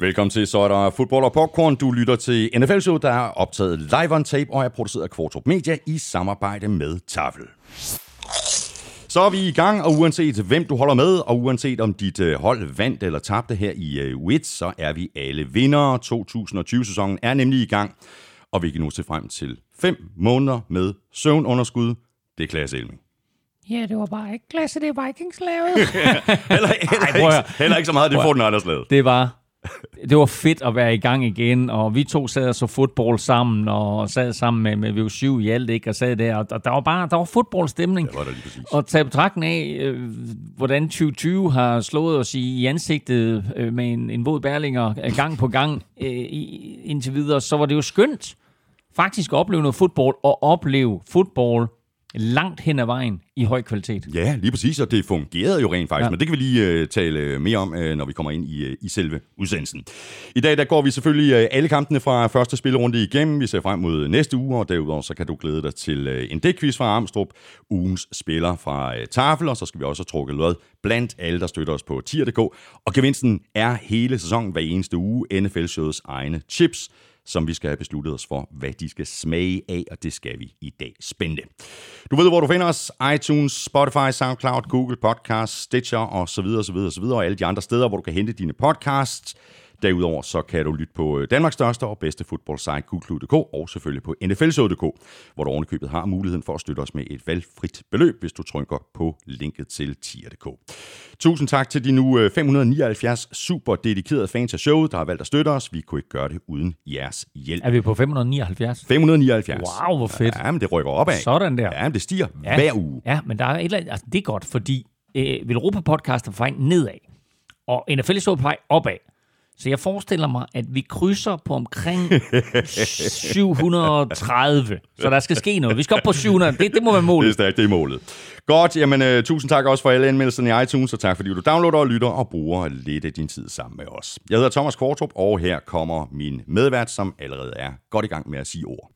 Velkommen til, så er der fodbold og popcorn. Du lytter til NFL Show, der er optaget live on tape og er produceret af Kvartrup Media i samarbejde med Tafel. Så er vi i gang, og uanset hvem du holder med, og uanset om dit øh, hold vandt eller tabte her i øh, WIT, så er vi alle vindere. 2020-sæsonen er nemlig i gang, og vi kan nu se frem til fem måneder med søvnunderskud. Det er Klaas Elming. Ja, det var bare ikke klasse, det er Vikings lavet. Heller, heller, Ej, ikke, heller ikke så meget, det får den alders lavet. Det var, det var fedt at være i gang igen, og vi to sad og så fodbold sammen, og sad sammen med, med VU7 i alt, ikke, og sad der, og der var bare, der var fodboldstemning. Det var der lige præcis. Og tage betragtning af, øh, hvordan 2020 har slået os i, i ansigtet øh, med en, en våd bærlinger øh, gang på gang øh, i, indtil videre, så var det jo skønt faktisk at opleve noget fodbold, og opleve fodbold langt hen ad vejen i høj kvalitet. Ja, lige præcis, og det fungerede jo rent faktisk, ja. Men det kan vi lige uh, tale mere om, uh, når vi kommer ind i, uh, i selve udsendelsen. I dag der går vi selvfølgelig uh, alle kampene fra første spillerunde igennem. Vi ser frem mod næste uge, og derudover så kan du glæde dig til uh, en dækquiz fra Armstrong, ugens spiller fra uh, Tafel, og så skal vi også trukket lod blandt alle, der støtter os på tier.dk. Og gevinsten er hele sæsonen hver eneste uge NFL-showets egne chips, som vi skal have besluttet os for, hvad de skal smage af, og det skal vi i dag. spænde. Du ved, hvor du finder os. iTunes, Spotify, SoundCloud, Google Podcasts, Stitcher og så videre, så videre, så videre, og alle de andre steder, hvor du kan hente dine podcasts. Derudover så kan du lytte på øh, Danmarks største og bedste fodboldsite, Google.dk, og selvfølgelig på NFLshow.dk, hvor du ovenikøbet har muligheden for at støtte os med et valgfrit beløb, hvis du trykker på linket til tier.dk. Tusind tak til de nu øh, 579 super dedikerede fans af showet, der har valgt at støtte os. Vi kunne ikke gøre det uden jeres hjælp. Er vi på 579? 579. Wow, hvor fedt. Ja, men det rykker opad. Sådan der. Ja, men det stiger ja. hver uge. Ja, men der er et eller andet, altså, det er godt, fordi øh, Europa Podcast er på vej nedad, og NFL er på vej opad. Så jeg forestiller mig, at vi krydser på omkring 730. Så der skal ske noget. Vi skal op på 700. Det, det må være Det er stærkt, det er målet. Godt, jamen uh, tusind tak også for alle anmeldelserne i iTunes, og tak fordi du downloader og lytter og bruger lidt af din tid sammen med os. Jeg hedder Thomas Kvartrup, og her kommer min medvært, som allerede er godt i gang med at sige ord.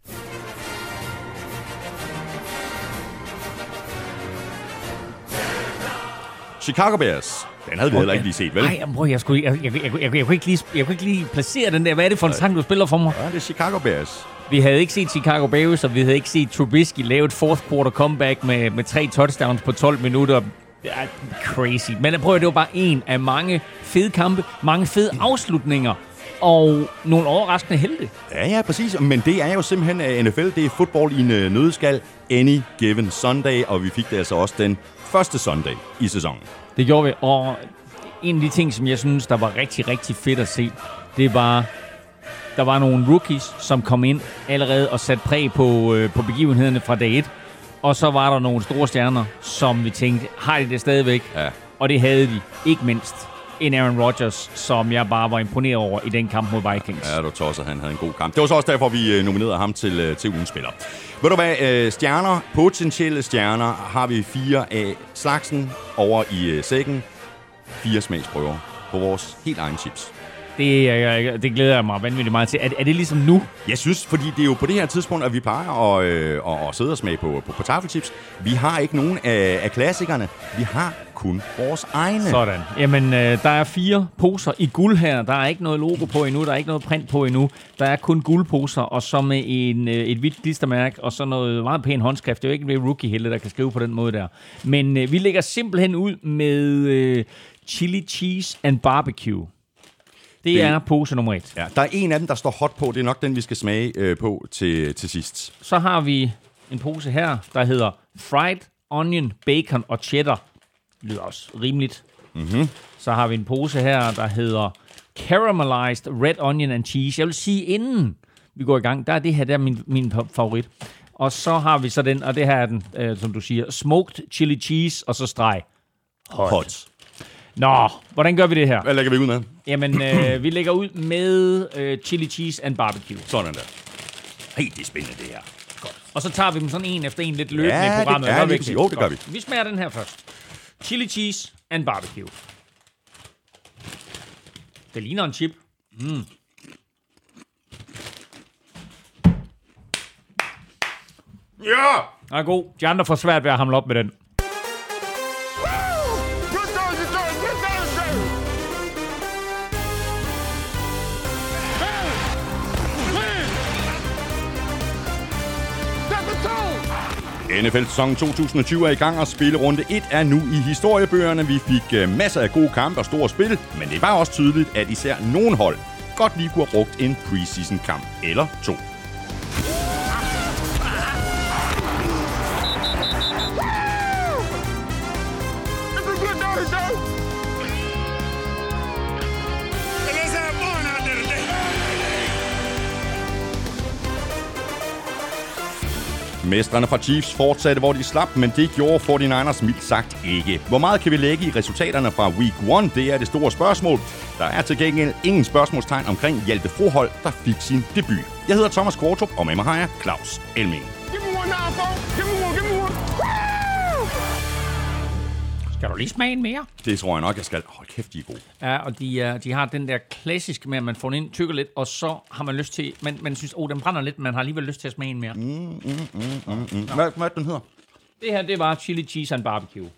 Chicago Bears. Den havde vi heller ikke lige set, vel? Nej, prøv, jeg, skulle, jeg, jeg, jeg, jeg, jeg, kunne ikke lige, jeg kunne ikke lige placere den der. Hvad er det for en sang, du spiller for mig? Ja, det er Chicago Bears. Vi havde ikke set Chicago Bears, og vi havde ikke set Trubisky lave et fourth quarter comeback med, med tre touchdowns på 12 minutter. Det er crazy. Men prøv at det var bare en af mange fede kampe, mange fede afslutninger, og nogle overraskende helte. Ja, ja, præcis. Men det er jo simpelthen uh, NFL. Det er fodbold i en uh, nødskal. Any given Sunday, og vi fik det altså også den første Sunday i sæsonen. Det gjorde vi, og en af de ting, som jeg synes, der var rigtig, rigtig fedt at se, det var, der var nogle rookies, som kom ind allerede og satte præg på, øh, på begivenhederne fra dag 1. Og så var der nogle store stjerner, som vi tænkte, har de det stadigvæk? Ja. Og det havde de, ikke mindst en Aaron Rodgers, som jeg bare var imponeret over i den kamp mod Vikings. Ja, du tosser, han havde en god kamp. Det var så også derfor, vi øh, nominerede ham til, øh, til ugens spiller. Ved du hvad, øh, stjerner, potentielle stjerner, har vi fire af slagsen over i sækken. Fire smagsprøver på vores helt egen chips. Det, øh, det glæder jeg mig vanvittigt meget til. Er, er det ligesom nu? Jeg synes, fordi det er jo på det her tidspunkt, at vi plejer at, øh, at, sidde og smage på, på, på tafelchips. Vi har ikke nogen af, af klassikerne. Vi har kun vores egne. Sådan. Jamen, øh, der er fire poser i guld her. Der er ikke noget logo på endnu. Der er ikke noget print på endnu. Der er kun guldposer, og så med en, øh, et hvidt klistermærke, og så noget meget pæn håndskrift. Det er jo ikke en rookie heller, der kan skrive på den måde der. Men øh, vi lægger simpelthen ud med øh, chili cheese and barbecue. Det, Det- er pose nummer et. Ja, der er en af dem, der står hot på. Det er nok den, vi skal smage øh, på til, til sidst. Så har vi en pose her, der hedder fried onion, bacon og cheddar. Det lyder også rimeligt. Mm-hmm. Så har vi en pose her, der hedder caramelized red onion and cheese. Jeg vil sige, inden vi går i gang, der er det her, der er min, min favorit. Og så har vi så den, og det her er den, øh, som du siger, smoked chili cheese, og så streg. Hot. hot. Nå, hvordan gør vi det her? Hvad lægger vi ud med? Jamen, øh, vi lægger ud med øh, chili cheese and barbecue. Sådan der. Hey, det er spændende, det her. Og så tager vi dem sådan en efter en lidt løbende Ja, i det- programmet. ja, vi ikke præcis. det? Jo, det gør Godt. Vi smager den her først. Chili cheese and barbecue. Det ligner en chip. Ja! Den er god. De andre får svært ved at hamle op med den. NFL-sæsonen 2020 er i gang, og spillerunde 1 er nu i historiebøgerne. Vi fik øh, masser af gode kampe og store spil, men det var også tydeligt, at især nogen hold godt lige kunne have brugt en preseason-kamp eller to. Mestrene fra Chiefs fortsatte, hvor de slap, men det gjorde 49ers mildt sagt ikke. Hvor meget kan vi lægge i resultaterne fra Week 1? Det er det store spørgsmål. Der er til gengæld ingen spørgsmålstegn omkring Hjalte Frohold, der fik sin debut. Jeg hedder Thomas Kvartrup, og med mig har jeg Claus Elming. Give me one now. Give me one. Give me one. Skal du lige smage en mere? Det tror jeg nok, jeg skal. Hold kæft, de er gode. Ja, og de, er, de har den der klassiske med, at man får den ind, tykker lidt, og så har man lyst til, man, man synes, oh, den brænder lidt, men man har alligevel lyst til at smage en mere. Mm. Mm. Hvad, hvad den hedder? Det her, det var chili cheese and barbecue.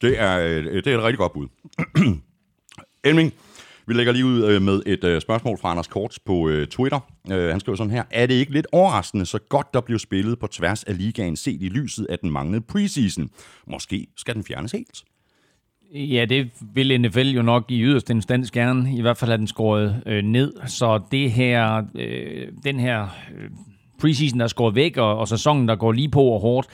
Det er, øh, det er et rigtig godt bud. Elming, vi lægger lige ud øh, med et øh, spørgsmål fra Anders Korts på øh, Twitter. Han skriver sådan her. Er det ikke lidt overraskende, så godt der blev spillet på tværs af ligaen set i lyset af den manglende preseason? Måske skal den fjernes helt. Ja, det vil NFL jo nok i yderste instans gerne. I hvert fald have den skåret øh, ned. Så det her, øh, den her øh, preseason, der er skåret væk, og, og sæsonen, der går lige på og hårdt,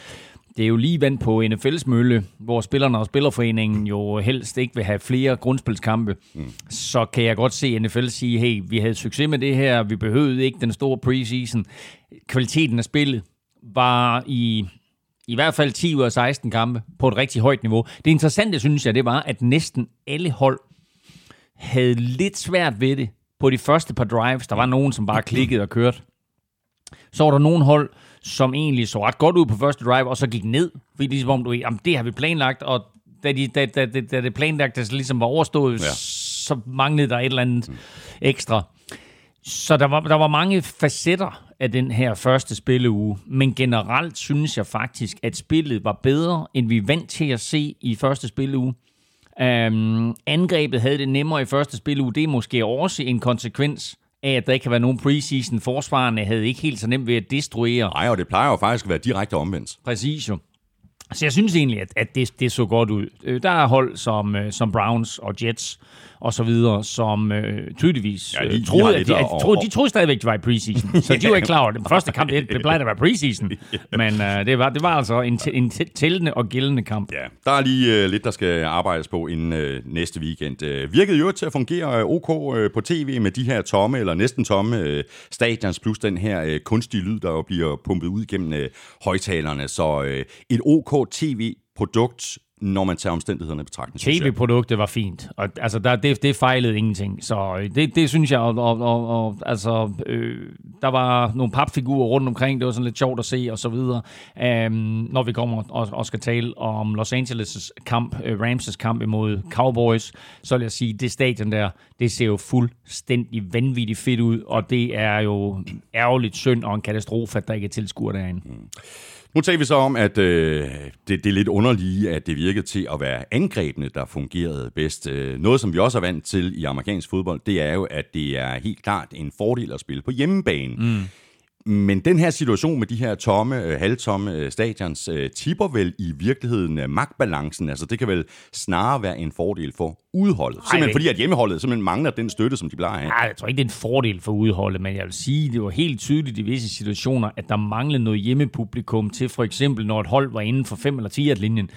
det er jo lige vand på NFL's mølle, hvor spillerne og spillerforeningen jo helst ikke vil have flere grundspilskampe. Mm. Så kan jeg godt se NFL sige, hey, vi havde succes med det her, vi behøvede ikke den store preseason. Kvaliteten af spillet var i i hvert fald 10 ud af 16 kampe på et rigtig højt niveau. Det interessante, synes jeg, det var, at næsten alle hold havde lidt svært ved det på de første par drives. Der var nogen, som bare klikkede og kørte. Så var der nogle hold, som egentlig så ret godt ud på første drive, og så gik ned. Fordi ligesom om, du jamen, det har vi planlagt, og da, de, da, da, da, da det planlagte ligesom var overstået, ja. så manglede der et eller andet mm. ekstra. Så der var, der var mange facetter af den her første spilleuge, men generelt synes jeg faktisk, at spillet var bedre, end vi vant til at se i første spilleuge. Um, angrebet havde det nemmere i første spilleuge. Det er måske også en konsekvens af, at der ikke kan være nogen preseason. Forsvarerne havde ikke helt så nemt ved at destruere. Nej, og det plejer jo faktisk at være direkte omvendt. Præcis jo. Så jeg synes egentlig, at, at det, det så godt ud. Øh, Der er hold som, øh, som Browns og Jets og så videre, som øh, tydeligvis Ja, de- de, de troede, har at de, at- at, troede, de troede stadigvæk, de var i preseason. Så de var ikke klar over det. Den første kamp, det, det plejer at være preseason. Men øh, det, var, det var altså en, en tæ- tællende og gældende kamp. Ja, der er lige øh, lidt, der skal arbejdes på inden øh, næste weekend. Øh, virkede jo til at fungere øh, ok øh, på tv med de her tomme, eller næsten tomme øh, stadions, plus den her øh, kunstige lyd, der jo bliver pumpet ud gennem øh, højtalerne. Så øh, et ok tv-produkt, når man tager omstændighederne i betragtning. TV-produktet var fint, og altså, der, det, det fejlede ingenting. Så øh, det, det synes jeg, og, og, og, og altså, øh, der var nogle papfigurer rundt omkring, det var sådan lidt sjovt at se, og så videre. Um, når vi kommer og, og skal tale om Los Angeles' kamp, øh, Rams' kamp imod Cowboys, så vil jeg sige, det stadion der, det ser jo fuldstændig vanvittigt fedt ud, og det er jo ærgerligt synd og en katastrofe, at der ikke er tilskuere derinde. Nu taler vi så om, at øh, det, det er lidt underlige, at det virkede til at være angrebene, der fungerede bedst. Øh, noget, som vi også er vant til i amerikansk fodbold, det er jo, at det er helt klart en fordel at spille på hjemmebane. Mm. Men den her situation med de her tomme, øh, halvtomme øh, stadions, øh, tipper vel i virkeligheden magtbalancen. Altså det kan vel snarere være en fordel for udholdet. Simpelthen det- fordi, at hjemmeholdet simpelthen mangler den støtte, som de plejer at have. Nej, jeg tror ikke, det er en fordel for udholdet, men jeg vil sige, det var helt tydeligt i visse situationer, at der manglede noget hjemmepublikum til for eksempel, når et hold var inden for 5 eller 10 linjen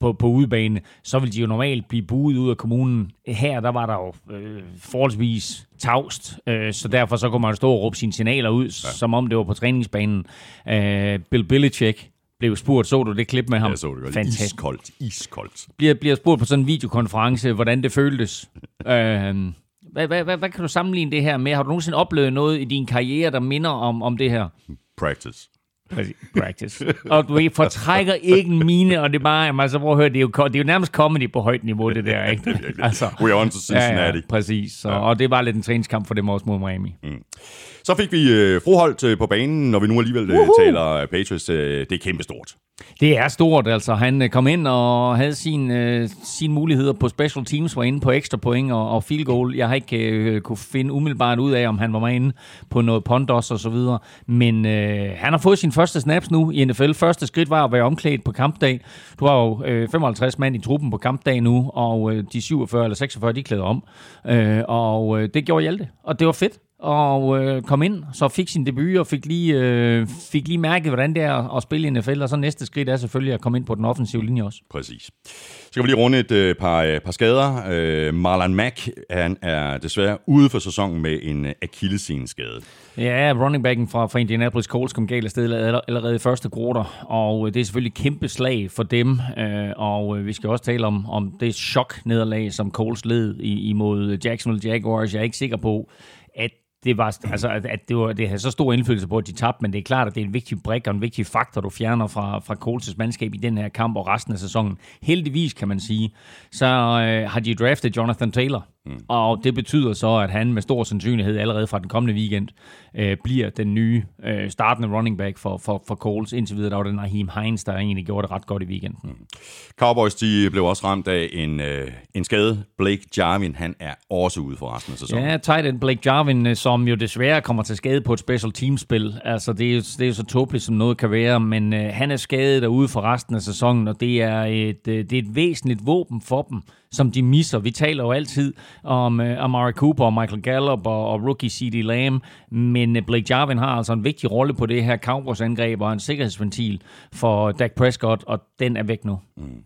på, på udebane, så ville de jo normalt blive buet ud af kommunen. Her, der var der jo øh, forholdsvis tavst, øh, så derfor så kunne man stå og råbe sine signaler ud, ja. som om det var på træningsbanen. Øh, Bill Belichick blev spurgt, så du det klip med ham? Jeg så det godt. Fantastisk Iskoldt, iskoldt. bliver, bliver spurgt på sådan en videokonference, hvordan det føltes. øhm, hvad, hvad, hvad, hvad kan du sammenligne det her med? Har du nogensinde oplevet noget i din karriere, der minder om, om det her? Practice. Practice. og du fortrækker ikke mine, og det er bare, altså, prøv at høre, det er, jo, det er jo nærmest comedy på højt niveau, det der, ikke? altså, We're on to Cincinnati. præcis. Så, ja. Og det var lidt en træningskamp for dem også mod Miami. Mm. Så fik vi øh, Froholt øh, på banen, når vi nu alligevel øh, taler Patriots. Øh, det er kæmpestort. Det er stort, altså. Han øh, kom ind og havde sin, øh, sine muligheder på special teams, var inde på ekstra point og, og field goal. Jeg har ikke øh, kunne finde umiddelbart ud af, om han var med inde på noget pondos og så videre. Men øh, han har fået sin første snaps nu i NFL. Første skridt var at være omklædt på kampdag. Du har jo øh, 55 mand i truppen på kampdag nu, og øh, de 47 eller 46, de klæder om. Øh, og øh, det gjorde Hjalte, og det var fedt og øh, kom ind, så fik sin debut og fik lige, øh, fik lige mærket, hvordan det er at spille i NFL, og så næste skridt er selvfølgelig at komme ind på den offensive linje også. Præcis. Så skal vi lige runde et øh, par, øh, par skader. Øh, Marlon Mack han er desværre ude for sæsonen med en øh, akillesseneskade. Ja, running backen fra, fra Indianapolis Colts kom galt afsted allerede i første quarter, og øh, det er selvfølgelig et kæmpe slag for dem, øh, og øh, vi skal også tale om, om det chok-nederlag, som Colts led imod Jacksonville Jaguars. Jeg er ikke sikker på, at det var, altså, at, at det, var, det havde så stor indflydelse på, at de tabte, men det er klart, at det er en vigtig brik og en vigtig faktor, du fjerner fra, fra Colts' mandskab i den her kamp og resten af sæsonen. Heldigvis, kan man sige, så øh, har de draftet Jonathan Taylor, Mm. Og det betyder så, at han med stor sandsynlighed allerede fra den kommende weekend øh, bliver den nye øh, startende running back for, for, for Coles. Indtil videre der var det Naheem Hines, der egentlig gjorde det ret godt i weekenden. Mm. Cowboys de blev også ramt af en, øh, en skade. Blake Jarvin, han er også ude for resten af sæsonen. Ja, tight end Blake Jarvin, øh, som jo desværre kommer til skade på et special team-spil. Altså, det er, det er så tåbeligt, som noget kan være, men øh, han er skadet derude for resten af sæsonen, og det er et, øh, det er et væsentligt våben for dem, som de misser. Vi taler jo altid om uh, Amari Cooper og Michael Gallup og, og rookie C.D. Lamb, men uh, Blake Jarvin har altså en vigtig rolle på det her Cowboys-angreb og en sikkerhedsventil for Dak Prescott, og den er væk nu. Mm.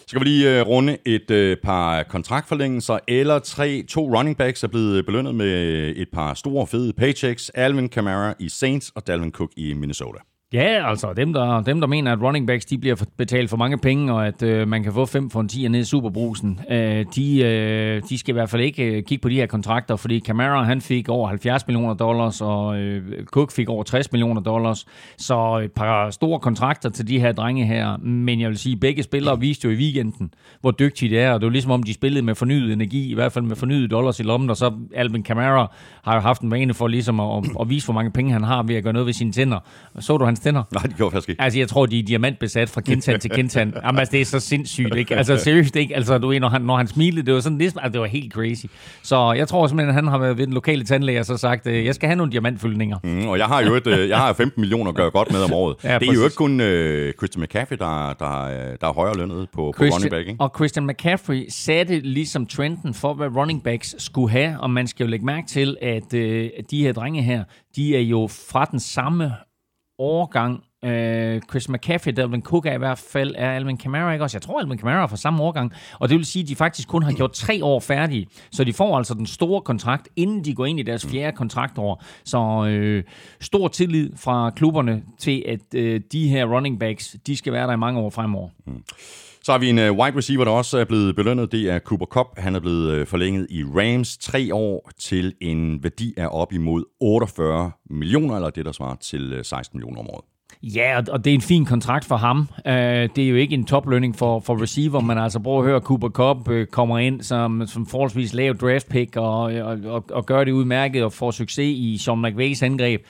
Så skal vi lige uh, runde et uh, par kontraktforlængelser, eller tre, to running backs er blevet belønnet med et par store, fede paychecks. Alvin Kamara i Saints og Dalvin Cook i Minnesota. Ja, altså dem der, dem, der mener, at running backs de bliver betalt for mange penge, og at øh, man kan få 5 for en 10 ned i Superbrusen, øh, de, øh, de skal i hvert fald ikke øh, kigge på de her kontrakter, fordi Camara han fik over 70 millioner dollars, og øh, Cook fik over 60 millioner dollars, så et par store kontrakter til de her drenge her, men jeg vil sige, begge spillere viste jo i weekenden, hvor dygtige de er, og det var ligesom om, de spillede med fornyet energi, i hvert fald med fornyet dollars i lommen, og så Alvin Camara har jo haft en vane for ligesom at, at, at vise, hvor mange penge han har ved at gøre noget ved sine tænder. Så du hans tænder? Nej, det gjorde faktisk ikke. Altså, jeg tror, de er diamantbesat fra kindtand til kindtand. Jamen, altså, det er så sindssygt, ikke? Altså, seriøst, ikke? Altså, du ved, når han, når han smilede, det var sådan lidt, altså, det var helt crazy. Så jeg tror simpelthen, at han har været ved den lokale tandlæge og så sagt, øh, jeg skal have nogle diamantfyldninger. Mm, og jeg har jo et, øh, jeg har 15 millioner at gøre godt med om året. ja, det er jo ikke kun uh, Christian McCaffrey, der, der, der er højere lønnet på, Christian, på running back, ikke? Og Christian McCaffrey satte ligesom trenden for, hvad running backs skulle have, og man skal jo lægge mærke til, at uh, de her drenge her, de er jo fra den samme årgang Øh, Chris McCaffrey, Dalvin Cook er i hvert fald, er Alvin Kamara ikke også? Jeg tror, Alvin Kamara er fra samme årgang, og det vil sige, at de faktisk kun har gjort tre år færdige, så de får altså den store kontrakt, inden de går ind i deres fjerde kontraktår. Så øh, stor tillid fra klubberne til, at øh, de her running backs, de skal være der i mange år fremover. Mm. Så har vi en øh, wide receiver, der også er blevet belønnet. Det er Cooper Cup. Han er blevet øh, forlænget i Rams tre år til en værdi af op imod 48 millioner, eller det, der svarer til øh, 16 millioner om året. Ja, og det er en fin kontrakt for ham. Det er jo ikke en toplønning for, for receiver, men altså prøv at høre, Cooper Cup kommer ind som, som forholdsvis lav draft pick og, og, og, og gør det udmærket og får succes i Sean McVays angreb.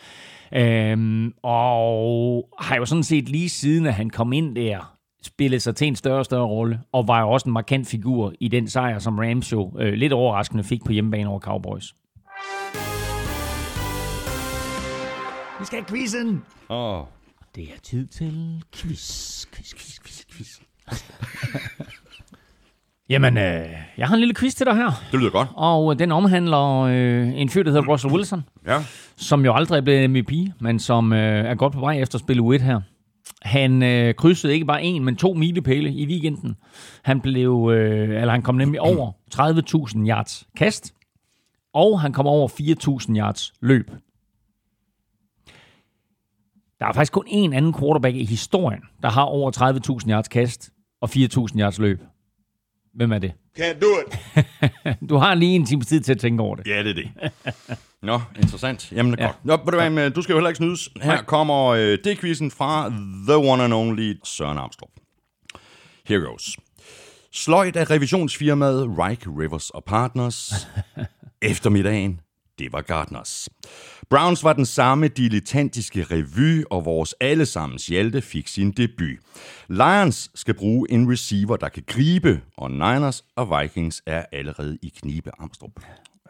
Øhm, og har jo sådan set lige siden, at han kom ind der, spillet sig til en større og større rolle, og var jo også en markant figur i den sejr, som Rams jo uh, lidt overraskende fik på hjemmebane over Cowboys. Vi skal have quizzen! Åh, oh. Det er tid til quiz, quiz, quiz, quiz, quiz. Jamen, øh, jeg har en lille quiz til dig her. Det lyder godt. Og øh, den omhandler øh, en fyr, der hedder Russell Wilson. Ja. Som jo aldrig er blevet MVP, men som øh, er godt på vej efter at spille U1 her. Han øh, krydsede ikke bare en, men to milepæle i weekenden. Han blev, øh, eller han kom nemlig over 30.000 yards kast, og han kom over 4.000 yards løb. Der er faktisk kun én anden quarterback i historien, der har over 30.000 yards kast og 4.000 yards løb. Hvem er det? Can't do it. du har lige en time tid til at tænke over det. Ja, det er det. Nå, interessant. Jamen, ja. godt. Nå, du, hvad, du skal jo heller ikke snydes. Her Nej. kommer øh, det quizzen fra The One and Only Søren Armstrong. Here goes. Sløjt af revisionsfirmaet Reich Rivers og Partners. Eftermiddagen det var Gardners. Browns var den samme dilettantiske revy, og vores allesammens Hjalte fik sin debut. Lions skal bruge en receiver, der kan gribe, og Niners og Vikings er allerede i knibe Amstrup.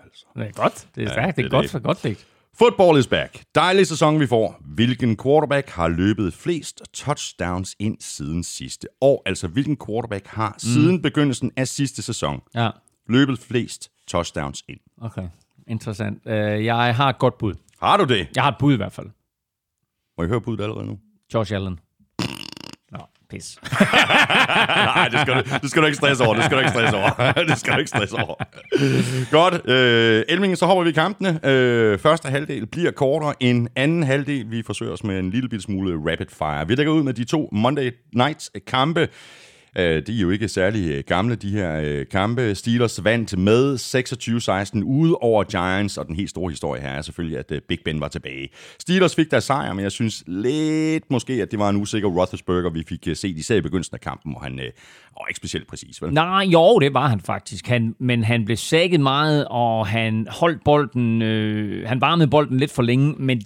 Altså. Det er godt. Det er Ja, stærkt. det Det er det. godt, så godt ligt. Football is back. Dejlig sæson, vi får. Hvilken quarterback har løbet flest touchdowns ind siden sidste år? Altså, hvilken quarterback har mm. siden begyndelsen af sidste sæson Ja, løbet flest touchdowns ind? okay. Interessant. Uh, jeg har et godt bud. Har du det? Jeg har et bud i hvert fald. Må jeg høre budet allerede nu? Josh Allen. Nå, pis. Nej, det skal, du, det skal du ikke stresse over. Det skal du ikke stresse over. det skal du ikke stresse over. Godt. Øh, Elming, så hopper vi i kampene. Øh, første halvdel bliver kortere end anden halvdel. Vi forsøger os med en lille smule rapid fire. Vi lægger ud med de to Monday Nights kampe. Øh, de er jo ikke særlig øh, gamle, de her øh, kampe. Steelers vandt med 26-16 ude over Giants, og den helt store historie her er selvfølgelig, at øh, Big Ben var tilbage. Steelers fik deres sejr, men jeg synes lidt måske, at det var en usikker Roethlisberger, vi fik øh, set især i begyndelsen af kampen, hvor han øh, var ikke specielt præcis, vel? Nej, jo, det var han faktisk. Han, men han blev sækket meget, og han holdt bolden, øh, han varmede bolden lidt for længe, men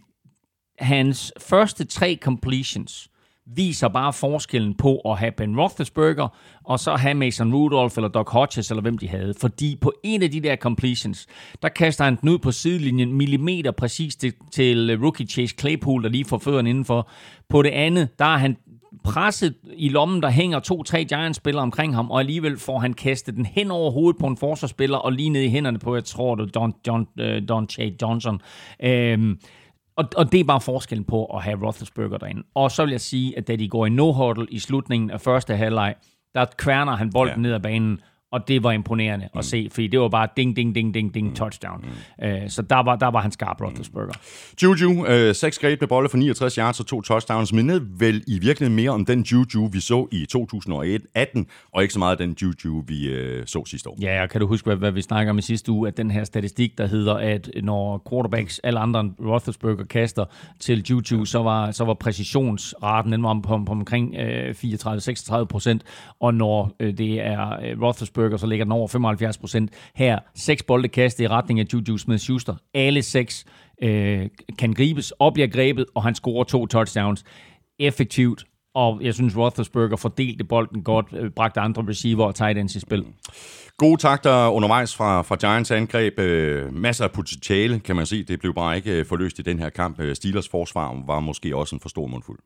hans første tre completions viser bare forskellen på at have Ben Roethlisberger, og så have Mason Rudolph eller Doc Hodges, eller hvem de havde. Fordi på en af de der completions, der kaster han den ud på sidelinjen millimeter præcis til, til rookie Chase Claypool, der lige får fødderne indenfor. På det andet, der er han presset i lommen, der hænger to-tre Giants-spillere omkring ham, og alligevel får han kastet den hen over hovedet på en forsvarsspiller, og lige ned i hænderne på, jeg tror det Don, øh, Don, uh, Don Chad Johnson. Øhm, og, og det er bare forskellen på at have Roethlisberger derinde. Og så vil jeg sige, at da de går i no-huddle i slutningen af første halvleg, der kværner han bolden Ja. ned ad banen, og det var imponerende mm. at se, fordi det var bare ding, ding, ding, ding, ding, touchdown. Mm. Øh, så der var, der var han skarp, Roethlisberger. Juju, øh, seks grebne bolde for 69 yards og to touchdowns, mindede vel i virkeligheden mere om den Juju, vi så i 2018, og ikke så meget den Juju, vi øh, så sidste år. Ja, og kan du huske, hvad, hvad vi snakker om i sidste uge, at den her statistik, der hedder, at når quarterbacks, alle andre end Roethlisberger kaster til Juju, så var, så var præcisionsraten den var på, på omkring øh, 34-36 procent, og når øh, det er øh, Roethlisberger, så ligger den over 75 procent. Her, seks bolde kastet i retning af Juju Smith-Schuster. Alle seks øh, kan gribes og bliver grebet, og han scorer to touchdowns effektivt, og jeg synes, Roethlisberger fordelte bolden godt, øh, bragte andre receiver og tight ends i spil. Gode takter undervejs fra, fra Giants angreb. Øh, masser af potentiale, kan man se. Det blev bare ikke øh, forløst i den her kamp. Steelers forsvar var måske også en for stor mundfuld.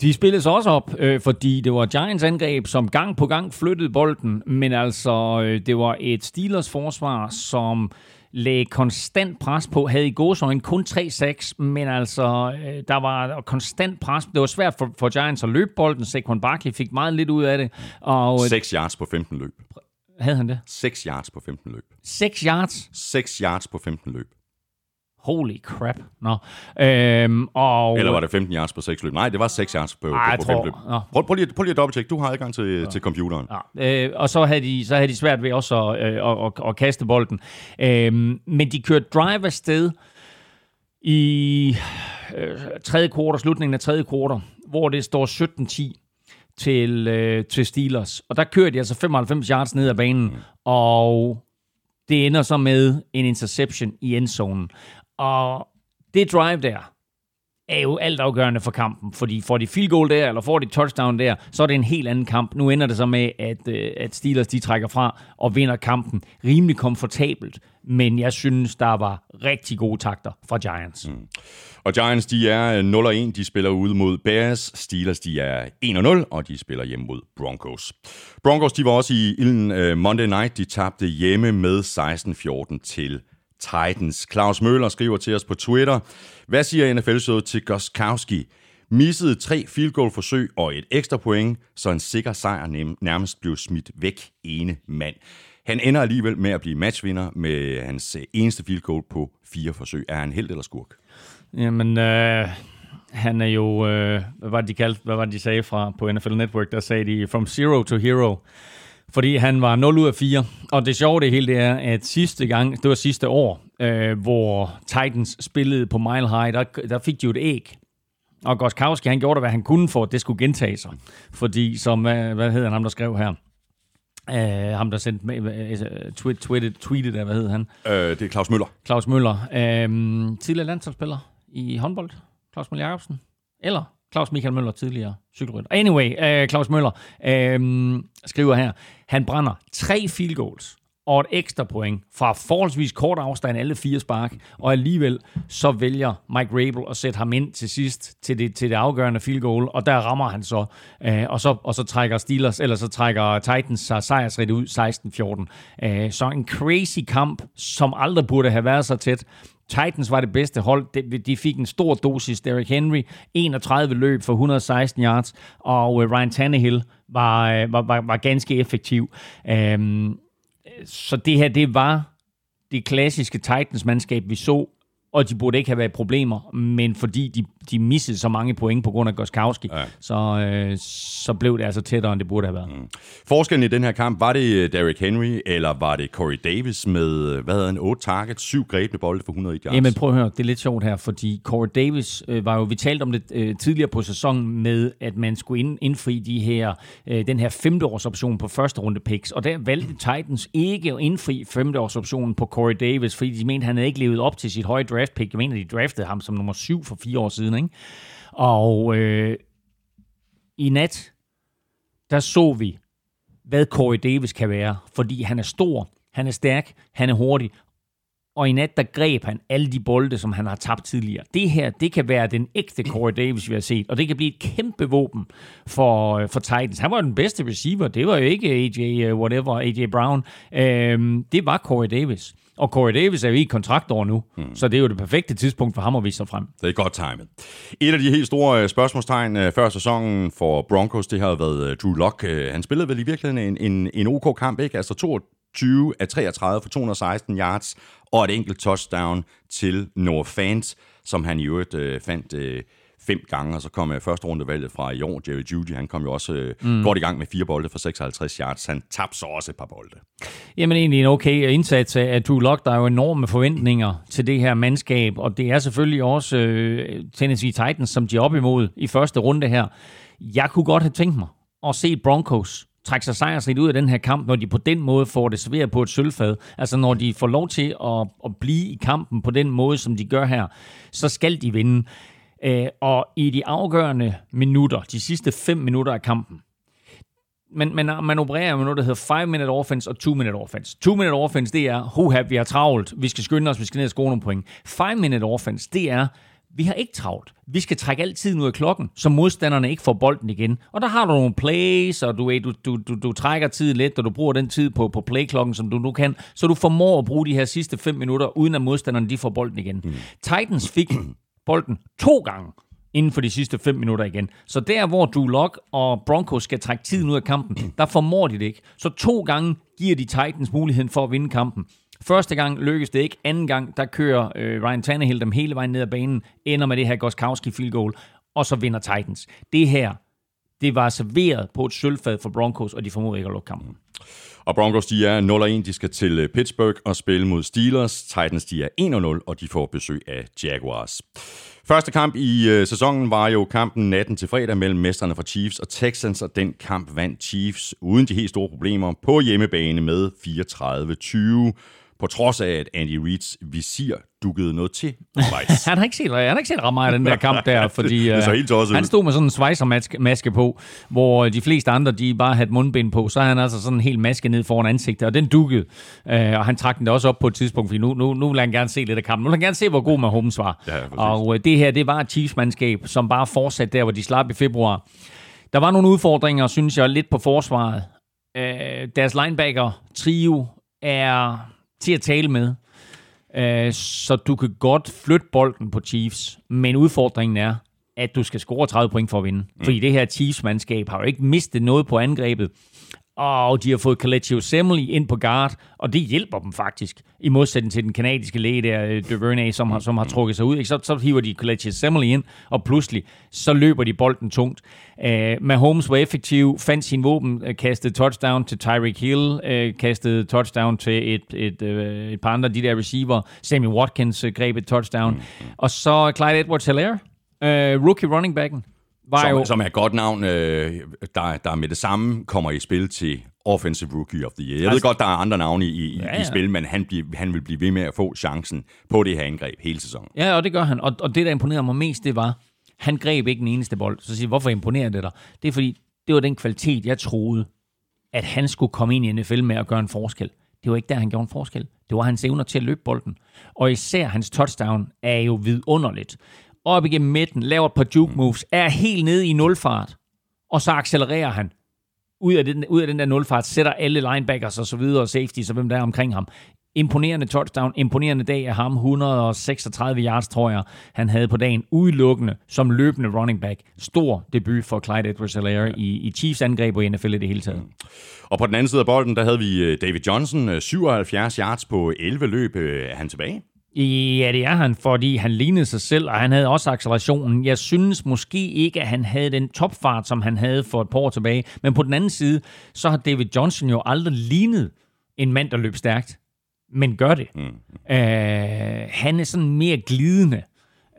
De spillede også op, øh, fordi det var Giants angreb, som gang på gang flyttede bolden, men altså, øh, det var et Steelers forsvar, som lagde konstant pres på, havde i gåsøjne kun 3-6, men altså, øh, der var konstant pres. Det var svært for, for Giants at løbe bolden. Saquon Barkley fik meget lidt ud af det, og øh, 6 yards på 15 løb. havde han det? 6 yards på 15 løb. 6 yards? 6 yards på 15 løb. Holy crap. Nå. Øhm, og, Eller var det 15 yards på 6 løb? Nej, det var 6 yards på, Ej, på, på tror- 15 løb. Nå. Prøv, prøv, lige, prøv lige at dobbelttjekke. Du har adgang til, ja. til computeren. Ja, øh, og så havde, de, så havde de svært ved også at, øh, at, at, at kaste bolden. Øh, men de kørte drive afsted i øh, tredje kvartal, slutningen af tredje kvartal, hvor det står 17-10 til, øh, til Steelers. Og der kører de altså 95 yards ned ad banen, mm. og det ender så med en interception i endzonen. Og det drive der, er jo altafgørende for kampen, fordi får de field goal der, eller får de touchdown der, så er det en helt anden kamp. Nu ender det så med, at, øh, at Steelers de trækker fra og vinder kampen rimelig komfortabelt, men jeg synes, der var rigtig gode takter fra Giants. Mm. Og Giants, de er øh, 0-1. De spiller ude mod Bears. Steelers, de er 1-0, og de spiller hjemme mod Broncos. Broncos, de var også i ilden uh, Monday Night. De tabte hjemme med 16-14 til Titans. Claus Møller skriver til os på Twitter. Hvad siger NFL-showet til Goskowski? Missede tre field goal forsøg og et ekstra point, så en sikker sejr nem- nærmest blev smidt væk ene mand. Han ender alligevel med at blive matchvinder med hans øh, eneste field goal på fire forsøg. Er han helt eller skurk? Jamen, øh, han er jo, øh, hvad var det, de kaldte, hvad var det, de sagde fra på NFL Network, der sagde de, from zero to hero. Fordi han var 0 ud af 4. Og det sjove det hele, det er, at sidste gang, det var sidste år, øh, hvor Titans spillede på Mile High, der, der fik de jo et æg. Og Goskowski, han gjorde det, hvad han kunne for, at det skulle gentage sig. Fordi, som, hvad, hvad hedder han, ham, der skrev her? Uh, ham, der sendte med, uh, tweet, tweetet, tweetet, hvad hed han? Øh, det er Claus Møller. Claus Møller. Uh, tidligere landsholdsspiller i håndbold. Claus Møller Jacobsen. Eller Claus Michael Møller, tidligere cykelrytter. Anyway, uh, Claus Møller uh, skriver her, han brænder tre field goals og et ekstra point fra forholdsvis kort afstand alle fire spark, og alligevel så vælger Mike Rabel at sætte ham ind til sidst til det, til det afgørende field goal, og der rammer han så, øh, og så, og så trækker Steelers, eller så trækker Titans sig sejrsrigt ud 16-14. Øh, så en crazy kamp, som aldrig burde have været så tæt. Titans var det bedste hold. De, de fik en stor dosis. Derrick Henry, 31 løb for 116 yards, og øh, Ryan Tannehill var, øh, var, var, var ganske effektiv. Um, så det her, det var det klassiske Titans-mandskab, vi så, og de burde ikke have været problemer, men fordi de, de missede så mange point på grund af Goskowski, ja. så, øh, så blev det altså tættere, end det burde have været. Mm. Forskellen i den her kamp, var det øh, Derrick Henry, eller var det Corey Davis med, øh, hvad hedder han, 8 targets, 7 grebne bolde for 100 yards? Jamen prøv at høre, det er lidt sjovt her, fordi Corey Davis øh, var jo, vi talte om det øh, tidligere på sæsonen med, at man skulle ind, indfri de her, øh, den her femteårsoption på første runde picks, og der valgte Titans ikke at indfri femteårsoptionen på Corey Davis, fordi de mente, han havde ikke levet op til sit høje draft pick. Jeg mener, de draftede ham som nummer syv for fire år siden, ikke? Og øh, i nat, der så vi, hvad Corey Davis kan være, fordi han er stor, han er stærk, han er hurtig, og i nat, der greb han alle de bolde, som han har tabt tidligere. Det her, det kan være den ægte Corey Davis, vi har set, og det kan blive et kæmpe våben for, øh, for Titans. Han var den bedste receiver, det var jo ikke AJ, øh, whatever, AJ Brown. Øhm, det var Corey Davis. Og Corey Davis er jo i kontraktår nu, mm. så det er jo det perfekte tidspunkt for ham at vise sig frem. Det er godt timet. Et af de helt store øh, spørgsmålstegn øh, før sæsonen for Broncos, det har været øh, Drew Lock. Han spillede vel i virkeligheden en, en, en OK kamp, ikke? Altså 22 af 33 for 216 yards og et enkelt touchdown til Noah Fant, som han i øvrigt øh, fandt øh, fem gange, og så kom øh, første rundevalget fra i år, Jerry Judy, han kom jo også øh, mm. godt i gang med fire bolde for 56 yards. Han tabte så også et par bolde. Jamen egentlig en okay indsats af Drew Lock. Der er jo enorme forventninger til det her mandskab, og det er selvfølgelig også øh, Tennessee Titans, som de er op imod i første runde her. Jeg kunne godt have tænkt mig at se Broncos trække sig sejrsrigt ud af den her kamp, når de på den måde får det serveret på et sølvfad. Altså når de får lov til at, at blive i kampen på den måde, som de gør her, så skal de vinde. Øh, og i de afgørende minutter, de sidste fem minutter af kampen, man, man, man opererer med noget, der hedder 5-minute offense og 2-minute offense. 2-minute offense, det er, huha, vi har travlt, vi skal skynde os, vi skal ned og score nogle point. 5-minute offense, det er, vi har ikke travlt. Vi skal trække alt tiden ud af klokken, så modstanderne ikke får bolden igen. Og der har du nogle plays, og du, du, du, du, du trækker tiden lidt, og du bruger den tid på, på playklokken, som du nu kan, så du formår at bruge de her sidste fem minutter, uden at modstanderne de får bolden igen. Mm. Titans fik bolden to gange inden for de sidste 5 minutter igen. Så der, hvor Drew Lock og Broncos skal trække tiden ud af kampen, der formår de det ikke. Så to gange giver de Titans muligheden for at vinde kampen. Første gang lykkes det ikke. Anden gang, der kører øh, Ryan Tannehill dem hele vejen ned ad banen, ender med det her Goskowski field goal, og så vinder Titans. Det her, det var serveret på et sølvfad for Broncos, og de formåede ikke at lukke kampen. Og Broncos, de er 0-1, de skal til øh, Pittsburgh og spille mod Steelers. Titans, de er 1-0, og de får besøg af Jaguars. Første kamp i øh, sæsonen var jo kampen natten til fredag mellem mesterne fra Chiefs og Texans, og den kamp vandt Chiefs uden de helt store problemer på hjemmebane med 34-20 på trods af, at Andy Reeds visir dukkede noget til han har ikke set, han har ikke set ret meget af den der kamp der, fordi det så helt uh, han stod med sådan en svejsermaske på, hvor de fleste andre, de bare havde mundbind på, så havde han altså sådan en hel maske ned foran ansigtet, og den dukkede, uh, og han trak den også op på et tidspunkt, fordi nu, nu, nu vil han gerne se lidt af kampen. Nu vil han gerne se, hvor god Mahomes var. Ja, og uh, det her, det var et Chiefs-mandskab, som bare fortsatte der, hvor de slap i februar. Der var nogle udfordringer, synes jeg, lidt på forsvaret. Uh, deres linebacker-trio er til at tale med. Øh, så du kan godt flytte bolden på Chiefs, men udfordringen er, at du skal score 30 point for at vinde. Mm. Fordi det her Chiefs-mandskab har jo ikke mistet noget på angrebet. Og de har fået Kalechi Assembly ind på guard, og det hjælper dem faktisk. I modsætning til den kanadiske læge der, øh, Duvernay, som har, som har trukket sig ud. Så, så hiver de Kalechi Assembly ind, og pludselig så løber de bolden tungt. Uh, Mahomes var effektiv, fandt sin våben, uh, kastede touchdown til Tyreek Hill, uh, kastede touchdown til et, et, uh, et par andre de der receiver. Sammy Watkins uh, greb et touchdown. Mm. Og så Clyde Edwards-Helaire, uh, rookie running backen, var som, jo... som er et godt navn, øh, der, der med det samme kommer i spil til Offensive Rookie of the Year. Jeg altså, ved godt, der er andre navne i, i, Ja, ja, i spil, men han, bliver, han vil blive ved med at få chancen på det her angreb hele sæsonen. Ja, og det gør han. Og, og det, der imponerede mig mest, det var, han greb ikke den eneste bold. Så siger hvorfor imponerer det dig? Det er fordi, det var den kvalitet, jeg troede, at han skulle komme ind i NFL med at gøre en forskel. Det var ikke der, han gjorde en forskel. Det var hans evner til at løbe bolden. Og især hans touchdown er jo vidunderligt. Op igennem midten, laver et par juke moves, er helt nede i nulfart, og så accelererer han ud af den, ud af den der nulfart, sætter alle linebackers og så videre, og safeties og hvem der er omkring ham. Imponerende touchdown, imponerende dag af ham, 136 yards, tror jeg, han havde på dagen, udelukkende som løbende running back. Stor debut for Clyde edwards helaire i, i Chiefs angreb og NFL i det hele taget. Og på den anden side af bolden, der havde vi øh, David Johnson, øh, 77 yards på 11 løb. Øh, Er han tilbage? Ja, det er han, fordi han lignede sig selv, og han havde også accelerationen. Jeg synes måske ikke, at han havde den topfart, som han havde for et par år tilbage. Men på den anden side, så har David Johnson jo aldrig lignet en mand, der løb stærkt, men gør det. Mm. Uh, han er sådan mere glidende.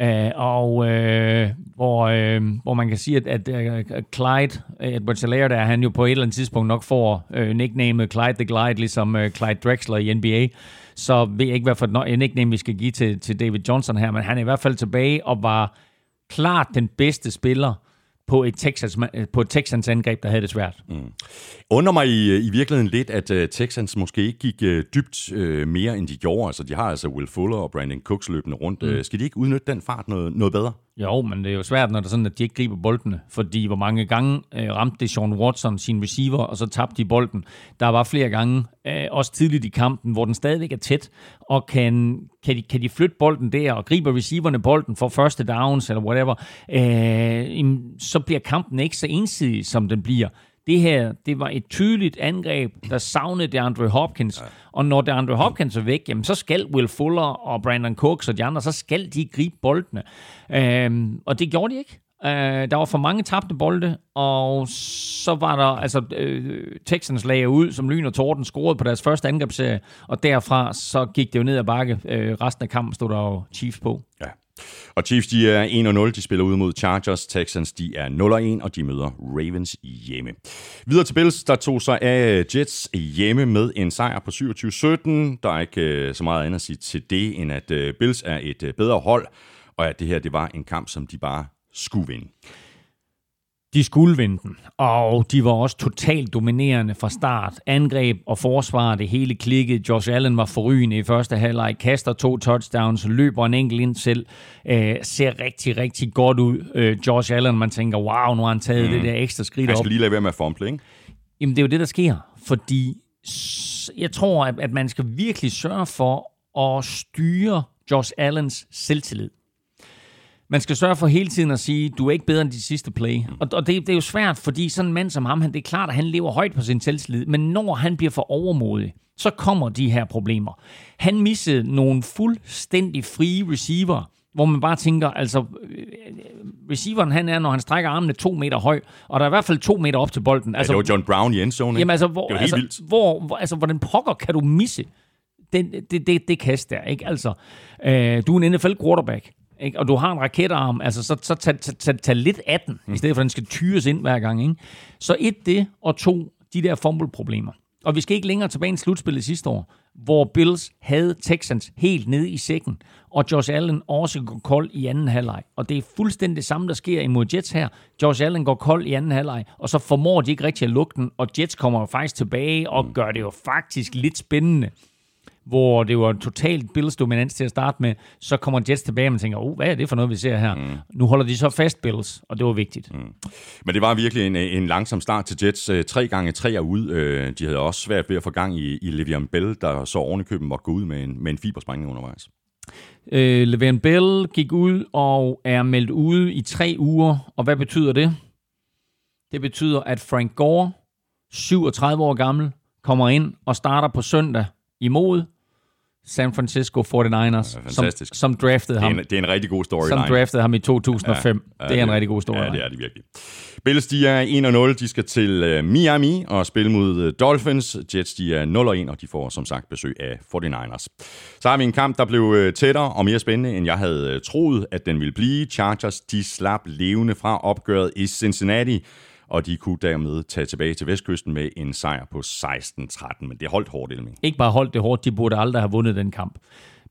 Uh, og øh, hvor, øh, hvor man kan sige, at, at øh, at Clyde øh, Edwards Salaire, der han jo på et eller andet tidspunkt nok får øh, nicknamet Clyde the Glide, ligesom øh, Clyde Drexler i NBA. Så ved jeg ikke, hvad for et et nickname vi skal give til, til David Johnson her, men han er i hvert fald tilbage og var klart den bedste spiller på et Texans, på et Texans angreb, der havde det svært. Mm. Undrer mig i, i virkeligheden lidt, at uh, Texans måske ikke gik uh, dybt uh, mere, end de gjorde. Altså, de har altså Will Fuller og Brandon Cooks løbende rundt. Mm. Uh, skal de ikke udnytte den fart noget, noget bedre? Jo, men det er jo svært, når det er sådan, at de ikke griber boldene, fordi hvor mange gange øh, ramte det Sean Watson sin receiver, og så tabte de bolden. Der var flere gange, øh, også tidligt i kampen, hvor den stadigvæk er tæt, og kan, kan, de, kan de flytte bolden der, og griber receiverne bolden for første downs, eller whatever, øh, så bliver kampen ikke så ensidig, som den bliver. Det her, det var et tydeligt angreb, der savnede DeAndre Hopkins. Ja. Og når DeAndre Hopkins er væk, jamen, så skal Will Fuller og Brandon Cooks og de andre, så skal de gribe boldene. Øhm, og det gjorde de ikke. Øh, der var for mange tabte bolde, og så var der, altså, øh, Texans lagde ud, som lyn og torden scorede på deres første angrebsserie, og derfra så gik det jo ned ad bakke. Øh, resten af kampen stod der jo Chiefs på. Ja. Og Chiefs, de er 1-0. De spiller ud mod Chargers. Texans, de er 0-1, og de møder Ravens hjemme. Videre til Bills, der tog sig af øh, Jets hjemme med en sejr på 27-17. Der er ikke øh, så meget andet at sige til det, end at øh, Bills er et bedre hold, og at det her det var en kamp, som de bare skulle vinde. De skulle vinde den, og de var også totalt dominerende fra start. Angreb og forsvar, det hele klikket. Josh Allen var forrygende i første halvleg, kaster to touchdowns, løber en enkelt ind selv, øh, ser rigtig, rigtig godt ud. Øh, Josh Allen, man tænker, wow, nu har han taget mm. det der ekstra skridt Han op. skal lige lade være med at fumble, ikke? Jamen, det er jo det, der sker, fordi jeg tror, at, at man skal virkelig sørge for at styre Josh Allens selvtillid. Man skal sørge for hele tiden at sige, du er ikke bedre end de sidste play. Og, og det, det er jo svært, fordi sådan en mand som ham, han, det er klart, at han lever højt på sin selvtillid, men når han bliver for overmodig, så kommer de her problemer. Han missede nogle fuldstændig frie receiver, hvor man bare tænker, altså, øh, receiveren han er, når han strækker armene to meter høj, og der er i hvert fald to meter op til bolden. Altså, Altså, det var John Brown i endzone, ikke? Jamen altså, hvor, det var helt altså, vildt. Hvor, hvor, altså, hvordan pokker kan du misse den, det, det, det kast der, ikke? Altså, øh, du er en NFL quarterback, ikke? og du har en raketarm, altså, så, så tag, tag, tag, tag lidt af den, mm. i stedet for at den skal tyres ind hver gang, ikke? Så et det, og to, de der fumble-problemer. Og vi skal ikke længere tilbage end slutspillet sidste år, hvor Bills havde Texans helt nede i sækken, og Josh Allen også går kold i anden halvleg. Og det er fuldstændig det samme, der sker imod Jets her. Josh Allen går kold i anden halvleg, og så formår de ikke rigtig at lukke den, og Jets kommer jo faktisk tilbage og gør det jo faktisk lidt spændende hvor det var en totalt Bills dominans til at starte med, så kommer Jets tilbage, og man tænker, oh, hvad er det for noget, vi ser her? Mm. Nu holder de så fast Bills, og det var vigtigt. Mm. Men det var virkelig en, en langsom start til Jets. Øh, Tre gange tre er ud. Øh, De havde også svært ved at få gang i, i Le'Veon Bell, der så oven i køben måtte gå ud med en, med en fibersprængning undervejs. Øh, Le'Veon Bell gik ud og er meldt ude i tre uger, og hvad betyder det? Det betyder, at Frank Gore, 37 år gammel, kommer ind og starter på søndag imod San Francisco 49ers, som, fantastisk. som draftede Det er ham. en, det er en rigtig god Som storyline. draftede ham i 2005. Ja, det er en rigtig god story. Ja, det er det virkelig. Bills, de er 1-0. De skal til uh, Miami og spille mod uh, Dolphins. Jets, de er 0-1, og de får som sagt besøg af 49ers. Så har vi en kamp, der blev uh, tættere og mere spændende, end jeg havde uh, troet, at den ville blive. Chargers, de slap levende fra opgøret i Cincinnati. Og de kunne dermed tage tilbage til Vestkysten med en sejr på 16-13, men det holdt hårdt, Elming. Ikke bare holdt det hårdt, de burde aldrig have vundet den kamp.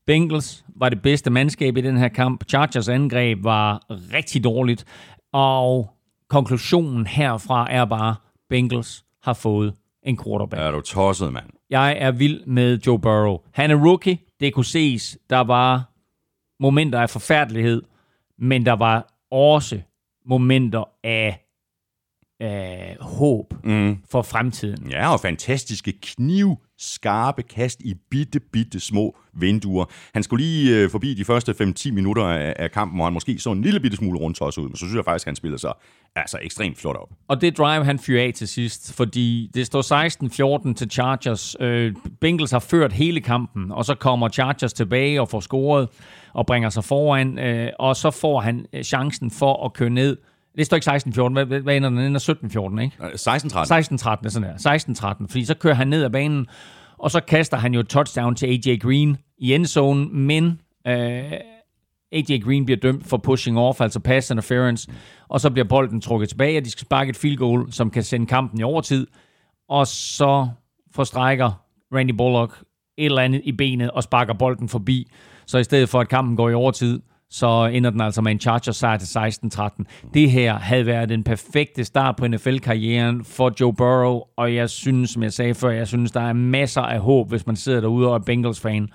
Bengals var det bedste mandskab i den her kamp. Chargers angreb var rigtig dårligt, og konklusionen herfra er bare, Bengals har fået en quarterback. Er du tosset, mand? Jeg er vild med Joe Burrow. Han er rookie. Det kunne ses. Der var momenter af forfærdelighed, men der var også momenter af, af håb mm. for fremtiden. Ja, og fantastiske knivskarpe kast i bitte, bitte små vinduer. Han skulle lige øh, forbi de første 5-10 minutter af, af kampen, hvor han måske så en lille bitte smule rundt også ud, men så synes jeg faktisk, at han spiller sig altså ekstremt flot op. Og det drive, han fyrer af til sidst, fordi det står 16-14 til Chargers. Øh, Bengals har ført hele kampen, og så kommer Chargers tilbage og får scoret og bringer sig foran, øh, og så får han øh, chancen for at køre ned. Det står ikke 16-14, hvad, hvad ender den? Den ender 17-14, ikke? Øh, 16-13. 16-13 er sådan her. 16-13, fordi så kører han ned ad banen, og så kaster han jo et touchdown til AJ Green i endzone, men øh, AJ Green bliver dømt for pushing off, altså pass interference, og så bliver bolden trukket tilbage, og de skal sparke et field goal, som kan sende kampen i overtid, og så forstrækker Randy Bullock et eller andet i benet og sparker bolden forbi. Så i stedet for, at kampen går i overtid, så ender den altså med en Chargers sejr til 16-13. Det her havde været den perfekte start på NFL-karrieren for Joe Burrow, og jeg synes, som jeg sagde før, jeg synes, der er masser af håb, hvis man sidder derude og er Bengals-fan.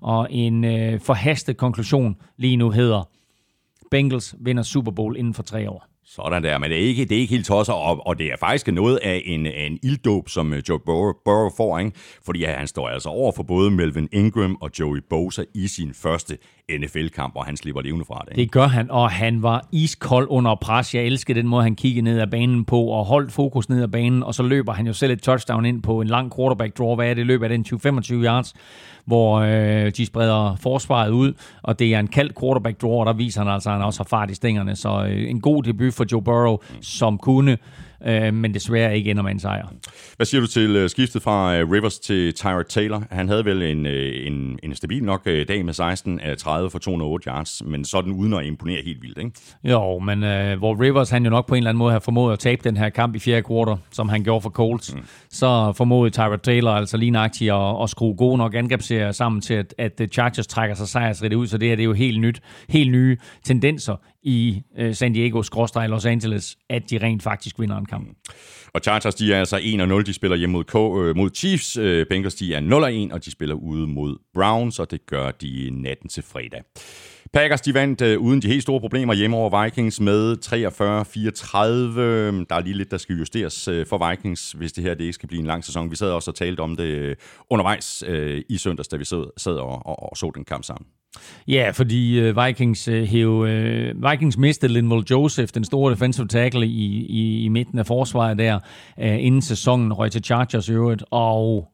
Og en øh, forhastet konklusion lige nu hedder, Bengals vinder Super Bowl inden for tre år. Sådan der, men det er ikke, det er ikke helt tosset, og, og det er faktisk noget af en, af en ilddåb, som øh, Joe Burrow, Burrow får, ikke? fordi ja, han står altså over for både Melvin Ingram og Joey Bosa i sin første NFL-kamp, og han slipper levende fra det. Ikke? Det gør han, og han var iskold under pres. Jeg elsker den måde, han kiggede ned ad banen på, og holdt fokus ned ad banen, og så løber han jo selv et touchdown ind på en lang quarterback draw. Hvad er det? Løber af den 20-25 yards, hvor øh, de spreder forsvaret ud, og det er en kald quarterback draw, og der viser han altså, at han også har fart i stængerne. Så øh, en god debut for Joe Burrow, som kunne øh, men desværre ikke ender med en sejr. Hvad siger du til uh, skiftet fra uh, Rivers til Tyrod Taylor? Han havde vel en, uh, en, en stabil nok uh, dag med 16 af 30 for 208 yards, men sådan uden at imponere helt vildt, ikke? Jo, men uh, hvor Rivers han jo nok på en eller anden måde har formået at tabe den her kamp i fjerde kvartal, som han gjorde for Colts, mm. så formåede Tyrod Taylor altså lige nøjagtigt at, at skrue gode nok angrebsserier sammen til, at, at Chargers trækker sig sejrsrigt ud, så det her det er jo helt nyt, helt nye tendenser i øh, San Diego, skråstreg Los Angeles, at de rent faktisk vinder en kamp. Og Chargers, de er altså 1-0, de spiller hjemme mod, K, øh, mod Chiefs. Øh, Bengals, de er 0-1, og de spiller ude mod Browns, og det gør de natten til fredag. Packers, de vandt øh, uden de helt store problemer hjemme over Vikings med 43-34. Øhm, der er lige lidt, der skal justeres øh, for Vikings, hvis det her det ikke skal blive en lang sæson. Vi sad også og talte om det øh, undervejs øh, i søndags, da vi sad, sad og, og, og så den kamp sammen. Ja, fordi øh, Vikings øh, uh, hæv, øh, Vikings mistede Linval Joseph, den store defensive tackle i, i, i midten af forsvaret der, uh, inden sæsonen røg til Chargers i øvrigt, og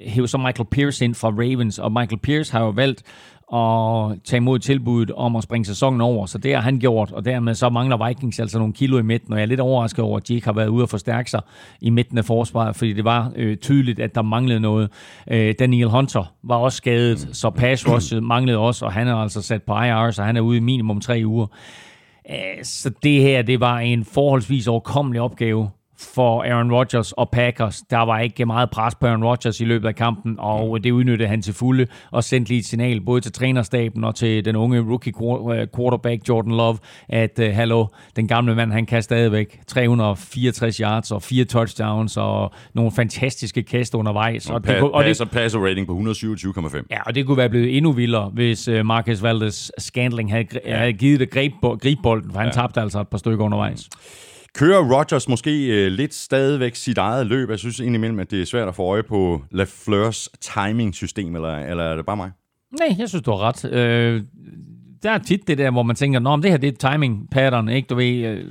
hæv så Michael Pierce ind fra Ravens, og Michael Pierce har jo valgt at tage imod tilbuddet om at springe sæsonen over, så det har han gjort, og dermed så mangler Vikings altså nogle kilo i midten, og jeg er lidt overrasket over, at de ikke har været ude og forstærke sig i midten af forsvaret, fordi det var øh, tydeligt, at der manglede noget. Øh, Daniel Hunter var også skadet, så pass rush manglede også, og han er altså sat på IR, så han er ude i minimum tre uger. Øh, så det her, det var en forholdsvis overkommelig opgave for Aaron Rodgers og Packers. Der var ikke meget pres på Aaron Rodgers i løbet af kampen, og det udnyttede han til fulde og sendte lige et signal både til trænerstaben og til den unge rookie quarterback Jordan Love, at uh, hallo, den gamle mand, han kan stadigvæk 364 yards og fire touchdowns og nogle fantastiske kast undervejs. Og, og, det, og, det, passer rating på 127,5. Ja, og det kunne være blevet endnu vildere, hvis uh, Marcus Valdes Scandling havde, havde givet det greb, gribbolden, for han ja. tabte altså et par stykker undervejs. Mm. Kører Rodgers måske øh, lidt stadigvæk sit eget løb? Jeg synes indimellem, at det er svært at få øje på LaFleurs timing-system, eller, eller er det bare mig? Nej, jeg synes, du har ret. Øh, der er tit det der, hvor man tænker, Nå, det her det er timing-pattern, ikke? Du ved, øh,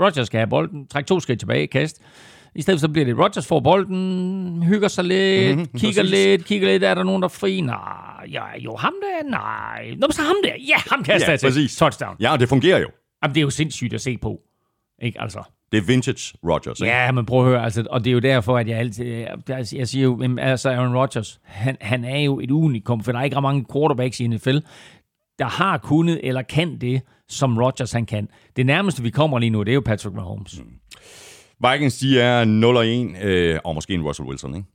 Rodgers skal have bolden, træk to skridt tilbage, kast. I stedet så bliver det, Rodgers får bolden, hygger sig lidt, mm-hmm, kigger præcis. lidt, kigger lidt, er der nogen, der er fri? Nej, ja, jo, ham der, nej. Nå, så ham der, ja, ham kaster ja, jeg til. Touchdown. Ja, og det fungerer jo. Jamen, det er jo sindssygt at se på. Ikke altså? Det er vintage Rodgers, ikke? Ja, men prøv at høre, altså, og det er jo derfor, at jeg altid, jeg siger jo, altså Aaron Rodgers, han, han er jo et unikum, for der er ikke ret mange quarterbacks i NFL, der har kunnet eller kan det, som Rodgers han kan. Det nærmeste, vi kommer lige nu, det er jo Patrick Mahomes. Mm. Vikings, de er 0 og 1, øh, og måske en Russell Wilson, ikke?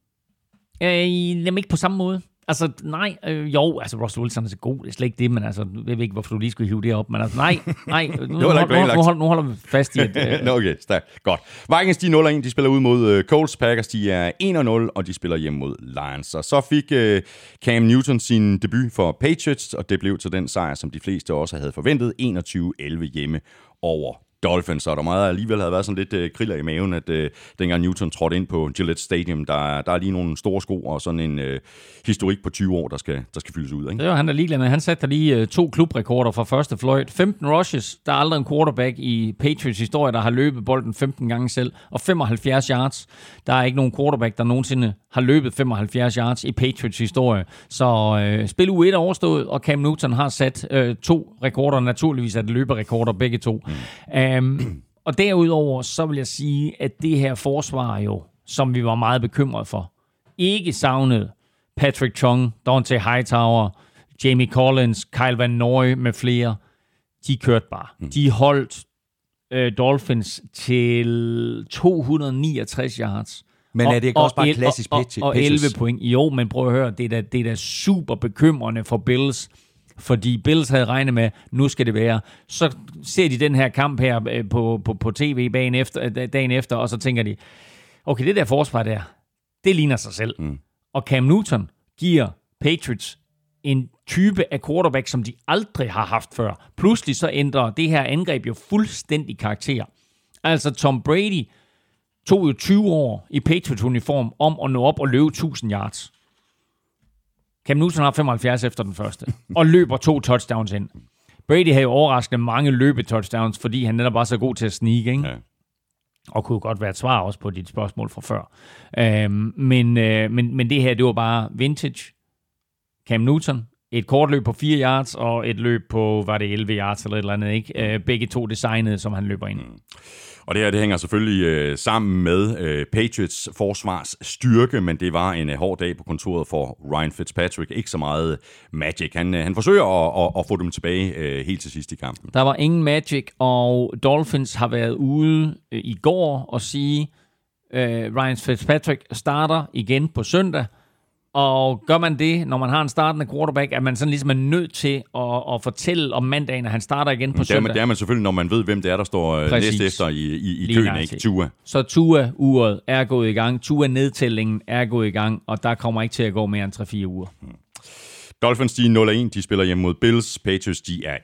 Øh, jamen ikke på samme måde. Altså, nej, øh, jo, altså Russell Wilson er så god, det er slet ikke det, men altså, jeg ved ikke, hvorfor du lige skulle hive det op, men altså, nej, nej, nu, nu, ikke nu, nu, hold- nu holder vi fast i, at øh, Nå, okay, stærkt. Godt. Vikings, de er 0 og 1. De spiller ud mod øh, Colts. Packers, de er 1 og 0, og de spiller hjem mod Lions. Og så fik øh, Cam Newton sin debut for Patriots, og det blev til den sejr, som de fleste også havde forventet. 21-11 hjemme over Dolphins, og der meget alligevel havde været sådan lidt øh, kriller i maven, at øh, dengang Newton trådte ind på Gillette Stadium, der, der er lige nogle store sko og sådan en øh, historik på 20 år, der skal, der skal fyldes ud. Ikke? Det var han der ligeglad med. Han satte der lige øh, to klubrekorder fra første fløjt. 15 rushes. Der er aldrig en quarterback i Patriots historie, der har løbet bolden 15 gange selv. Og 75 yards. Der er ikke nogen quarterback, der nogensinde har løbet 75 yards i Patriots historie. Så øh, spil U1 er overstået, og Cam Newton har sat øh, to rekorder. Naturligvis er det løberekorder begge to. Mm. Um, og derudover, så vil jeg sige, at det her forsvar jo, som vi var meget bekymrede for, ikke savnede Patrick Chung, Dante Hightower, Jamie Collins, Kyle Van Noy med flere. De kørte bare. Mm. De holdt øh, Dolphins til 269 yards. Men er det ikke også bare klassisk og, Patri- og, og 11 Patriots? point. Jo, men prøv at høre, det er da, det er da super bekymrende for Bills, fordi Bills havde regnet med, nu skal det være. Så ser de den her kamp her øh, på, på, på tv dagen efter, øh, dagen efter, og så tænker de, okay, det der forsvar der, det ligner sig selv. Mm. Og Cam Newton giver Patriots en type af quarterback, som de aldrig har haft før. Pludselig så ændrer det her angreb jo fuldstændig karakter. Altså Tom Brady tog jo 20 år i Patriots-uniform om at nå op og løbe 1000 yards. Cam Newton har 75 efter den første, og løber to touchdowns ind. Brady havde jo overraskende mange løbetouchdowns, fordi han netop var så god til at snige, ikke? Ja. og kunne godt være et svar også på dit spørgsmål fra før. Øhm, men, øh, men, men det her, det var bare vintage. Cam Newton, et kort løb på 4 yards, og et løb på, var det 11 yards eller et eller andet, ikke? Øh, begge to designede, som han løber ind. Mm. Og det her, det hænger selvfølgelig øh, sammen med øh, Patriots forsvars styrke, men det var en øh, hård dag på kontoret for Ryan Fitzpatrick. Ikke så meget øh, magic. Han, øh, han forsøger at, at, at få dem tilbage øh, helt til sidst i kampen. Der var ingen magic, og Dolphins har været ude øh, i går og sige, øh, Ryan Fitzpatrick starter igen på søndag. Og gør man det, når man har en startende quarterback, at man sådan ligesom er nødt til at, at fortælle om mandagen, at han starter igen på Det er, søndag. man, det er man selvfølgelig, når man ved, hvem det er, der står øh, Præcis. næst efter i, i, i køen, ikke? Tua. Så Tua-uret er gået i gang. Tua-nedtællingen er gået i gang, og der kommer ikke til at gå mere end 3-4 uger. Dolphins, de er 0-1, de spiller hjemme mod Bills. Patriots, de er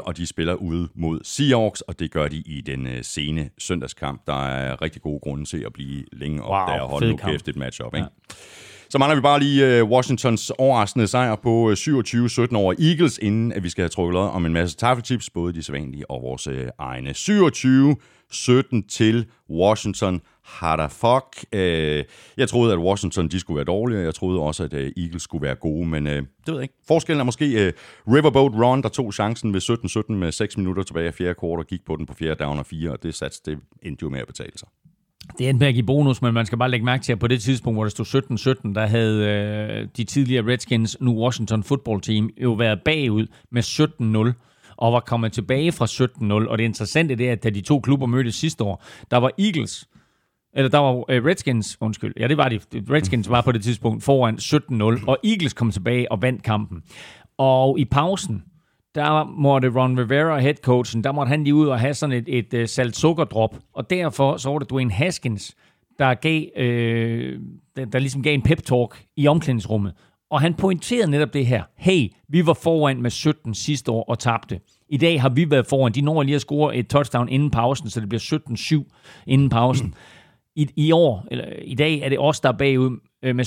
1-0, og de spiller ude mod Seahawks, og det gør de i den øh, sene søndagskamp. Der er rigtig gode grunde til at blive længe op Wow, der og holde nu kæft et matchup, ikke? Så mangler vi bare lige uh, Washingtons overraskende sejr på øh, 27-17 over Eagles, inden at vi skal have trukket om en masse taffelchips, både de sædvanlige og vores uh, egne. 27-17 til Washington. How fuck? Uh, jeg troede, at Washington de skulle være dårlige, og jeg troede også, at uh, Eagles skulle være gode, men uh, det ved jeg ikke. Forskellen er måske uh, Riverboat Ron, der tog chancen ved 17-17 med 6 minutter tilbage af fjerde kvart og gik på den på fjerde down og fire, og det sats, det endte jo med at betale sig. Det endte med at give bonus, men man skal bare lægge mærke til, at på det tidspunkt, hvor det stod 17-17, der havde øh, de tidligere Redskins, nu Washington Football Team, jo været bagud med 17-0 og var kommet tilbage fra 17-0. Og det interessante det er, at da de to klubber mødtes sidste år, der var Eagles, eller der var øh, Redskins, undskyld, ja det var de, Redskins var på det tidspunkt foran 17-0, og Eagles kom tilbage og vandt kampen. Og i pausen, der måtte Ron Rivera, headcoachen, der måtte han lige ud og have sådan et, et, et salt sukkerdrop, og derfor så var det Dwayne Haskins, der gav, øh, der, der ligesom gav en pep-talk i omklædningsrummet. Og han pointerede netop det her. Hey, vi var foran med 17 sidste år og tabte. I dag har vi været foran. De når lige at score et touchdown inden pausen, så det bliver 17-7 inden pausen. I, I år, eller i dag, er det os, der er bagud øh, med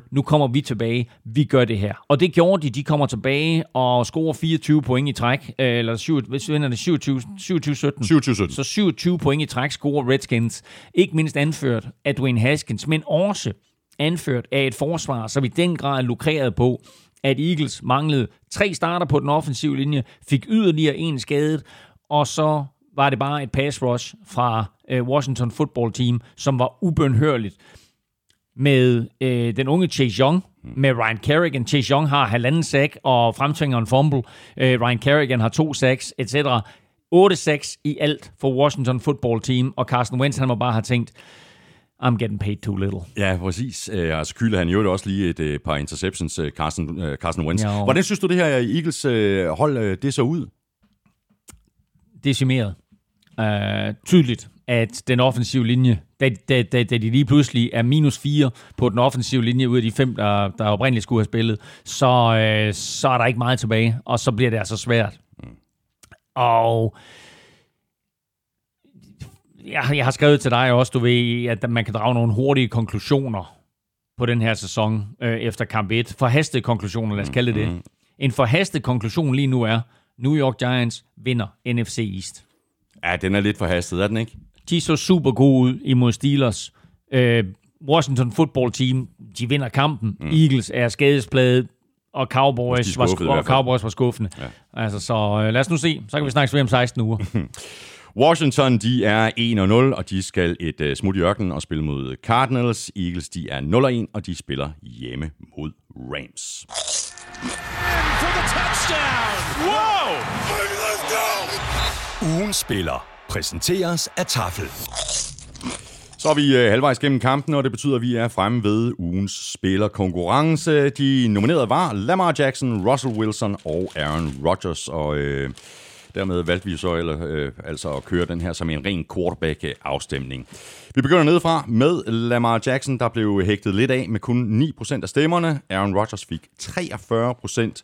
17-0. Nu kommer vi tilbage. Vi gør det her. Og det gjorde de. De kommer tilbage og scorer 24 point i træk. Øh, eller 7, hvis vi vinder det 27-17. 27-17. Så 27 point i træk scorer Redskins. Ikke mindst anført af Dwayne Haskins, men også anført af et forsvar, som i den grad lukrerede på, at Eagles manglede tre starter på den offensive linje, fik yderligere en skadet, og så var det bare et pass rush fra øh, Washington Football Team, som var ubønhørligt. Med øh, den unge Chase Young, med Ryan Kerrigan. Chase Young har halvanden sack og fremtvinger en fumble. Øh, Ryan Kerrigan har to sacks, etc. 8-6 i alt for Washington football team, og Carson Wentz, han må bare have tænkt, I'm getting paid too little. Ja, præcis. Øh, altså kylder han jo også lige et øh, par interceptions, øh, Carson, Carson Wentz. Jo. Hvordan synes du, det her Eagles hold, det så ud? decimeret. Uh, tydeligt, at den offensive linje, da, da, da, da de lige pludselig er minus 4 på den offensive linje ud af de fem, der, der oprindeligt skulle have spillet, så, uh, så er der ikke meget tilbage, og så bliver det altså svært. Og jeg, jeg har skrevet til dig også, du ved, at man kan drage nogle hurtige konklusioner på den her sæson øh, efter kamp 1. Forhastede konklusioner, lad os kalde det det. En forhastet konklusion lige nu er, New York Giants vinder NFC East. Ja, den er lidt forhastet, er den ikke? De så super gode ud imod Steelers. Øh, Washington football team, de vinder kampen. Mm. Eagles er skadespladet, og Cowboys, var, og. Cowboys var skuffende. Ja. Altså, så øh, lad os nu se. Så kan vi snakke ved om 16 uger. Washington, de er 1-0, og de skal et uh, smut i ørkenen og spille mod Cardinals. Eagles, de er 0-1, og de spiller hjemme mod Rams. Ugen spiller præsenteres af Tafel. Så er vi øh, halvvejs gennem kampen, og det betyder, at vi er fremme ved ugens spillerkonkurrence. De nominerede var Lamar Jackson, Russell Wilson og Aaron Rodgers, og øh, dermed valgte vi så eller, øh, altså at køre den her som en ren quarterback-afstemning. Vi begynder nedefra med Lamar Jackson, der blev hægtet lidt af med kun 9% af stemmerne. Aaron Rodgers fik 43%,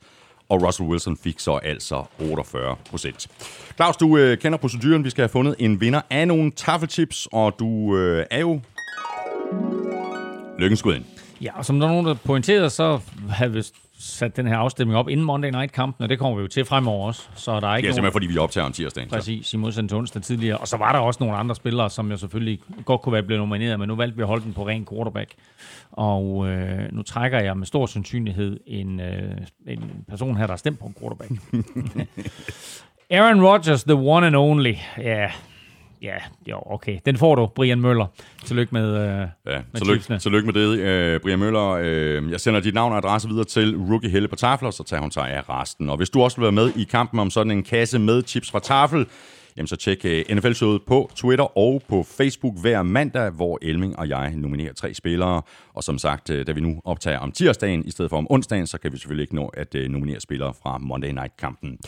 og Russell Wilson fik så altså 48 procent. Claus, du øh, kender proceduren. Vi skal have fundet en vinder af nogle taffelchips, og du øh, er jo lykkens skud ind. Ja, og som der er nogen, der pointerede, så havde vi sat den her afstemning op inden Monday Night-kampen, og det kommer vi jo til fremover også. Så der er ikke er nogen... simpelthen, fordi vi optager om tirsdagen. så. Præcis, i modsætning til onsdag tidligere. Og så var der også nogle andre spillere, som jo selvfølgelig godt kunne være blevet nomineret, men nu valgte vi at holde den på ren quarterback. Og øh, nu trækker jeg med stor sandsynlighed en, øh, en person her, der har stemt på en quarterback. Aaron Rodgers, the one and only. Ja, ja, jo, okay. Den får du, Brian Møller. Tillykke med, øh, Ja, med tillykke, chipsene. tillykke med det, øh, Brian Møller. Øh, jeg sender dit navn og adresse videre til Rookie Helle på Tafel, og så tager hun sig af resten. Og hvis du også vil være med i kampen om sådan en kasse med chips fra Tafel, jamen så tjek øh, NFL-showet på Twitter og på Facebook hver mandag, hvor Elming og jeg nominerer tre spillere. Og som sagt, øh, da vi nu optager om tirsdagen i stedet for om onsdagen, så kan vi selvfølgelig ikke nå at øh, nominere spillere fra Monday Night-kampen.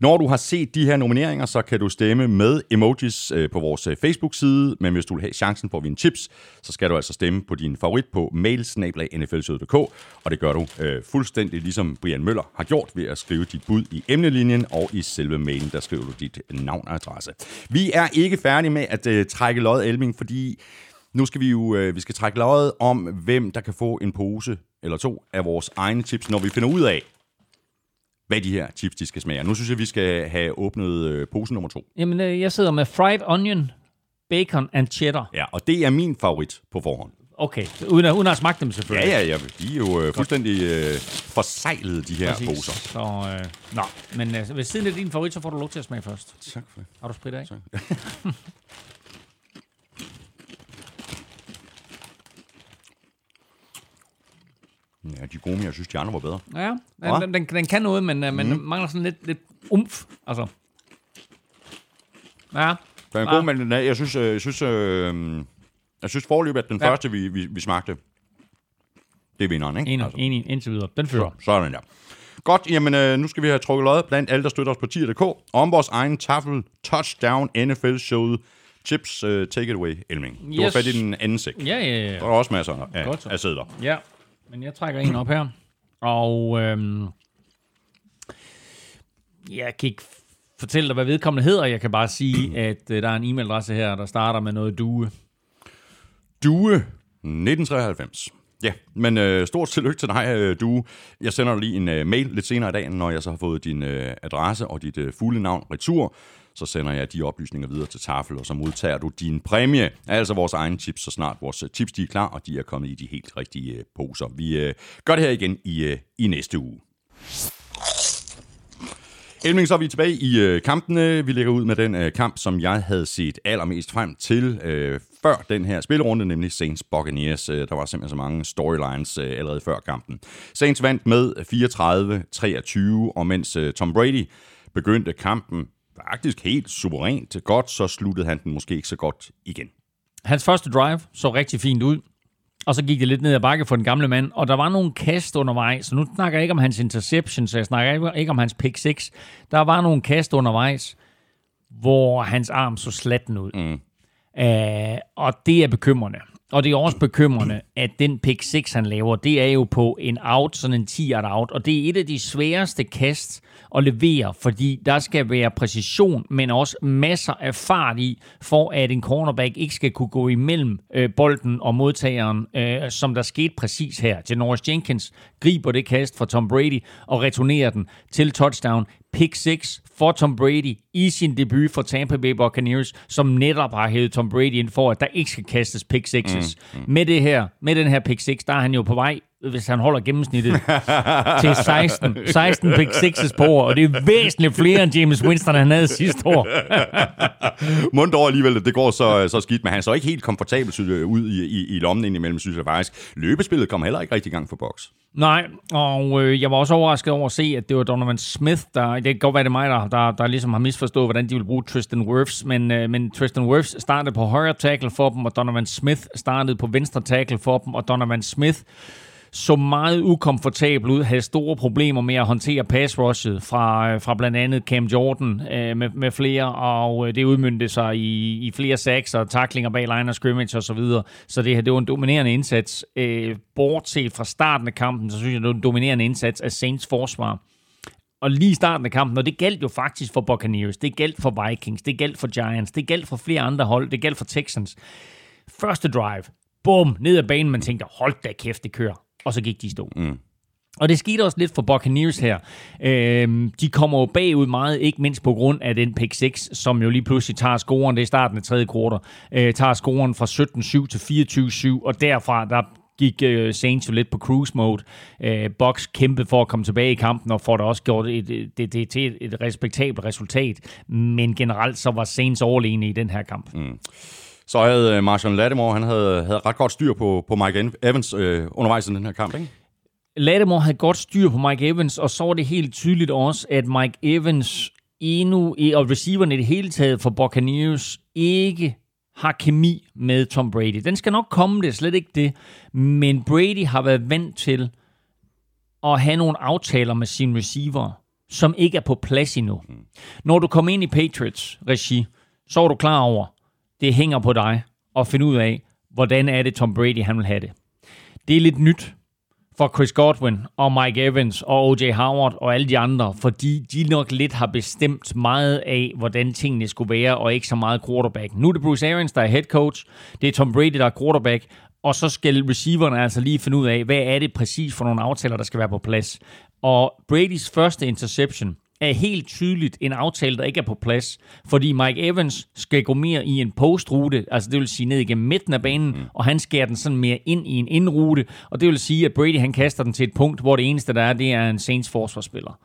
Når du har set de her nomineringer, så kan du stemme med emojis på vores Facebook-side, men hvis du vil have chancen på at vinde chips, så skal du altså stemme på din favorit på mailsnablag.nflsød.dk, og det gør du øh, fuldstændig ligesom Brian Møller har gjort ved at skrive dit bud i emnelinjen, og i selve mailen, der skriver du dit navn og adresse. Vi er ikke færdige med at øh, trække lod, Elming, fordi nu skal vi jo øh, vi skal trække lod om, hvem der kan få en pose eller to af vores egne chips, når vi finder ud af, hvad de her chips de skal smage. Nu synes jeg, vi skal have åbnet øh, pose nummer to. Jamen, øh, jeg sidder med fried onion, bacon and cheddar. Ja, og det er min favorit på forhånd. Okay, uden at, uden at smagt dem Ja, selvfølgelig. ja, ja. De er jo øh, fuldstændig øh, forsejlede, de her Præcis. poser. Så, øh, nå, men øh, ved siden af din favorit, så får du lov til at smage først. Tak for det. Har du sprit af? Ja, de er gode, men jeg synes, de andre var bedre. Ja, Hva? den, den, den, kan noget, men, øh, men mm. mangler sådan lidt, lidt umf. Altså. Ja, Den er Ah. god, men er- jeg synes, øh, jeg synes, øh, jeg synes forløbet, at den Ja. første, vi, vi, vi smagte, det er vinderen, ikke? enig, altså. enig indtil videre. Den fører. Sådan der. Godt, jamen øh, nu skal vi have trukket lod blandt alle, der støtter os på tier.dk. Om vores egen tafel touchdown NFL showet Chips, uh, take it away, Elming. Du har Yes. fat i den anden sæk. Ja, ja, ja. Der er også masser af, Godt så. af sæder. Ja, men jeg trækker en op her. Og øhm, jeg kan ikke fortælle dig, hvad vedkommende hedder. Jeg kan bare sige, at øh, der er en e-mailadresse her, der starter med noget due. Due 1993. Ja, men øh, stort tillykke til dig, øh, Due. Jeg sender dig lige en øh, mail lidt senere i dag, når jeg så har fået din øh, adresse og dit øh, fulde navn retur. Så sender jeg de oplysninger videre til Tafel, og så modtager du din præmie. Altså vores egne chips, så snart vores øh, chips de er klar, og de er kommet i de helt rigtige øh, poser. Vi øh, gør det her igen i, øh, i næste uge. Elming, så er vi tilbage i øh, kampene. Vi lægger ud med den øh, kamp, som jeg havde set allermest frem til. Øh, før den her spillerunde, nemlig Saints Buccaneers. Øh, Der var simpelthen så mange storylines øh, allerede før kampen. Saints vandt med 34-23, og mens øh, Tom Brady begyndte kampen faktisk helt suverænt godt, så sluttede han den måske ikke så godt igen. Hans første drive så rigtig fint ud. Og så gik det lidt ned ad bakke for den gamle mand, og der var nogle kast undervejs. Så nu snakker jeg ikke om hans interception, så jeg snakker ikke- ikke om hans pick 6. Der var nogle kast undervejs, hvor hans arm så slatten ud. Mm. Uh, og det er bekymrende. Og det er også bekymrende, at den pick 6, han laver, det er jo på en out, sådan en 10 out. Og det er et af de sværeste kast at levere, fordi der skal være præcision, men også masser af fart i, for at en cornerback ikke skal kunne gå imellem øh, bolden og modtageren, øh, som der skete præcis her. Norris Jenkins griber det kast fra Tom Brady og returnerer den til touchdown. Pick 6 for Tom Brady i sin debut for Tampa Bay Buccaneers, som netop har hævet Tom Brady ind for, at der ikke skal kastes pick 6's. Mm, mm. Med, det her, med den her pick 6, der er han jo på vej, hvis han holder gennemsnittet, til 16, 16 pick 6's på år, og det er væsentligt flere end James Winston, han havde sidste år. Mundt over alligevel, det går så, så skidt, men han så ikke helt komfortabel synes jeg, ud i, i, i lommen indimellem, synes jeg faktisk. Løbespillet kom heller ikke rigtig gang for boks. Nej, og øh, jeg var også overrasket over at se, at det var Donovan Smith, der, det kan godt være, det er mig, der, der, der ligesom har misforstået, hvordan de vil bruge Tristan Wirfs, men, øh, men Tristan Wirfs startede på højre tackle for dem, og Donovan Smith startede på venstre tackle for dem, og Donovan Smith så meget ukomfortabel ud, havde store problemer med at håndtere pass rushet fra, øh, fra blandt andet Cam Jordan øh, med, med flere, og øh, det udmyndte sig i, i flere sacks og taklinger bag line of scrimmage og så videre. Så det, her, det var en dominerende indsats. Øh, bortset fra starten af kampen, så synes jeg, det var en dominerende indsats af Saints forsvar. Og lige i starten af kampen, og det galt jo faktisk for Buccaneers, det galt for Vikings, det galt for Giants, det galt for flere andre hold, det galt for Texans. Første drive, bum, ned ad banen, man tænker, hold da kæft, det kører. Og så gik de i stå. Mm. Og det skete også lidt for Buccaneers her. Øhm, de kommer jo bagud meget, ikke mindst på grund af den pick 6, som jo lige pludselig tager scoren, det er i starten af tredje kvartal, øh, tager scoren fra 17-7 til 24-7, og derfra der gik øh, Saints jo lidt på cruise mode. Øh, Bucks kæmpe for at komme tilbage i kampen, og får det også gjort et, et, det, det til et, et respektabelt resultat. Men generelt så var Saints overlegne i den her kamp. Mm. Så havde øh, Marshall Lattimore, han havde, havde ret godt styr på, på Mike Evans øh, undervejs i den her kamp, ikke? Lattimore havde godt styr på Mike Evans, og så var det helt tydeligt også, at Mike Evans endnu, og receiverne i det hele taget for Buccaneers, ikke har kemi med Tom Brady. Den skal nok komme, det er slet ikke det. Men Brady har været vant til at have nogle aftaler med sine receiver, som ikke er på plads endnu. Når du kommer ind i Patriots-regi, så er du klar over, det hænger på dig at finde ud af, hvordan er det Tom Brady han vil have det. Det er lidt nyt for Chris Godwin og Mike Evans og O.J. Howard og alle de andre, fordi de nok lidt har bestemt meget af, hvordan tingene skulle være, og ikke så meget quarterback. Nu er det Bruce Arians, der er head coach. Det er Tom Brady, der er quarterback. Og så skal receiverne altså lige finde ud af, hvad er det præcis for nogle aftaler, der skal være på plads. Og Bradys første interception er helt tydeligt en aftale, der ikke er på plads, fordi Mike Evans skal gå mere i en postrute, altså det vil sige ned igennem midten af banen, mm. og han skærer den sådan mere ind i en indrute, og det vil sige, at Brady han kaster den til et punkt, hvor det eneste, der er, det er en Saints forsvarsspiller.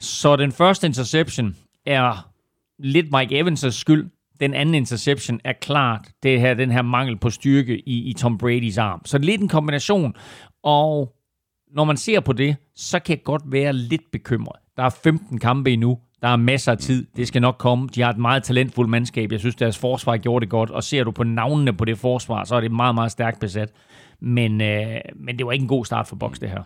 Så den første interception er lidt Mike Evans' skyld, den anden interception er klart det her, den her mangel på styrke i, i Tom Bradys arm. Så lidt en kombination, og når man ser på det, så kan jeg godt være lidt bekymret. Der er 15 kampe endnu. Der er masser af tid. Det skal nok komme. De har et meget talentfuldt mandskab. Jeg synes, deres forsvar gjorde det godt. Og ser du på navnene på det forsvar, så er det meget, meget stærkt besat. Men, øh, men det var ikke en god start for Boks, det her.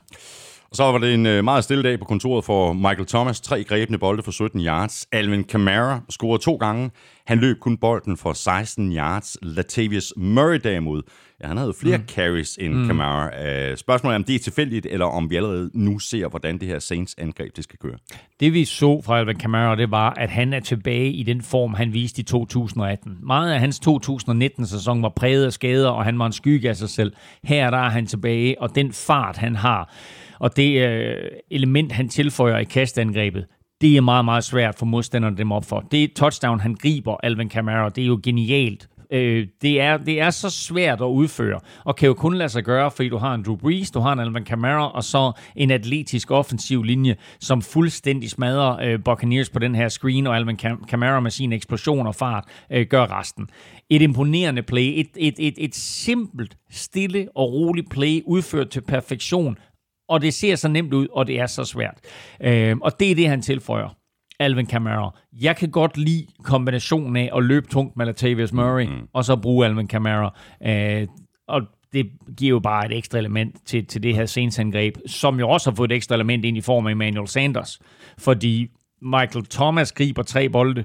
Og så var det en øh, meget stille dag på kontoret for Michael Thomas. Tre grebne bolde for 17 yards. Alvin Kamara scorede to gange. Han løb kun bolden for 16 yards. Latavius Murray derimod, ja, han havde flere mm. carries end mm. Kamara. Uh, spørgsmålet er, om det er tilfældigt, eller om vi allerede nu ser, hvordan det her Saints angreb det skal køre. Det vi så fra Alvin Kamara, det var, at han er tilbage i den form, han viste i 2018. Meget af hans 2019-sæson var præget af skader, og han var en skygge af sig selv. Her der er han tilbage, og den fart, han har, og det øh, element, han tilføjer i kastangrebet, det er meget, meget svært for modstanderne dem op for. Det er touchdown, han griber, Alvin Kamara. Det er jo genialt Øh, det, er, det er så svært at udføre, og kan jo kun lade sig gøre, fordi du har en Drew Brees, du har en Alvin Kamara, og så en atletisk offensiv linje, som fuldstændig smadrer øh, Buccaneers på den her screen, og Alvin Kam- Kamara med sin eksplosion og fart øh, gør resten. Et imponerende play, et, et, et, et simpelt, stille og roligt play, udført til perfektion, og det ser så nemt ud, og det er så svært. Øh, og det er det, han tilføjer. Alvin Kamara. Jeg kan godt lide kombinationen af at løbe tungt med Latavius Murray, mm. og så bruge Alvin Kamara. Øh, og det giver jo bare et ekstra element til, til det her Saints-angreb, som jo også har fået et ekstra element ind i form af Emmanuel Sanders. Fordi Michael Thomas griber tre bolde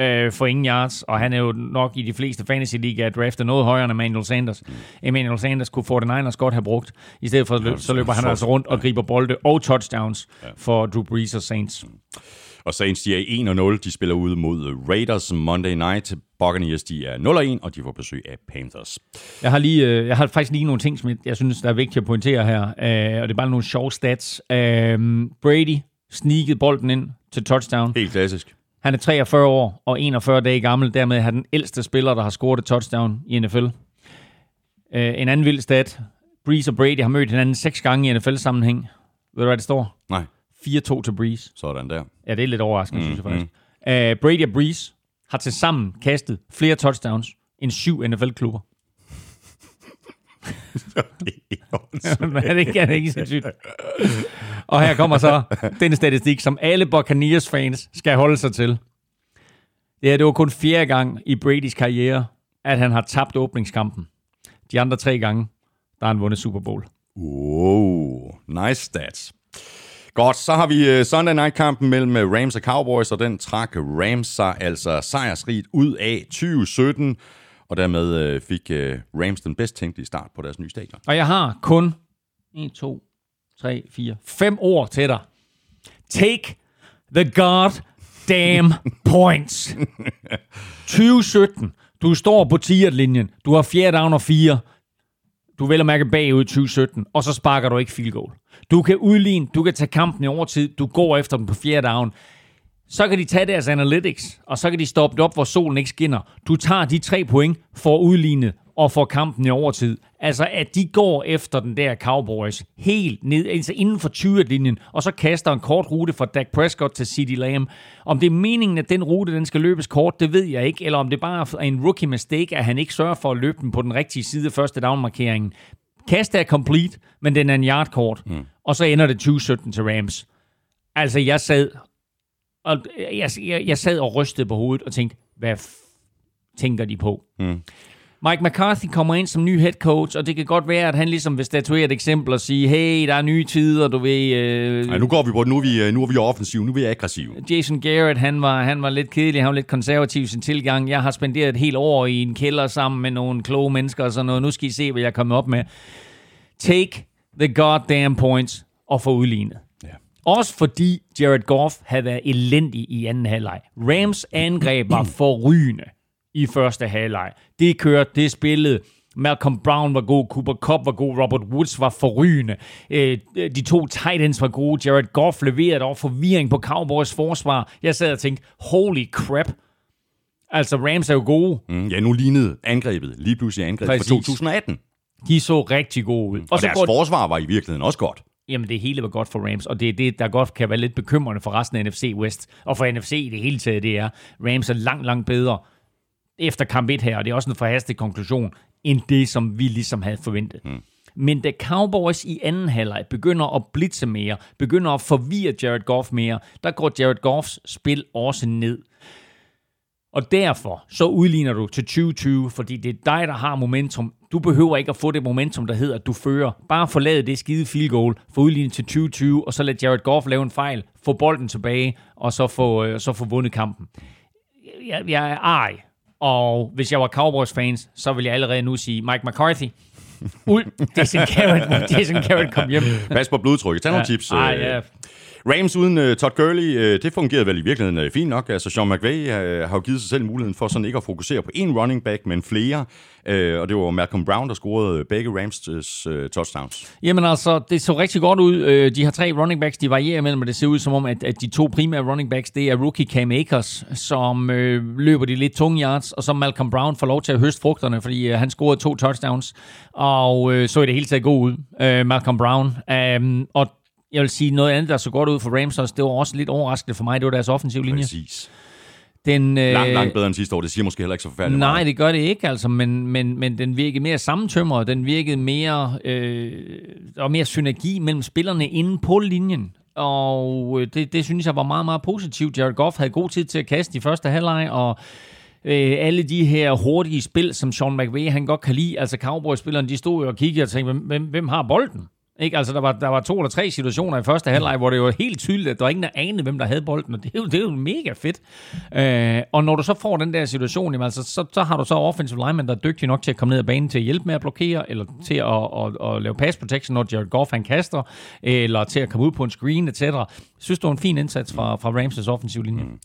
øh, for ingen yards, og han er jo nok i de fleste fantasy-ligaer draftet noget højere end Emmanuel Sanders. Mm. Emmanuel Sanders kunne 49ers godt have brugt. I stedet for, løb, så løber han altså rundt og griber bolde og touchdowns ja. for Drew Brees og Saints. Og Saints, de er 1-0. De spiller ud mod Raiders Monday Night. Buccaneers, de er 0-1, og de får besøg af Panthers. Jeg har, lige, øh, jeg har faktisk lige nogle ting, som jeg, jeg synes, der er vigtigt at pointere her, øh, og det er bare nogle sjove stats. Øh, Brady sneakede bolden ind til touchdown. Helt klassisk. Han er 43 år og 41 dage gammel, dermed er han den ældste spiller, der har scoret et touchdown i NFL. Øh, en anden vild stat. Breeze og Brady har mødt hinanden seks gange i NFL-sammenhæng. Ved du, hvad det står? Nej, 4-2 til Breeze. sådan der. Ja, det er lidt overraskende, mm, synes jeg faktisk. Uh, Brady og Breeze har til sammen kastet flere touchdowns end syv NFL-klubber det er det ikke, er det ikke sindssygt? Og her kommer så den statistik, som alle Buccaneers-fans skal holde sig til. Det her, det var kun fjerde gang i Bradys karriere, at han har tabt åbningskampen. De andre tre gange, der har han vundet Super Bowl. Wow, nice stats. Godt, så har vi øh, Sunday Night-kampen mellem øh, Rams og Cowboys, og den trak Rams sig altså sejrsrigt ud af 2017, og dermed øh, fik øh, Rams den bedst tænkelige start på deres nye stadion. Og jeg har kun 1, 2, 3, 4, 5 ord til dig. Take the god damn points. 2017. Du står på 10-linjen. Du har fjerde down og 4. Du at mærke bagud 2017, og så sparker du ikke field goal. Du kan udligne, du kan tage kampen i overtid, du går efter dem på fjerde down. Så kan de tage deres analytics, og så kan de stoppe det op, hvor solen ikke skinner. Du tager de tre point for at udligne og for kampen i overtid. Altså, at de går efter den der Cowboys helt ned, altså inden for 20-linjen, og så kaster en kort rute fra Dak Prescott til CeeDee Lamb. Om det er meningen, at den rute den skal løbes kort, det ved jeg ikke, eller om det bare er en rookie mistake, at han ikke sørger for at løbe den på den rigtige side af første down-markeringen. Kast er complete, men den er en yard kort, mm. og så ender det 2017 til Rams. Altså, jeg sad og jeg, jeg, jeg sad og rystede på hovedet og tænkte, hvad tænker de på? Mm. Mike McCarthy kommer ind som ny head coach, og det kan godt være, at han ligesom vil statuere et eksempel og sige, hey, der er nye tider, du ved... Øh, Ej, nu går vi på. Nu er vi, øh, nu er vi offensive. Nu er vi aggressive. Jason Garrett, han var, han var lidt kedelig, han var lidt konservativ i sin tilgang. Jeg har spenderet et helt år i en kælder sammen med nogle kloge mennesker og sådan noget. Nu skal I se, hvad jeg er kommet op med. Take the goddamn points og få udlignet. Også fordi Jared Goff havde været elendig i anden halvleg. Rams angreb var forrygende i første halvleg. Det kørte, det spillede. Malcolm Brown var god, Cooper Cup var god, Robert Woods var forrygende. Øh, de to tight ends var gode. Jared Goff leverede over forvirring på Cowboys forsvar. Jeg sad og tænkte, holy crap. Altså, Rams er jo gode. Mm, ja, nu lignede angrebet lige pludselig angrebet Præcis. fra 2018. De så rigtig gode ud. Og, og deres forsvar var i virkeligheden også godt. Jamen, det hele var godt for Rams, og det er det, der godt kan være lidt bekymrende for resten af NFC West, og for NFC i det hele taget, det er, Rams er langt, langt bedre efter kamp 1 her, og det er også en forhastet konklusion, end det, som vi ligesom havde forventet. Mm. Men da Cowboys i anden halvleg begynder at blitse mere, begynder at forvirre Jared Goff mere, der går Jared Goffs spil også ned. Og derfor så udligner du til 2020, fordi det er dig, der har momentum. Du behøver ikke at få det momentum, der hedder, at du fører. Bare forlade det skide field goal, få udlignet til 2020, og så lad Jared Goff lave en fejl, få bolden tilbage, og så få, øh, så få vundet kampen. Jeg, jeg er ej. Og hvis jeg var Cowboys-fans, så vil jeg allerede nu sige, Mike McCarthy, ud. Jason Garrett, Jason Garrett kom hjem. Pas på blodtrykket. Tag nogle tips. Ej, øh. ja. Rams uden uh, Todd Gurley, uh, det fungerede vel i virkeligheden uh, fint nok. Altså Sean McVay uh, har jo givet sig selv muligheden for sådan ikke at fokusere på én running back, men flere. Uh, og det var Malcolm Brown, der scorede begge Rams' uh, touchdowns. Jamen altså, det så rigtig godt ud. De har tre running backs, de varierer mellem, og det ser ud som om, at, at de to primære running backs, det er rookie Cam Akers, som øh, løber de lidt tunge yards, og så Malcolm Brown får lov til at høste frugterne, fordi øh, han scorede to touchdowns, og øh, så er det hele taget god ud, øh, Malcolm Brown. Um, og jeg vil sige, noget andet, der så godt ud for Rams også, det var også lidt overraskende for mig, det var deres offensive linje. Præcis. Den, øh, langt, langt bedre end sidste år. Det siger måske heller ikke så forfærdeligt Nej, meget. det gør det ikke, altså, men, men, men den virkede mere sammentømret, den virkede mere, øh, og mere synergi mellem spillerne inde på linjen. Og øh, det, det synes jeg var meget, meget positivt. Jared Goff havde god tid til at kaste i første halvleg, og øh, alle de her hurtige spil, som Sean McVay han godt kan lide. Altså Cowboys-spillerne, de stod jo og kiggede og tænkte, hvem, hvem, hvem har bolden? Ikke? Altså, der var, der var to eller tre situationer i første halvleg, hvor det var helt tydeligt, at der var ingen, der anede, hvem der havde bolden, og det er jo, det er jo mega fedt. Øh, og når du så får den der situation, jamen, altså, så, så har du så offensive lineman, der er dygtig nok til at komme ned ad banen til at hjælpe med at blokere, eller til at, at, at, at lave pass protection, når Jared Goff han kaster, eller til at komme ud på en screen, etc. Synes, det var en fin indsats fra, fra Ramses offensive linje. Mm.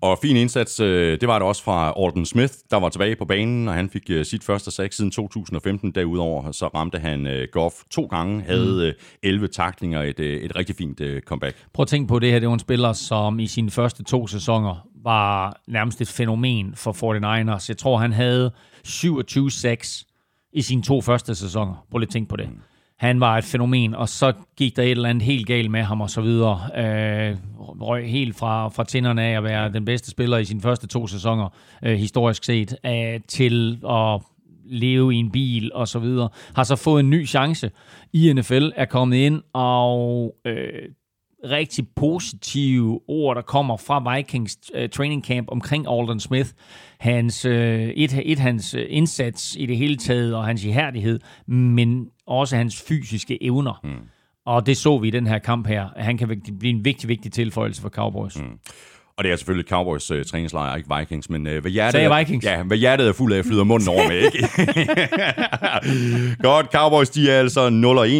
Og fin indsats, øh, det var det også fra Alden Smith, der var tilbage på banen, og han fik øh, sit første sack siden 2015. Derudover så ramte han øh, Goff to gange, havde 11 taklinger, et, et rigtig fint comeback. Prøv at tænke på det her, det var en spiller, som i sine første to sæsoner var nærmest et fænomen for 49ers. Jeg tror, han havde 27 sacks i sine to første sæsoner. Prøv lige at tænke på det. Mm han var et fænomen, og så gik der et eller andet helt galt med ham og så videre. Øh, røg helt fra, fra tænderne af at være den bedste spiller i sine første to sæsoner, øh, historisk set, øh, til at leve i en bil og så videre. Har så fået en ny chance i NFL, er kommet ind og øh, rigtig positive ord, der kommer fra Vikings uh, training camp omkring Alden Smith. Hans, uh, et, et hans indsats i det hele taget, og hans ihærdighed, men også hans fysiske evner. Mm. Og det så vi i den her kamp her. Han kan blive en vigtig, vigtig tilføjelse for Cowboys. Mm. Og det er selvfølgelig Cowboys uh, træningslejr, ikke Vikings, men uh, hvad, hjertet er, Vikings? Ja, hvad hjertet er fuld af, flyder munden over med, ikke? Godt, Cowboys, de er altså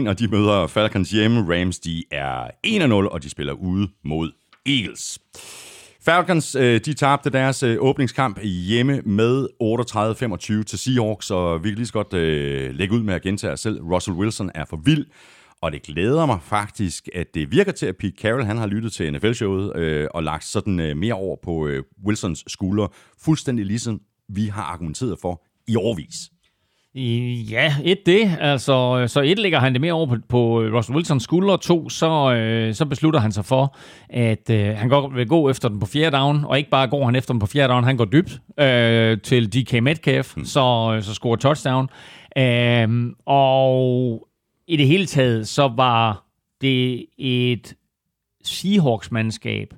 0-1, og de møder Falcons hjemme. Rams, de er 1-0, og de spiller ude mod Eagles. Falcons, øh, de tabte deres øh, åbningskamp hjemme med 38-25 til Seahawks, og vi kan lige så godt øh, lægge ud med at gentage os selv. Russell Wilson er for vild. Og det glæder mig faktisk, at det virker til, at Pete Carroll han har lyttet til NFL-showet øh, og lagt sådan øh, mere over på øh, Wilsons skuldre. Fuldstændig ligesom vi har argumenteret for i årvis. Ja, et det. Altså, så et ligger han det mere over på, på Russell Wilsons skuldre. To, så, øh, så beslutter han sig for, at øh, han går, vil gå efter den på fjerde down. Og ikke bare går han efter den på fjerde down, han går dybt øh, til DK Metcalf, hmm. så, så scorer touchdown. Øh, og i det hele taget, så var det et Seahawks-mandskab,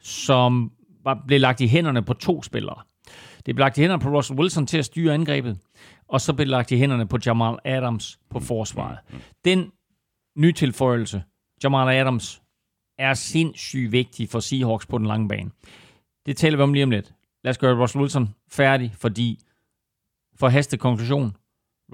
som var, blev lagt i hænderne på to spillere. Det blev lagt i hænderne på Russell Wilson til at styre angrebet, og så blev lagt i hænderne på Jamal Adams på forsvaret. Den nytilføjelse, Jamal Adams, er sindssygt vigtig for Seahawks på den lange bane. Det taler vi om lige om lidt. Lad os gøre Russell Wilson færdig, fordi for haste konklusion,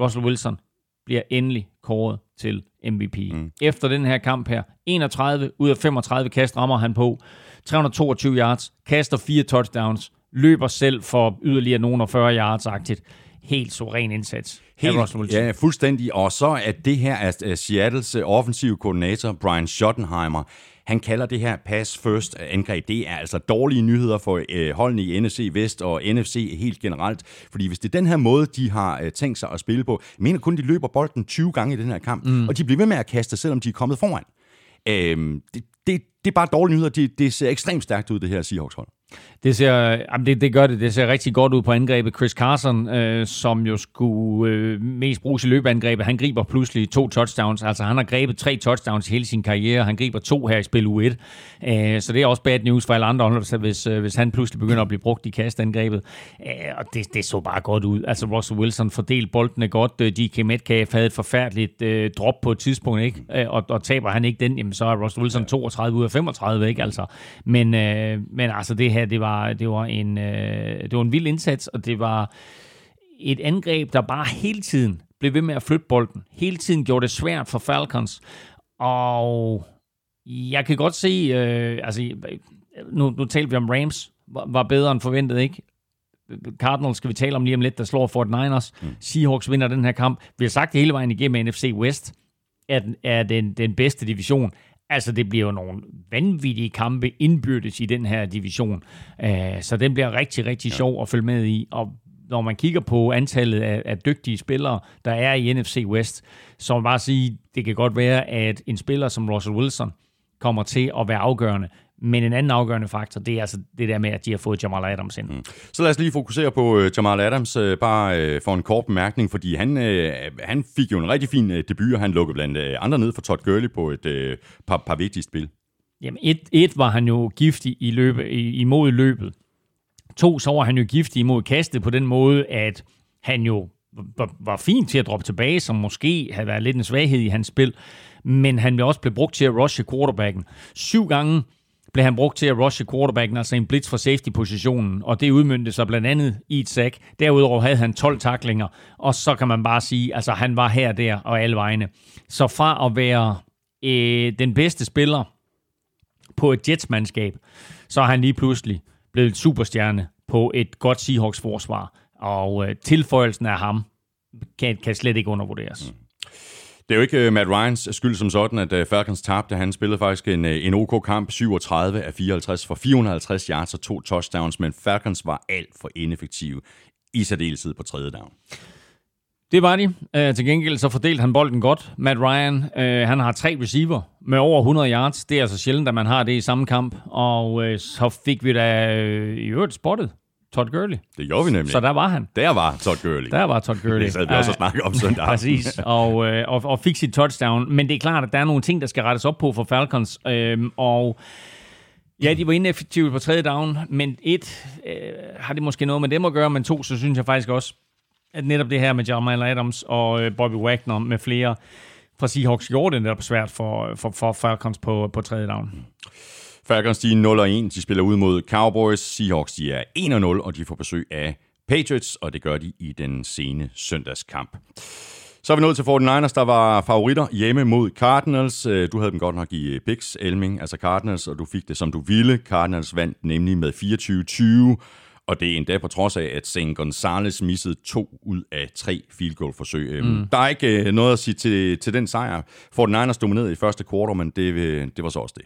Russell Wilson bliver endelig kåret til MVP. Mm. Efter den her kamp her, 31 ud af 35 kast rammer han på, 322 yards, kaster fire touchdowns, løber selv for yderligere nogen af 40 yards-agtigt. Helt suveræn indsats. Helt, ja, fuldstændig. Og så er det her at Seattles offensive koordinator, Brian Schottenheimer, han kalder det her pass first angreb. Det er altså dårlige nyheder for øh, holdene i NFC Vest og NFC helt generelt. Fordi hvis det er den her måde, de har øh, tænkt sig at spille på, jeg mener kun, de løber bolden 20 gange i den her kamp, mm. og de bliver ved med at kaste, selvom de er kommet foran. Øh, det, det, det er bare dårlige nyheder. Det, det ser ekstremt stærkt ud, det her Seahawks-hold. Det, ser, jamen det, det gør det. Det ser rigtig godt ud på angrebet. Chris Carson, øh, som jo skulle øh, mest bruges i løbeangrebet, han griber pludselig to touchdowns. Altså han har grebet tre touchdowns hele sin karriere. Han griber to her i spil u 1. Øh, så det er også bad news for alle andre, hvis, øh, hvis han pludselig begynder at blive brugt i kastangrebet. Øh, og det, det så bare godt ud. Altså Russell Wilson fordelte boldene godt. Øh, DK Metcalf havde et forfærdeligt øh, drop på et tidspunkt, ikke? Øh, og, og taber han ikke den, jamen, så er Russell Wilson 32 ud af 35, ikke? Altså, men, øh, men altså det her, det var, det var, en, øh, det var en vild indsats, og det var et angreb, der bare hele tiden blev ved med at flytte bolden. Hele tiden gjorde det svært for Falcons. Og Jeg kan godt se, øh, altså nu, nu talte vi om Rams, var, var bedre end forventet, ikke? Cardinals skal vi tale om lige om lidt, der slår 49ers. Mm. Seahawks vinder den her kamp. Vi har sagt hele vejen igennem NFC West, at er den, den bedste division. Altså, det bliver jo nogle vanvittige kampe indbyrdes i den her division. Uh, så den bliver rigtig, rigtig sjov at følge med i. Og når man kigger på antallet af, af dygtige spillere, der er i NFC West, så må man bare sige, det kan godt være, at en spiller som Russell Wilson kommer til at være afgørende. Men en anden afgørende faktor, det er altså det der med, at de har fået Jamal Adams ind. Mm. Så lad os lige fokusere på uh, Jamal Adams, uh, bare uh, for en kort bemærkning, fordi han, uh, han fik jo en rigtig fin uh, debut, og han lukkede blandt uh, andre ned for Todd Gurley på et uh, par, par vigtige spil. Jamen, et, et var han jo giftig i løbet, imod løbet. To, så var han jo giftig imod kastet på den måde, at han jo var, var fint til at droppe tilbage, som måske havde været lidt en svaghed i hans spil, men han vil også blive brugt til at rushe quarterbacken. Syv gange blev han brugt til at rushe quarterbacken, altså en blitz fra safety-positionen, og det udmyndte sig blandt andet i et sack. Derudover havde han 12 taklinger, og så kan man bare sige, altså han var her, der og alle vegne. Så fra at være øh, den bedste spiller på et Jets-mandskab, så er han lige pludselig blevet en superstjerne på et godt Seahawks-forsvar, og øh, tilføjelsen af ham kan, kan slet ikke undervurderes. Mm. Det er jo ikke øh, Matt Ryans skyld som sådan, at øh, Falcons tabte. Han spillede faktisk en, øh, en OK kamp, 37 af 54 for 450 yards og to touchdowns, men Falcons var alt for ineffektive i særdeleshed på tredje down. Det var de. Uh, til gengæld så fordelte han bolden godt. Matt Ryan, øh, han har tre receiver med over 100 yards. Det er altså sjældent, at man har det i samme kamp. Og øh, så fik vi da øh, i øvrigt spottet Todd Gurley. Det gjorde vi nemlig. Så der var han. Der var Todd Gurley. Der var Todd Gurley. Det sad vi også og snakke om søndag Præcis, og, øh, og, og fik sit touchdown. Men det er klart, at der er nogle ting, der skal rettes op på for Falcons. Øhm, og ja, de var ineffektive på tredje down, men et, øh, har det måske noget med dem at gøre, men to, så synes jeg faktisk også, at netop det her med Jamal Adams og øh, Bobby Wagner med flere fra Seahawks gjorde det netop svært for, for, for Falcons på, på tredje down. Falcons de er 0-1, de spiller ud mod Cowboys. Seahawks de er 1-0, og de får besøg af Patriots, og det gør de i den sene søndagskamp. Så er vi nået til 49ers, der var favoritter hjemme mod Cardinals. Øh, du havde dem godt nok i picks, Elming, altså Cardinals, og du fik det, som du ville. Cardinals vandt nemlig med 24-20, og det er endda på trods af, at St. Gonzalez missede to ud af tre field goal forsøg. Øhm, mm. Der er ikke øh, noget at sige til, til den sejr. 49ers dominerede i første kvartal, men det, øh, det var så også det.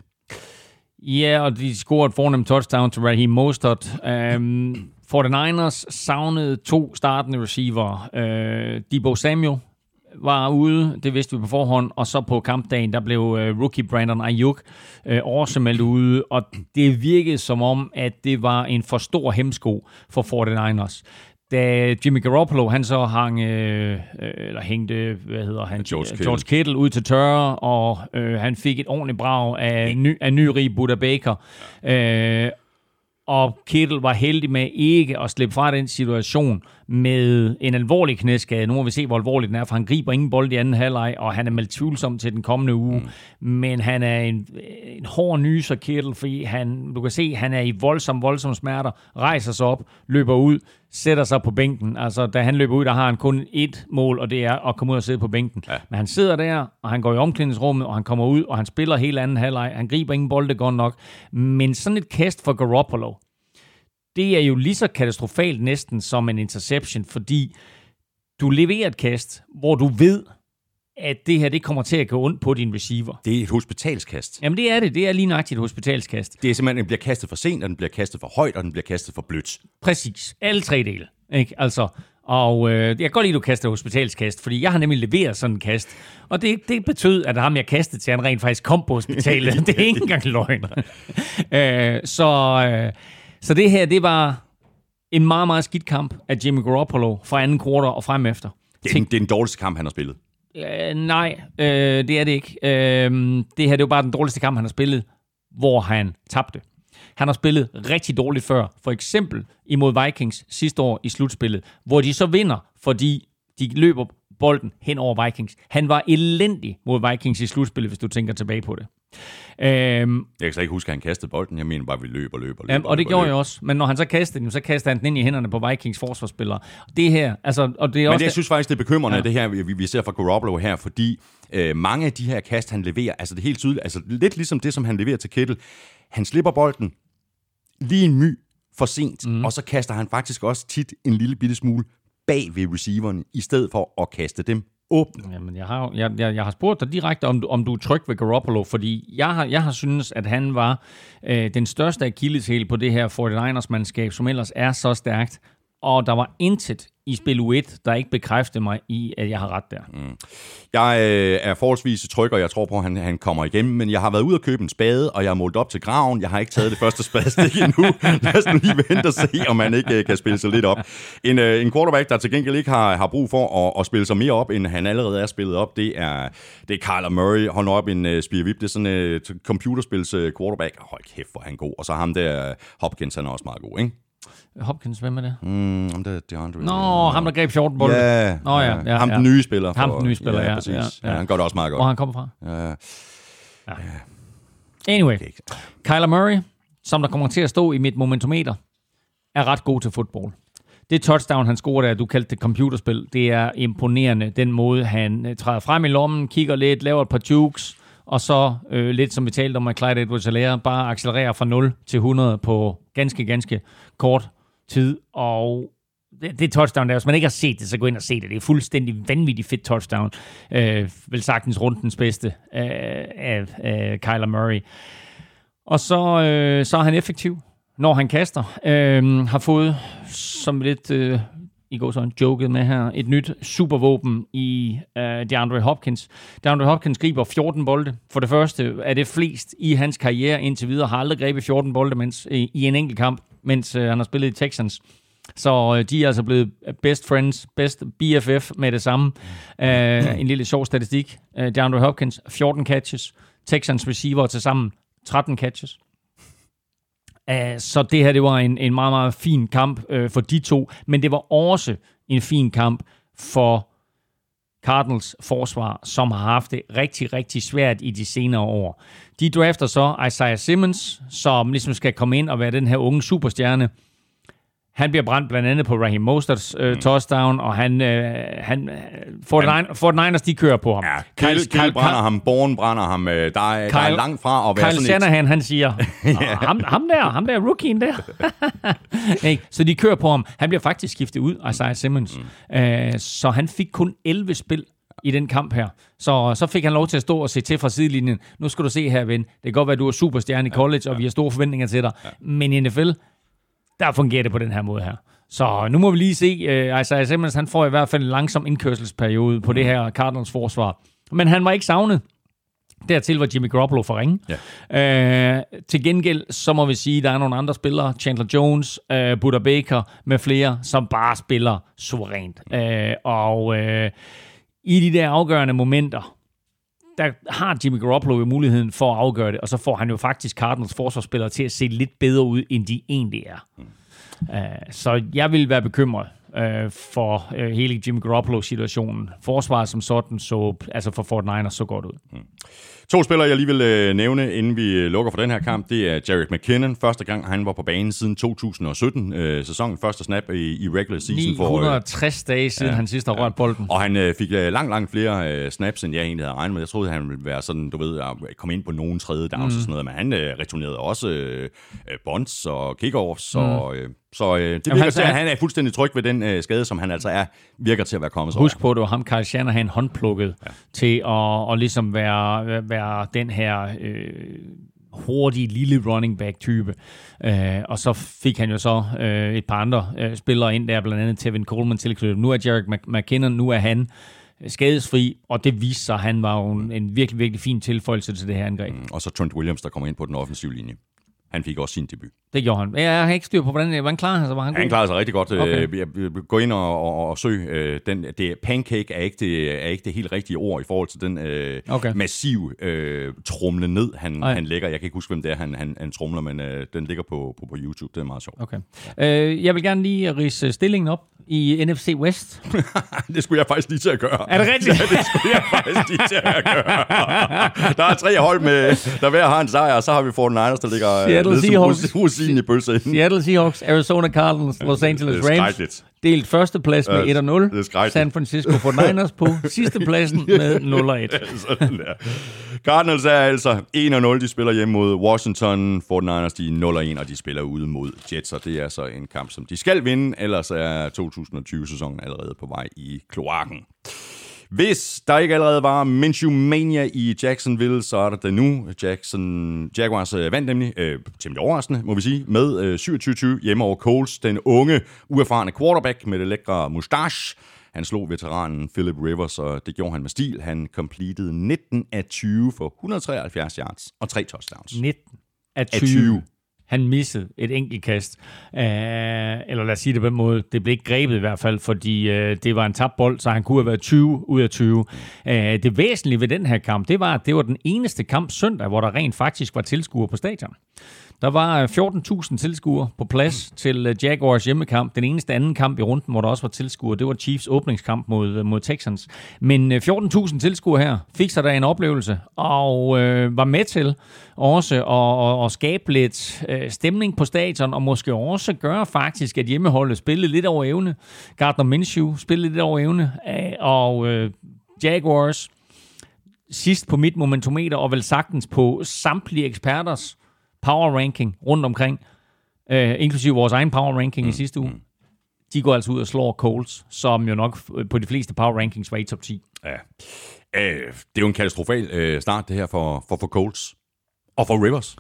Ja, og de scorede et fornemt touchdown til Raheem Mostert. Øhm, um, 49ers savnede to startende receiver. Uh, Debo Samuel var ude, det vidste vi på forhånd, og så på kampdagen, der blev uh, rookie Brandon Ayuk uh, også meldt ude, og det virkede som om, at det var en for stor hemsko for 49ers da Jimmy Garoppolo, han så hang, øh, eller hængte, hvad hedder han? George Kittle, George Kittle ud til tørre, og øh, han fik et ordentligt brag af, ny, af nyrig Buda Baker. Øh, og Kittle var heldig med ikke at slippe fra den situation med en alvorlig knæskade. Nu må vi se, hvor alvorlig den er, for han griber ingen bold i anden halvleg, og han er meldt tvivlsom til den kommende uge. Mm. Men han er en, en hård nyser Kittle, fordi han, du kan se, han er i voldsom, voldsom smerter, rejser sig op, løber ud, sætter sig på bænken. Altså, da han løber ud, der har han kun ét mål, og det er at komme ud og sidde på bænken. Ja. Men han sidder der, og han går i omklædningsrummet, og han kommer ud, og han spiller helt anden halvleg. Han griber ingen bolde godt nok. Men sådan et kast for Garoppolo, det er jo lige så katastrofalt næsten som en interception, fordi du leverer et kast, hvor du ved, at det her det kommer til at gå ondt på din receiver. Det er et hospitalskast. Jamen det er det. Det er lige nøjagtigt et hospitalskast. Det er simpelthen, den bliver kastet for sent, og den bliver kastet for højt, og den bliver kastet for blødt. Præcis. Alle tre dele. Ikke? Altså, og øh, jeg kan godt lide, at du kaster hospitalskast, fordi jeg har nemlig leveret sådan en kast. Og det, det betød, at ham, jeg kastede til, han rent faktisk kom på hospitalet. det er ikke engang løgn. øh, så, øh, så det her, det var en meget, meget skidt kamp af Jimmy Garoppolo fra anden kvartal og frem efter. Det er, den, det er den dårligste kamp, han har spillet. Øh, nej, øh, det er det ikke. Øh, det her det er jo bare den dårligste kamp, han har spillet, hvor han tabte. Han har spillet rigtig dårligt før. For eksempel imod Vikings sidste år i slutspillet, hvor de så vinder, fordi de løber bolden hen over Vikings. Han var elendig mod Vikings i slutspillet, hvis du tænker tilbage på det. Øhm, jeg kan slet ikke huske, at han kastede bolden. Jeg mener bare, at vi løber, løber, løber. Jamen, og det løber, gjorde løber. jeg også. Men når han så kastede den, så kastede han den ind i hænderne på Vikings forsvarsspillere. Det her, altså... Og det er Men også det, jeg synes faktisk, det er bekymrende, ja. det her, vi, vi ser fra Garoppolo her, fordi Øh, mange af de her kast, han leverer, altså det er helt tydeligt, altså lidt ligesom det, som han leverer til Kittel. Han slipper bolden lige en my for sent, mm. og så kaster han faktisk også tit en lille bitte smule bag ved receiveren, i stedet for at kaste dem åbne. Jamen, jeg har, jeg, jeg, jeg har spurgt dig direkte, om du, om du er tryg ved Garoppolo, fordi jeg har, jeg har synes, at han var øh, den største akilleshæl på det her 49ers-mandskab, som ellers er så stærkt, og der var intet i spil U1, der ikke bekræftede mig i, at jeg har ret der. Mm. Jeg øh, er forholdsvis tryg, og jeg tror på, at han, han kommer igennem, men jeg har været ude og købe en spade, og jeg har målt op til graven. Jeg har ikke taget det første spadestik endnu. Lad os nu lige vente og se, om han ikke øh, kan spille sig lidt op. En, øh, en quarterback, der til gengæld ikke har, har brug for at, at spille sig mere op, end han allerede er spillet op, det er, det er Kyler Murray. Hold op en øh, Spear spirvip. Det er sådan en øh, computerspils uh, quarterback. Høj kæft, hvor han god. Og så ham der, øh, Hopkins, han er også meget god, ikke? Hopkins, hvem er det? Mm, om det er DeAndre. Nå, ham der greb 14 bolde. Ja, Nå, ja, ja, ham ja. den nye spiller. Ham den nye spiller, ja, præcis. ja, Ja, ja. han gør det også meget godt. Hvor han kommer fra. Ja. Anyway, ikke- Kyler Murray, som der kommer til at stå i mit momentometer, er ret god til fodbold. Det touchdown, han scorer der, du kaldte det computerspil, det er imponerende. Den måde, han øh, træder frem i lommen, kigger lidt, laver et par jukes, og så øh, lidt som vi talte om at Clyde edwards helaire bare accelererer fra 0 til 100 på ganske, ganske kort tid. Og det, det touchdown der, hvis man ikke har set det, så gå ind og se det. Det er fuldstændig vanvittigt fedt touchdown. Øh, vel sagtens rundens bedste øh, af, øh, Kyler Murray. Og så, øh, så er han effektiv, når han kaster. Øh, har fået, som lidt øh, i går så joket med her, et nyt supervåben i uh, DeAndre Hopkins. DeAndre Hopkins griber 14 bolde. For det første er det flest i hans karriere indtil videre. Har aldrig grebet 14 bolde mens, i, i en enkelt kamp, mens uh, han har spillet i Texans. Så øh, de er altså blevet best friends, best BFF med det samme. Øh, en lille sjov statistik. Øh, DeAndre Hopkins, 14 catches. Texans receiver til sammen 13 catches. Så det her, det var en, en meget, meget fin kamp øh, for de to, men det var også en fin kamp for Cardinals forsvar, som har haft det rigtig, rigtig svært i de senere år. De drafter så Isaiah Simmons, som ligesom skal komme ind og være den her unge superstjerne. Han bliver brændt blandt andet på Raheem Mosterts øh, touchdown, og han, øh, han, øh, 49ers, de kører på ham. Ja, Kyle, Kyle, Kyle brænder ham, Born brænder ham. øh, Der er, der er Kyle- langt fra at være Kyle sådan Shanahan, han siger, "Nå, ham, ham der, ham der rookien der. Ikke? så de kører på ham. Han bliver faktisk skiftet ud, Isaiah Simmons. Mm. Uh, så han fik kun 11 spil i den kamp her. Så, så fik han lov til at stå og se til fra sidelinjen. Nu skal du se her, ven. Det kan godt være, at du er superstjerne i college, og vi har store forventninger til dig. Men i NFL, der fungerer det på den her måde her. Så nu må vi lige se. Uh, Isaiah Simmons, han får i hvert fald en langsom indkørselsperiode på det her Cardinals forsvar. Men han var ikke savnet. Dertil var Jimmy Garoppolo for ringe. Ja. Øh, til gengæld, så må vi sige, at der er nogle andre spillere, Chandler Jones, øh, Buda Baker med flere, som bare spiller suverænt. Øh, og øh, i de der afgørende momenter, der har Jimmy Garoppolo jo muligheden for at afgøre det, og så får han jo faktisk Cardinals forsvarsspillere til at se lidt bedre ud, end de egentlig er. Uh, så jeg vil være bekymret uh, for uh, hele Jimmy Garoppolo-situationen. Forsvaret som sådan så, altså for Fort Niners, så godt ud. To spillere, jeg lige vil øh, nævne, inden vi øh, lukker for den her kamp, det er Jarek McKinnon. Første gang, han var på banen siden 2017. Øh, sæsonen første snap i, i regular season. For, øh, 960 dage siden ja, han sidst har rørt bolden. og han øh, fik øh, langt, langt flere øh, snaps, end jeg egentlig havde regnet med. Jeg troede, han ville være sådan, du ved, at komme ind på nogen tredje downs mm. og sådan noget. Men han øh, returnerede også øh, øh, bunts og kickoffs. Mm. Og, øh, så øh, det virker han- til, at han- er fuldstændig tryg ved den øh, skade, som han altså er, virker til at være kommet Husk på, at det var ham, Kyle Shanahan, håndplukket ja. til at, at ligesom være, være den her øh, hurtige lille running back type. Øh, og så fik han jo så øh, et par andre øh, spillere ind der, blandt andet Tevin Coleman tilknyttet. Nu er Jarek Mc- McKinnon, nu er han øh, skadesfri, og det viste sig, at han var en, en virkelig, virkelig fin tilføjelse til det her angreb. Mm. Og så Trent Williams, der kommer ind på den offensive linje. Han fik også sin debut. Det gjorde han. Jeg har ikke styr på, hvordan, hvordan klarer han sig. Var han Han god? klarede sig rigtig godt. Okay. Øh, gå ind og, og, og søg. Øh, den, det, pancake er ikke, det, er ikke det helt rigtige ord i forhold til den øh, Okay. massiv øh, trumle ned, han, Ej. han lægger. Jeg kan ikke huske, hvem det er, han, han, han trumler, men øh, den ligger på, på, på YouTube. Det er meget sjovt. Okay. Øh, jeg vil gerne lige rise stillingen op i NFC West? det skulle jeg faktisk lige til at gøre. Er det rigtigt? Ja, det skulle jeg faktisk lige til at gøre. der er tre hold med, der hver har en sejr, og så har vi 49ers, der ligger øh, Seattle Seahawks. rosinen i pølsen. Seattle Seahawks, Arizona Cardinals, Los Angeles Rams. Delt førsteplads med Ja, 1 og 0. det er skrækkeligt. San Francisco 49ers på sidste pladsen med 0 og 1. Sådan der. Cardinals er altså 1-0, de spiller hjemme mod Washington. 49ers, de er 0-1, og de spiller ude mod Jets, og det er så en kamp, som de skal vinde, ellers er 2020-sæsonen allerede på vej i kloakken. Hvis der ikke allerede var Minshew Mania i Jacksonville, så er der det nu. Jackson, Jaguars øh, vandt nemlig, øh, temmelig overraskende, må vi sige, med øh, 27-20 hjemme over Coles. Den unge, uerfarne quarterback med det lækre mustache. Han slog veteranen Philip Rivers, og det gjorde han med stil. Han completed 19 af 20 for 173 yards og tre touchdowns. 19 af 20. 20. Han missede et enkelt kast. Øh, eller lad os sige det på den måde. Det blev ikke grebet i hvert fald, fordi øh, det var en tabt bold, så han kunne have været 20 ud af 20. Uh, øh, det væsentlige ved den her kamp, det var, at det var den eneste kamp søndag, hvor der rent faktisk var tilskuere på stadion. Der var øh, 14.000 tilskuere på plads til øh, Jaguars hjemmekamp. Den eneste anden kamp i runden, hvor der også var tilskuere, det var Chiefs åbningskamp mod, øh, mod Texans. Men 14.000 tilskuere her fik sig da en oplevelse, og øh, var med til også at, at, at skabe lidt øh, stemning på stadion, og måske også gøre faktisk, at hjemmeholdet spillede lidt over evne. Gardner Minshew spillede lidt over evne, øh, og øh, Jaguars sidst på mit momentometer, og vel sagtens på samtlige eksperters power ranking rundt omkring, øh, inklusive vores egen power ranking mm. i sidste uge, de går altså ud og slår Colts, som jo nok på de fleste power rankings var i top 10. Ja. Øh, det er jo en katastrofal øh, start, det her for, for, for Colts. Og for Rivers.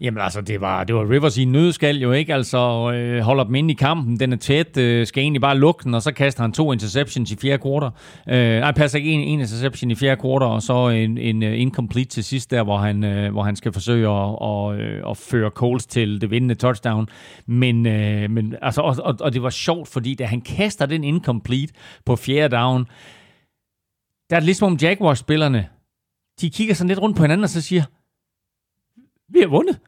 Jamen altså, det var, det var Rivers i en nødskal jo ikke, altså øh, holder dem inde i kampen, den er tæt, øh, skal egentlig bare lukke den, og så kaster han to interceptions i fjerde kvartal. Øh, nej, passer ikke en, en interception i fjerde kvartal, og så en, en uh, incomplete til sidst der, hvor han, øh, hvor han skal forsøge at, og, øh, at føre Coles til det vindende touchdown. Men, øh, men altså, og, og, og det var sjovt, fordi da han kaster den incomplete på fjerde down, der er det ligesom om Jaguars-spillerne, de kigger sådan lidt rundt på hinanden og så siger, vi har vundet.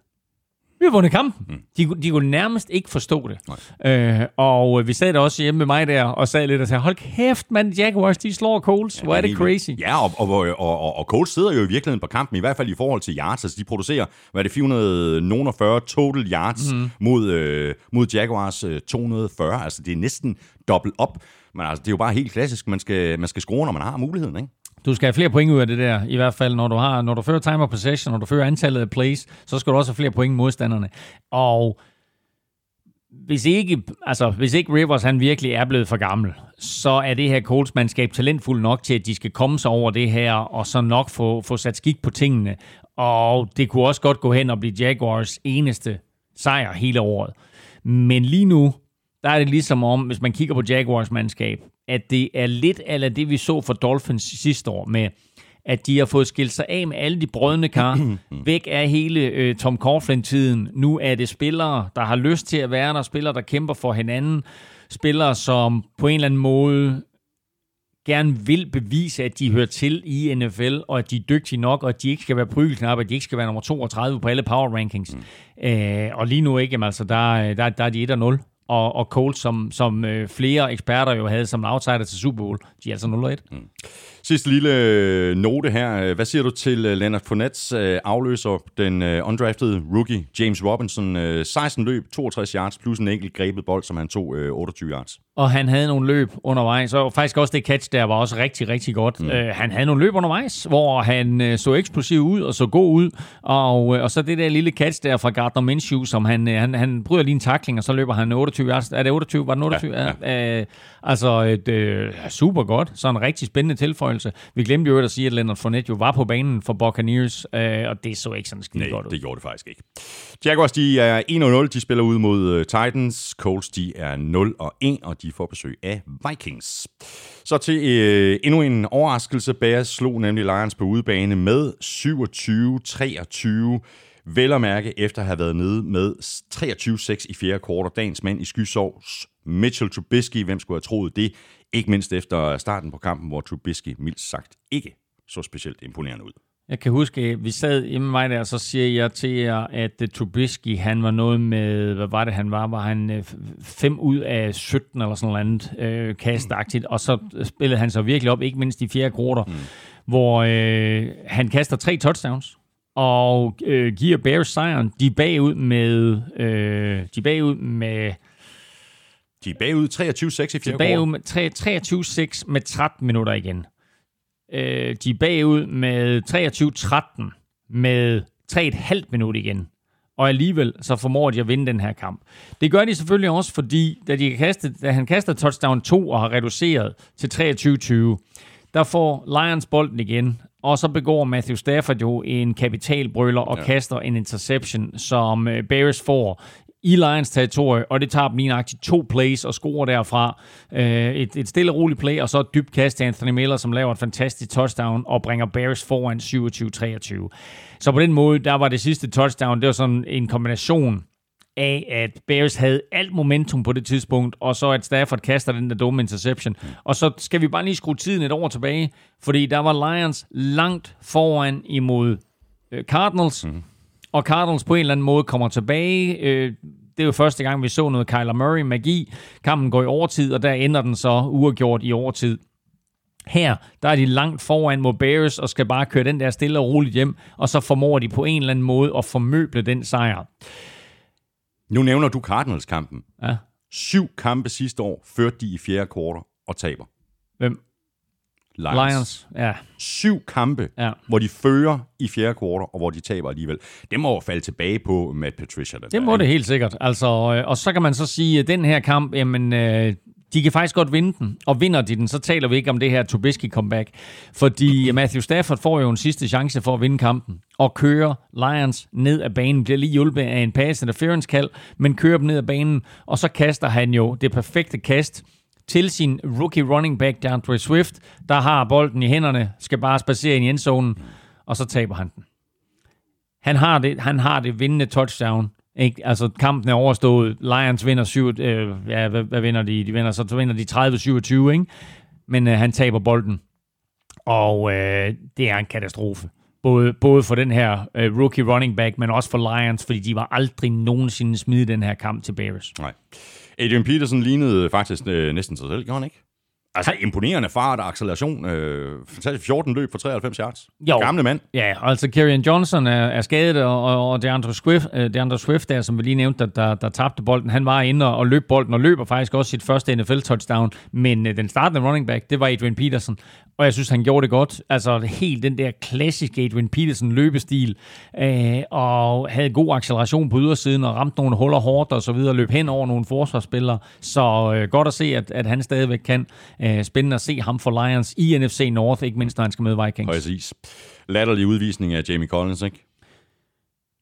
Vi har vundet kampen. Mm. De, de kunne nærmest ikke forstå det. Øh, og vi sad der også hjemme med mig der, og sad lidt og sagde, hold kæft, mand, Jaguars, de slår Coles. Hvor er det crazy. Ja, og, og, og, og, og Colts sidder jo i virkeligheden på kampen, i hvert fald i forhold til yards. Altså, de producerer, hvad er det, 440 total yards mm. mod, øh, mod Jaguars øh, 240. Altså, det er næsten dobbelt op. Men altså, det er jo bare helt klassisk. Man skal, man skal score, når man har muligheden, ikke? Du skal have flere point ud af det der, i hvert fald når du har, når du fører time of possession, når du fører antallet af plays, så skal du også have flere point modstanderne. Og hvis ikke, altså, hvis ikke Rivers han virkelig er blevet for gammel, så er det her Colts-mandskab talentfuld nok til, at de skal komme sig over det her, og så nok få, få sat skik på tingene. Og det kunne også godt gå hen og blive Jaguars eneste sejr hele året. Men lige nu, der er det ligesom om, hvis man kigger på Jaguars mandskab, at det er lidt af det, vi så for Dolphins sidste år med, at de har fået skilt sig af med alle de brødne kar. Væk er hele øh, Tom Coughlin-tiden. Nu er det spillere, der har lyst til at være der, spillere, der kæmper for hinanden, spillere, som på en eller anden måde gerne vil bevise, at de hører til i NFL, og at de er dygtige nok, og at de ikke skal være prygelknap, at de ikke skal være nummer 32 på alle power rankings. Mm. Øh, og lige nu ikke, altså, der, der, der er de 1-0. Og, og og Colts, som, som øh, flere eksperter jo havde som outsider til Super Bowl, de er altså 0-1. Mm. Sidste lille øh, note her. Øh, hvad siger du til øh, Leonard Fournettes øh, afløser, den øh, undraftede rookie James Robinson? Øh, 16 løb, 62 yards, plus en enkelt grebet bold, som han tog øh, 28 yards. Og han havde nogle løb undervejs, og faktisk også det catch der var også rigtig, rigtig godt. Mm. Øh, han havde nogle løb undervejs, hvor han øh, så eksplosiv ud og så god ud, og, øh, og så det der lille catch der fra Gardner Minshew, som han, øh, han, han bryder lige en takling, og så løber han 28 yards. Er det 28? Var det 28? Ja, ja. Øh, altså, et, øh, super godt. Så en rigtig spændende tilføjelse. Vi glemte jo at sige, at Leonard Fournette jo var på banen for Buccaneers, øh, og det så ikke sådan skide Nej, godt ud. det gjorde det faktisk ikke. Jaguars, de er 1-0, de spiller ud mod øh, Titans. Colts, de er 0-1, og de får besøg af Vikings. Så til øh, endnu en overraskelse. Bears slog nemlig Lions på udebane med 27-23. Vel at mærke efter at have været nede med 23-6 i fjerde kvartal. Dagens mand i skysovs, Mitchell Trubisky. Hvem skulle have troet det? Ikke mindst efter starten på kampen, hvor Trubisky mildt sagt ikke så specielt imponerende ud. Jeg kan huske, at vi sad hjemme mig der, og så siger jeg til jer, at uh, Trubisky, han var noget med, hvad var det han var? Var han 5 ud af 17 eller sådan noget andet øh, kastagtigt, og så spillede han sig virkelig op, ikke mindst i fjerde kvartal, mm. hvor øh, han kaster tre touchdowns, og øh, giver Bears sejren. De er bagud med, øh, de er bagud med De er bagud 23-6 i fjerde bagud bagud... med tre- 23-6 med 13 minutter igen. Øh, de er bagud med 23-13 med 3,5 minutter igen. Og alligevel så formår de at vinde den her kamp. Det gør de selvfølgelig også, fordi da, de kaste, da han kaster touchdown 2 og har reduceret til 23-20, der får Lions bolden igen, og så begår Matthew Stafford jo en kapitalbrøler og ja. kaster en interception, som øh, Bears får i Lions territorie, og det tager dem lige nøjagtigt to plays og scorer derfra. Øh, et, et stille og roligt play, og så et dybt kast til Anthony Miller, som laver et fantastisk touchdown og bringer Bears foran 27-23. Så på den måde, der var det sidste touchdown, det var sådan en kombination af, at Bears havde alt momentum på det tidspunkt, og så at Stafford kaster den der dumme interception. Og så skal vi bare lige skrue tiden et år tilbage, fordi der var Lions langt foran imod øh, Cardinals, mm og Cardinals på en eller anden måde kommer tilbage. Øh, det er jo første gang, vi så noget Kyler Murray magi. Kampen går i overtid, og der ender den så uafgjort i overtid. Her, der er de langt foran mod Bears og skal bare køre den der stille og roligt hjem, og så formår de på en eller anden måde at formøble den sejr. Nu nævner du Cardinals-kampen. Ja. Syv kampe sidste år førte de i fjerde kvartal og taber. Hvem? Lions. Lions. Ja. Syv kampe, Ja. hvor de fører i fjerde kvartal, og hvor de taber alligevel. Det må jo falde tilbage på Matt Patricia. Den Det må det helt sikkert. Altså, øh, og så kan man så sige, at den her kamp, jamen, øh, de kan faktisk godt vinde den. Og vinder de den, så taler vi ikke om det her Trubisky comeback. Fordi Matthew Stafford får jo en sidste chance for at vinde kampen. Og kører Lions ned ad banen. Bliver lige hjulpet af en pass interference kald, men kører dem ned ad banen. Og så kaster han jo det perfekte kast til sin rookie running back, DeAndre Swift, der har bolden i hænderne, skal bare spacere ind i endzonen, og så taber han den. Han har det, han har det vindende touchdown. Ikke? Altså, kampen er overstået. Lions vinder 7, øh, ja, hvad, hvad, vinder de? De vinder, så, så vinder de 30-27, ikke? Men øh, han taber bolden. Og øh, det er en katastrofe. Både, både for den her øh, rookie running back, men også for Lions, fordi de var aldrig nogensinde smidt den her kamp til Bears. Nej. Adrian Peterson lignede faktisk øh, næsten sig selv, gjorde han ikke? Altså imponerende fart og acceleration. Øh, fantastisk 14 løb for 93 yards. Jo. Gamle mand. Ja, altså Kerryon Johnson er, er skadet, og, og, og DeAndre Swift, uh, DeAndre Swift der, som vi lige nævnte, der, der, der tabte bolden, han var inde og, og løb bolden, og løber faktisk også sit første NFL-touchdown, men uh, den startende running back, det var Adrian Peterson, og jeg synes, han gjorde det godt. Altså helt den der klassiske Adrian Peterson løbestil, øh, og havde god acceleration på ydersiden, og ramte nogle huller hårdt og så videre, løb hen over nogle forsvarsspillere. Så øh, godt at se, at, at han stadigvæk kan. Øh, Øh, spændende at se ham for Lions i NFC North, ikke mindst når han skal møde Vikings. Præcis. Latterlig udvisning af Jamie Collins, ikke?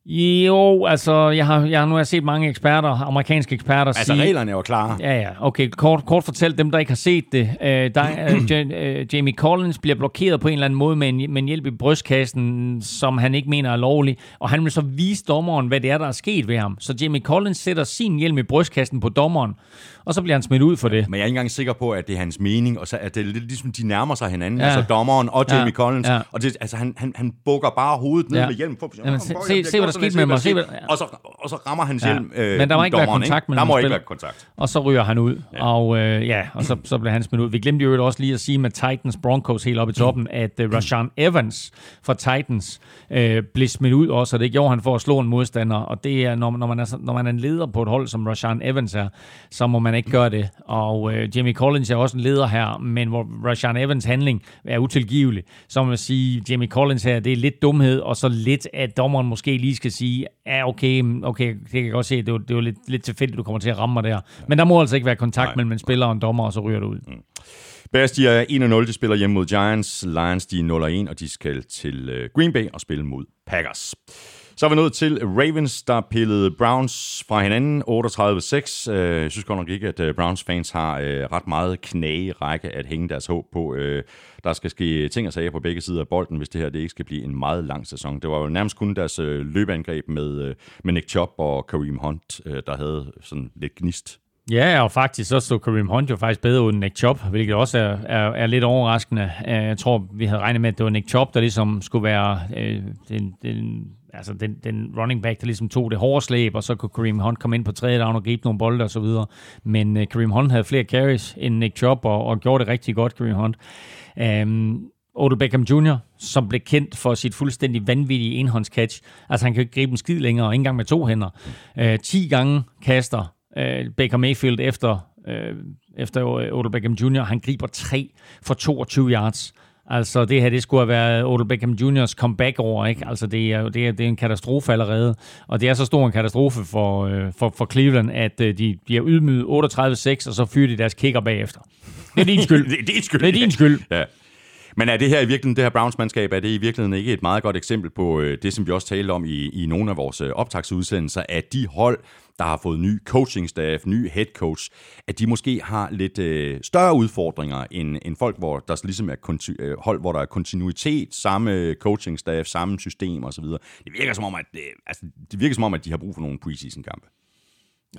Jo, altså, jeg har, jeg nu har jeg set mange eksperter, amerikanske eksperter Altså, sige... reglerne er jo klare. Ja, ja. Okay, kort, kort fortalt dem, der ikke har set det. Øh, der, øh, øh, Jamie Collins bliver blokeret på en eller anden måde med en, med en hjælp i brystkassen, som han ikke mener er lovlig. Og han vil så vise dommeren, hvad det er, der er sket ved ham. Så Jamie Collins sætter sin hjelm i brystkassen på dommeren, og så bliver han smidt ud for det. Men jeg er ikke engang sikker på, at det er hans mening, og så er det lidt ligesom, de nærmer sig hinanden, ja. altså dommeren og Jamie Ja. Collins, Ja. og det, altså, han, han, han bukker bare hovedet ned Ja. med hjelmen. For, Jamen, se- se- se, hvad der skete med mig. Se, og, så, og så rammer hans Ja. hjelm øh, Men der må ikke være kontakt mellem Der må ikke være kontakt. Og så ryger han ud, ja. og øh, ja, og så, så bliver han smidt ud. Vi glemte jo også lige at sige med Titans Broncos helt oppe i toppen, at øh, Rashawn Evans fra Titans øh, blev smidt ud også, og det gjorde han for at slå en modstander. Og det er, når, når, man er, når man er en leder på et hold, som Rashawn Evans er, så må man ikke gøre det. Og øh, Jamie Collins er også en leder her, men hvor Rashawn Evans handling er utilgivelig, så må man sige, Jamie Collins her, det er lidt dumhed, og så lidt, at dommeren måske lige skal sige, ja, okay, okay, det kan jeg godt se, det var, det var lidt, lidt tilfældigt, du kommer til at ramme mig der. Men der må altså ikke være kontakt Nej. mellem en spiller og en dommer, og så ryger du ud. Bears, de er 1-0, de spiller hjemme mod Giants. Lions, de er 0-1, og de skal til øh, Green Bay og spille mod Packers. Så er vi nået til Ravens, der pillede Browns fra hinanden 38-6. Øh, Jeg synes godt nok ikke, at øh, Browns fans har øh, ret meget knage-række at hænge deres håb på. Øh, Der skal ske ting og sager på begge sider af bolden, hvis det her det ikke skal blive en meget lang sæson. Det var jo nærmest kun deres øh, løbeangreb med, øh, med Nick Chubb og Kareem Hunt, øh, der havde sådan lidt gnist Ja, og faktisk så stod Kareem Hunt jo faktisk bedre uden Nick Chubb, hvilket også er, er, er lidt overraskende. Øh, jeg tror, vi havde regnet med, at det var Nick Chubb, der ligesom skulle være øh, den, den, altså den, den running back, der ligesom tog det hårde slæb, og så kunne Kareem Hunt komme ind på tredje down og gribe nogle bolde og så videre. Men øh, Kareem Hunt havde flere carries end Nick Chubb, og, og gjorde det rigtig godt, Kareem Hunt. Um, Odell Beckham Jr., som blev kendt for sit fuldstændig vanvittige enhåndscatch. Altså, han kan jo ikke gribe en skid længere, og ikke engang med to hænder. Øh, uh, 10 gange kaster uh, Baker Mayfield efter, uh, efter Odell Beckham Jr. Han griber tre for 22 yards. Altså, det her, det skulle have været Odell Beckham Jr.'s comeback over, ikke? Altså, det er det er, det er en katastrofe allerede. Og det er så stor en katastrofe for, øh, for, for Cleveland, at øh, de bliver ydmyget 38-6, og så fyrer de deres kicker bagefter. Det er din skyld. det er din skyld. Det er din skyld. Ja. Men er det her i virkeligheden, det her Browns-mandskab, er det i virkeligheden ikke et meget godt eksempel på øh, det, som vi også talte om i, i nogle af vores øh, optagsudsendelser, at de hold, der har fået ny coaching-staff, ny head coach, at de måske har lidt øh, større udfordringer end, end folk, hvor der ligesom er konti- øh, hold, hvor der er kontinuitet, samme coaching-staff, samme system osv. Det virker som om, at, øh, altså, det virker som om, at de har brug for nogle preseason-kampe.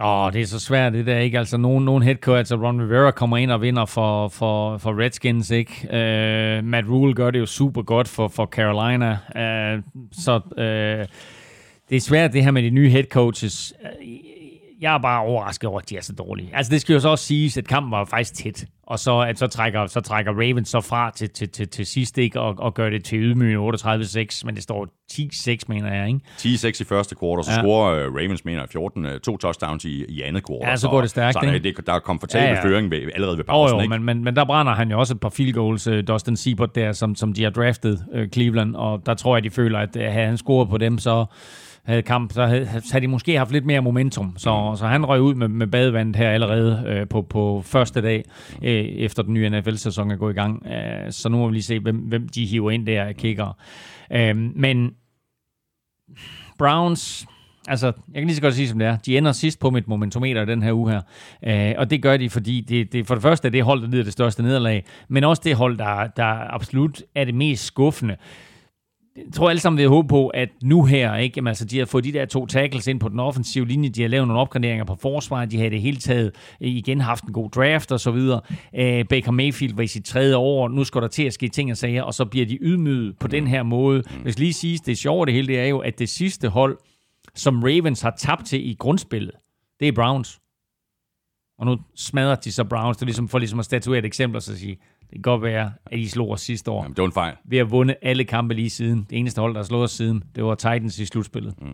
Åh, det er så svært, det der, ikke? Altså, nogen, nogen head coach, altså Ron Rivera kommer ind og vinder for, for, for Redskins, ikke? Uh, Matt Rule gør det jo super godt for, for Carolina. Uh, så uh, det er svært, det her med de nye head coaches. Jeg er bare overrasket over, at de er så dårlige. Altså, det skal jo så også siges, at kampen var faktisk tæt. Og så, at så, trækker, så trækker Ravens så fra til, til, til, til sidst, ikke? Og, og gør det til ydmygende 38-6. Men det står 10-6, mener jeg, ikke? 10-6 i første kvartal, så ja. scorer uh, Ravens, mener 14, uh, to touchdowns i, i andet kvartal. Ja, så går det stærkt, så, så ikke? det, der er komfortabel ja, ja. føring ved, allerede ved Oh, pausen, jo, ikke? men, men, men der brænder han jo også et par field goals, uh, Dustin Siebert der, som, som de har draftet uh, Cleveland, og der tror jeg, de føler, at uh, havde han scoret på dem, så havde kamp, så havde, havde de måske haft lidt mere momentum. Så, så han røg ud med, med badevandet her allerede øh, på, på første dag, øh, efter den nye NFL-sæson er gået i gang. Øh, så nu må vi lige se, hvem, hvem de hiver ind der af kigger. Øh, men Browns, altså, jeg kan lige så godt sige, som det er. De ender sidst på mit momentometer i den her uge her. Øh, og det gør de, fordi det, det, for det første er det hold, der lider det største nederlag, men også det hold, der, der absolut er det mest skuffende jeg tror alle sammen, vi har håbet på, at nu her, ikke, jamen, altså, de har fået de der to tackles ind på den offensive linje, de har lavet nogle opgraderinger på forsvaret, de har det hele taget igen haft en god draft og så videre. Uh, Baker Mayfield var i sit tredje år, nu skal der til at ske ting og sager, og så bliver de ydmyget på den her måde. Hvis lige siges, det sjove det hele, det er jo, at det sidste hold, som Ravens har tabt til i grundspillet, det er Browns. Og nu smadrer de så Browns, det er ligesom for ligesom at statuere et eksempel og så sige, det kan godt være, at I slog os sidste år. Jamen, det var en fejl. Vi har vundet alle kampe lige siden. Det eneste hold, der har slået os siden, det var Titans i slutspillet. Mm.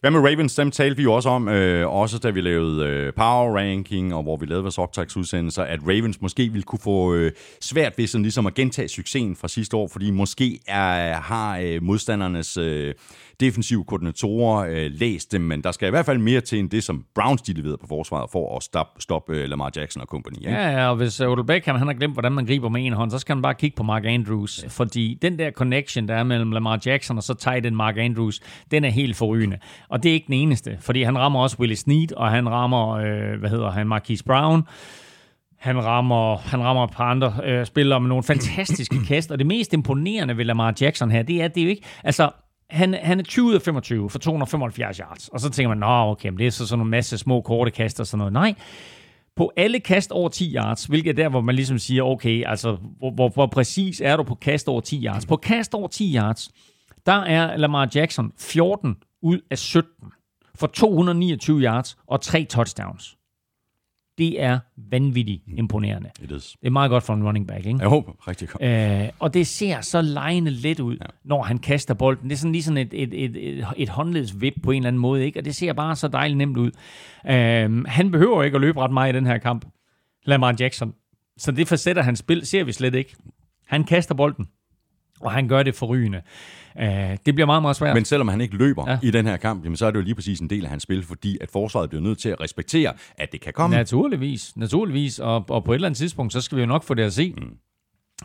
Hvad med Ravens? Dem talte vi jo også om, øh, også da vi lavede øh, power ranking, og hvor vi lavede vores optagsudsendelser, at Ravens måske ville kunne få øh, svært ved sådan ligesom at gentage succesen fra sidste år, fordi måske er, har øh, modstandernes øh, defensive koordinatorer øh, læst dem, men der skal i hvert fald mere til end det, som Browns de leverede på forsvaret for at stoppe stop, øh, Lamar Jackson og company. Ikke? Ja, ja, og hvis Odell Beckham han har glemt, hvordan man griber med en hånd, så skal han bare kigge på Mark Andrews, ja. fordi den der connection, der er mellem Lamar Jackson og så tight end Mark Andrews, den er helt forrygende. Og det er ikke den eneste, fordi han rammer også Willie Snead, og han rammer, øh, hvad hedder han, Marquise Brown, han rammer, han rammer et par andre øh, spillere med nogle fantastiske kast, og det mest imponerende ved Lamar Jackson her, det er, det er jo ikke, altså, han, han er 20 ud af 25 for 275 yards, og så tænker man, nå, okay, men det er så sådan en masse små korte kast og sådan noget. Nej, på alle kast over 10 yards, hvilket er der, hvor man ligesom siger, okay, altså, hvor, hvor, hvor præcis er du på kast over 10 yards? På kast over 10 yards, der er Lamar Jackson 14 ud af 17 for 229 yards og tre touchdowns. Det er vanvittigt imponerende. It is. Det er meget godt for en running back, ikke? Jeg håber rigtig godt. Øh, og det ser så lejende let ud, ja. når han kaster bolden. Det er sådan lige sådan et, et, et, et, et håndledsvip på en eller anden måde, ikke? Og det ser bare så dejligt nemt ud. Øh, han behøver ikke at løbe ret meget i den her kamp, Lamar Jackson. Så det forsætter hans spil, ser vi slet ikke. Han kaster bolden, og han gør det forrygende. Uh, det bliver meget, meget svært. Men selvom han ikke løber Ja. ja. i den her kamp, jamen, så er det jo lige præcis en del af hans spil, fordi at forsvaret bliver nødt til at respektere, at det kan komme. Naturligvis, naturligvis. Og, og på et eller andet tidspunkt, så skal vi jo nok få det at se. Mm.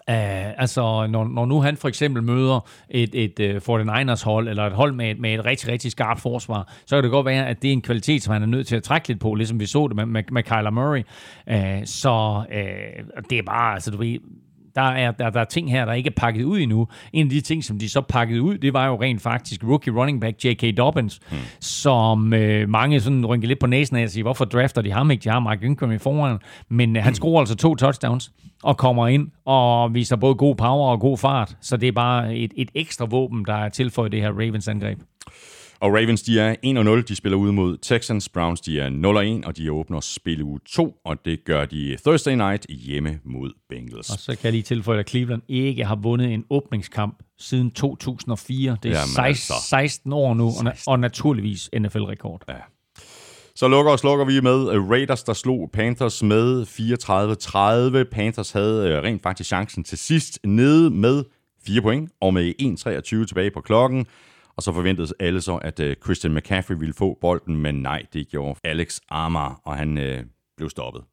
Uh, altså, når, når nu han for eksempel møder et, et uh, 49ers hold, eller et hold med et, med et rigtig, rigtig skarpt forsvar, så kan det godt være, at det er en kvalitet, som han er nødt til at trække lidt på, ligesom vi så det med, med, med Kyler Murray. Uh, så uh, det er bare, altså du ved, der er, der, der er ting her, der ikke er pakket ud endnu. En af de ting, som de så pakkede ud, det var jo rent faktisk rookie running back J.K. Dobbins, hmm. som øh, mange sådan rynker lidt på næsen af og siger, hvorfor drafter de ham ikke? De har Mark Ingram i foran. Men øh, han scorer altså to touchdowns og kommer ind og viser både god power og god fart. Så det er bare et, et ekstra våben, der er tilføjet det her Ravens angreb. Og Ravens, de er 1-0. De spiller ud mod Texans. Browns, de er 0-1, og de åbner spil uge 2, og det gør de Thursday night hjemme mod Bengals. Og så kan jeg lige tilføje, at Cleveland ikke har vundet en åbningskamp siden 2004. Det er Jamen 16, altså. 16 år nu, og, og naturligvis NFL-rekord. Ja. Så lukker og slukker vi med øh, Raiders, der slog Panthers med 34-30. Panthers havde øh, rent faktisk chancen til sidst nede med 4 point, og med 1.23 tilbage på klokken. Og så forventede alle så, at øh, Christian McCaffrey ville få bolden, men nej, det gjorde Alex Armar, og han øh, blev stoppet.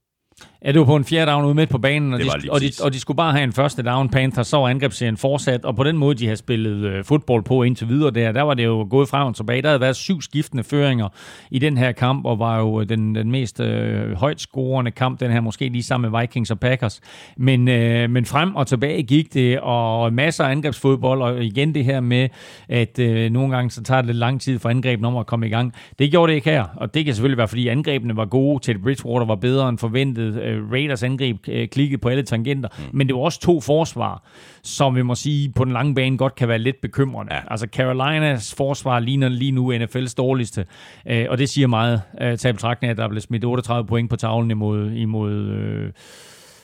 Ja, det var på en fjerde down ude midt på banen, og de, og, de, og de skulle bare have en første down. Panthers så angrebsserien fortsat, og på den måde, de har spillet øh, fodbold på indtil videre der, der var det jo gået frem og tilbage. Der havde været syv skiftende føringer i den her kamp, og var jo den, den mest øh, højt scorende kamp, den her måske lige sammen med Vikings og Packers. Men, øh, men frem og tilbage gik det, og masser af angrebsfodbold, og igen det her med, at øh, nogle gange så tager det lidt lang tid for angrebene om at komme i gang. Det gjorde det ikke her, og det kan selvfølgelig være, fordi angrebene var gode, Teddy Bridgewater var bedre end forventet, øh, Raiders angreb øh, klikkede på alle tangenter, mm. men det var også to forsvar, som vi må sige på den lange bane godt kan være lidt bekymrende. Ja. Altså Carolinas forsvar ligner lige nu NFL's dårligste, øh, og det siger meget øh, til betragtning, af, at der er blevet smidt 38 point på tavlen imod, imod øh,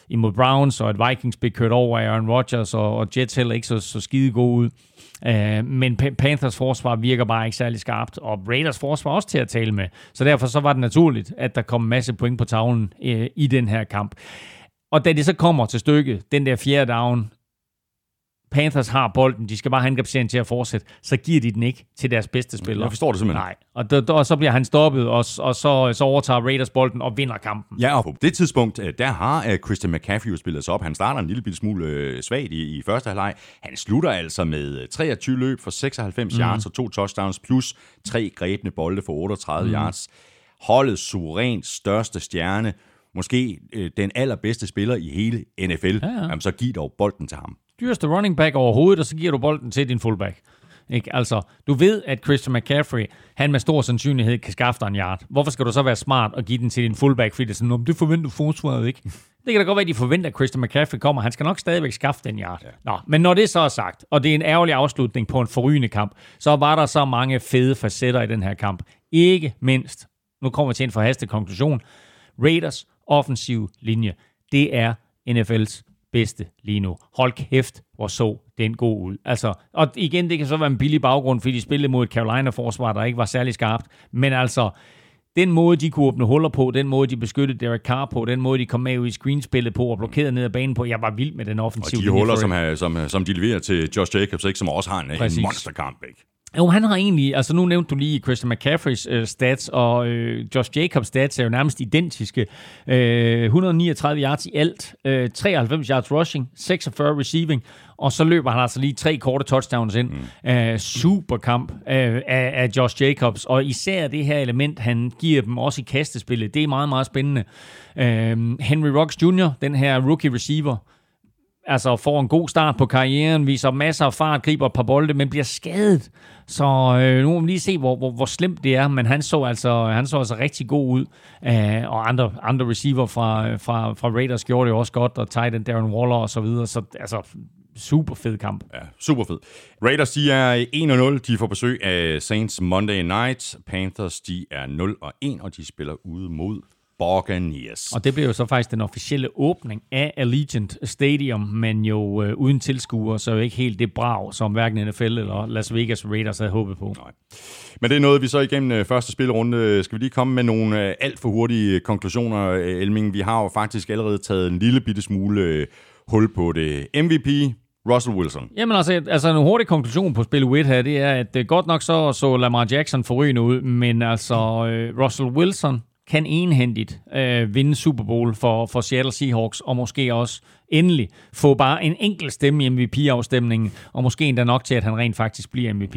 imod Browns, og at Vikings blev kørt over af Aaron Rodgers, og, og Jets heller ikke så, så skide gode ud. Uh, men Panthers forsvar virker bare ikke særlig skarpt, og Raiders forsvar også til at tale med. Så derfor så var det naturligt, at der kom en masse point på tavlen øh, i den her kamp. Og da det så kommer til stykket, den der fjerde down, Panthers har bolden, de skal bare have angrebsserien til at fortsætte, så giver de den ikke til deres bedste spiller. Jeg forstår det simpelthen. Nej, og, der, og så bliver han stoppet, og, og så, så overtager Raiders bolden og vinder kampen. Ja, og på det tidspunkt, øh, der har øh, Christian McCaffrey jo spillet sig op. Han starter en lille bitte smule øh, svagt i, i første halvleg. Han slutter altså med øh, 23 løb for 96 mm. yards og to touchdowns, plus tre grebne bolde for 38 mm. yards. Holdets suverænt største stjerne, måske øh, den allerbedste spiller i hele NFL. Ja, ja. Jamen, så giv dog bolden til ham. Dyreste running back overhovedet, og så giver du bolden til din fullback. Ikke? Altså, du ved, at Christian McCaffrey, han med stor sandsynlighed kan skaffe dig en yard. Hvorfor skal du så være smart og give den til din fullback, fordi det er sådan, "Nå, men det forventer forsvaret ikke. Det kan da godt være, at de forventer, at Christian McCaffrey kommer. Han skal nok stadigvæk skaffe den yard. Ja. Nå, men når det så er sagt, og det er en ærgerlig afslutning på en forrygende kamp, så var der så mange fede facetter i den her kamp. Ikke mindst, nu kommer vi til en forhastet konklusion, Raiders offensiv linje, det er NFL's bedste lige nu. Hold kæft, hvor så den god ud. Altså, og igen, det kan så være en billig baggrund, fordi de spillede mod et Carolina-forsvar, der ikke var særlig skarpt. Men altså, den måde, de kunne åbne huller på, den måde, de beskyttede Derek Carr på, den måde, de kom med ud i screenspillet på og blokerede ned ad banen på, jeg var vild med den Og offensive de huller, som, som, som de leverer til Josh Jacobs, ikke, som også har en, en Præcis. monsterkamp. Ikke? Jo, han har egentlig, altså nu nævnte du lige Christian McCaffreys øh, stats, og øh, Josh Jacobs stats er jo nærmest identiske. Øh, 139 yards i alt, øh, 93 yards rushing, 46 receiving, og så løber han altså lige tre korte touchdowns ind. Mm. Øh, super kamp øh, af, af Josh Jacobs, og især det her element, han giver dem også i kastespillet, det er meget, meget spændende. Øh, Henry Rocks Jr., den her rookie receiver, altså får en god start på karrieren, viser masser af fart, griber et par bolde, men bliver skadet. Så øh, nu må vi lige se, hvor, hvor, hvor slemt det er, men han så altså, han så altså rigtig god ud. Øh, og andre, andre receiver fra, øh, fra, fra Raiders gjorde det jo også godt, og tight end Darren Waller og så videre. Så altså, super fed kamp. Ja, super fed. Raiders, de er 1-0. De får besøg af Saints Monday Night. Panthers, de er 0-1, og de spiller ude mod Buccaneers. Og det blev jo så faktisk den officielle åbning af Allegiant Stadium, men jo øh, uden tilskuere, så jo ikke helt det brag, som hverken NFL eller Las Vegas Raiders havde håbet på. Nej. Men det er noget, vi så igennem øh, første spilrunde. Skal vi lige komme med nogle øh, alt for hurtige konklusioner, øh, Elming? Vi har jo faktisk allerede taget en lille bitte smule øh, hul på det. MVP, Russell Wilson. Jamen altså, altså en hurtig konklusion på spil 1 her, det er, at øh, godt nok så så Lamar Jackson forrygende ud, men altså øh, Russell Wilson kan enhændigt øh, vinde Super Bowl for, for Seattle Seahawks, og måske også endelig få bare en enkelt stemme i MVP-afstemningen, og måske endda nok til, at han rent faktisk bliver MVP.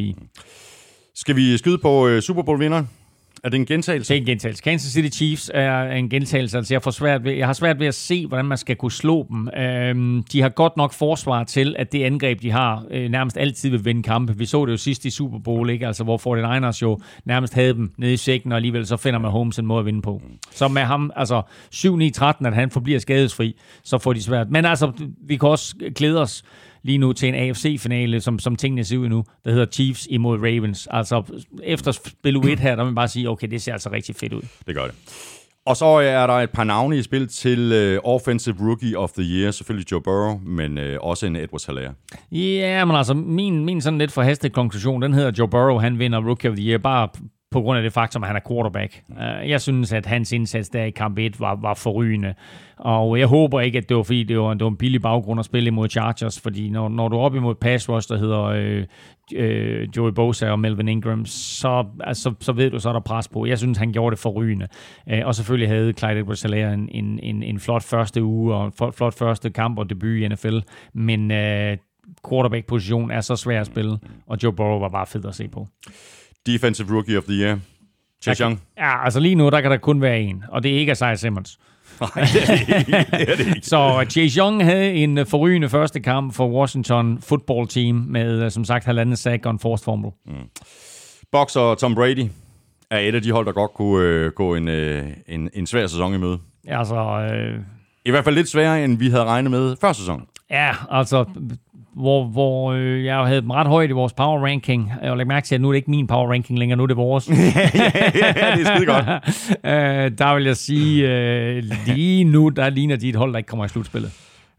Skal vi skyde på øh, Super Bowl-vinderen? Er det en gentagelse? Det er en gentagelse. Kansas City Chiefs er en gentagelse. Altså, jeg, får svært ved, jeg har svært ved at se, hvordan man skal kunne slå dem. Øhm, de har godt nok forsvar til, at det angreb, de har, øh, nærmest altid vil vinde kampe. Vi så det jo sidst i Super Bowl, ikke? Altså, hvor 49ers jo nærmest havde dem nede i sækken, og alligevel så finder man Holmes en måde at vinde på. Så med ham, altså 7-9-13, at han forbliver skadesfri, så får de svært. Men altså, vi kan også glæde os lige nu til en AFC-finale, som, som tingene ser ud nu, der hedder Chiefs imod Ravens. Altså, efter spil U1 her, der vil man bare sige, okay, det ser altså rigtig fedt ud. Det gør det. Og så er der et par navne i spil til uh, Offensive Rookie of the Year. Selvfølgelig Joe Burrow, men uh, også en Edwards Hilaire. Ja, men altså, min, min sådan lidt forhastet konklusion, den hedder Joe Burrow, han vinder Rookie of the Year, bare på grund af det faktum, at han er quarterback. Øh, jeg synes, at hans indsats der i kamp 1 var, var forrygende. Og jeg håber ikke, at det var fordi, det var, det var en billig baggrund at spille imod Chargers, fordi når, når du er op imod pass rush, der hedder øh, øh, Joey Bosa og Melvin Ingram, så, altså, så ved du, så er der pres på. Jeg synes, han gjorde det forrygende. Uh, og selvfølgelig havde Clyde edwards en, en, en, en flot første uge og en flot første kamp og debut i NFL, men øh, quarterback-position er så svær at spille, og Joe Burrow var bare fed at se på. Defensive Rookie of the Year. Chase Young. Ja, altså lige nu, der kan der kun være en, og det er ikke Isaiah Simmons. Nej, det er det ikke. Det er det ikke. Så Chase Young havde en øh, forrygende første kamp for Washington football team med, øh, som sagt, halvandet sack og en forced fumble. Mm. Box og Tom Brady er et af de hold, der godt kunne øh, gå en, øh, en, en svær sæson i møde. Altså, øh, I hvert fald lidt sværere, end vi havde regnet med før sæsonen. ja, altså, hvor, hvor øh, jeg havde dem ret højt i vores power ranking. Og læg mærke til, at nu er det ikke min power ranking længere, nu er det vores. ja, det er skide godt. øh, der vil jeg sige, øh, lige nu, der ligner de et hold, der ikke kommer i slutspillet.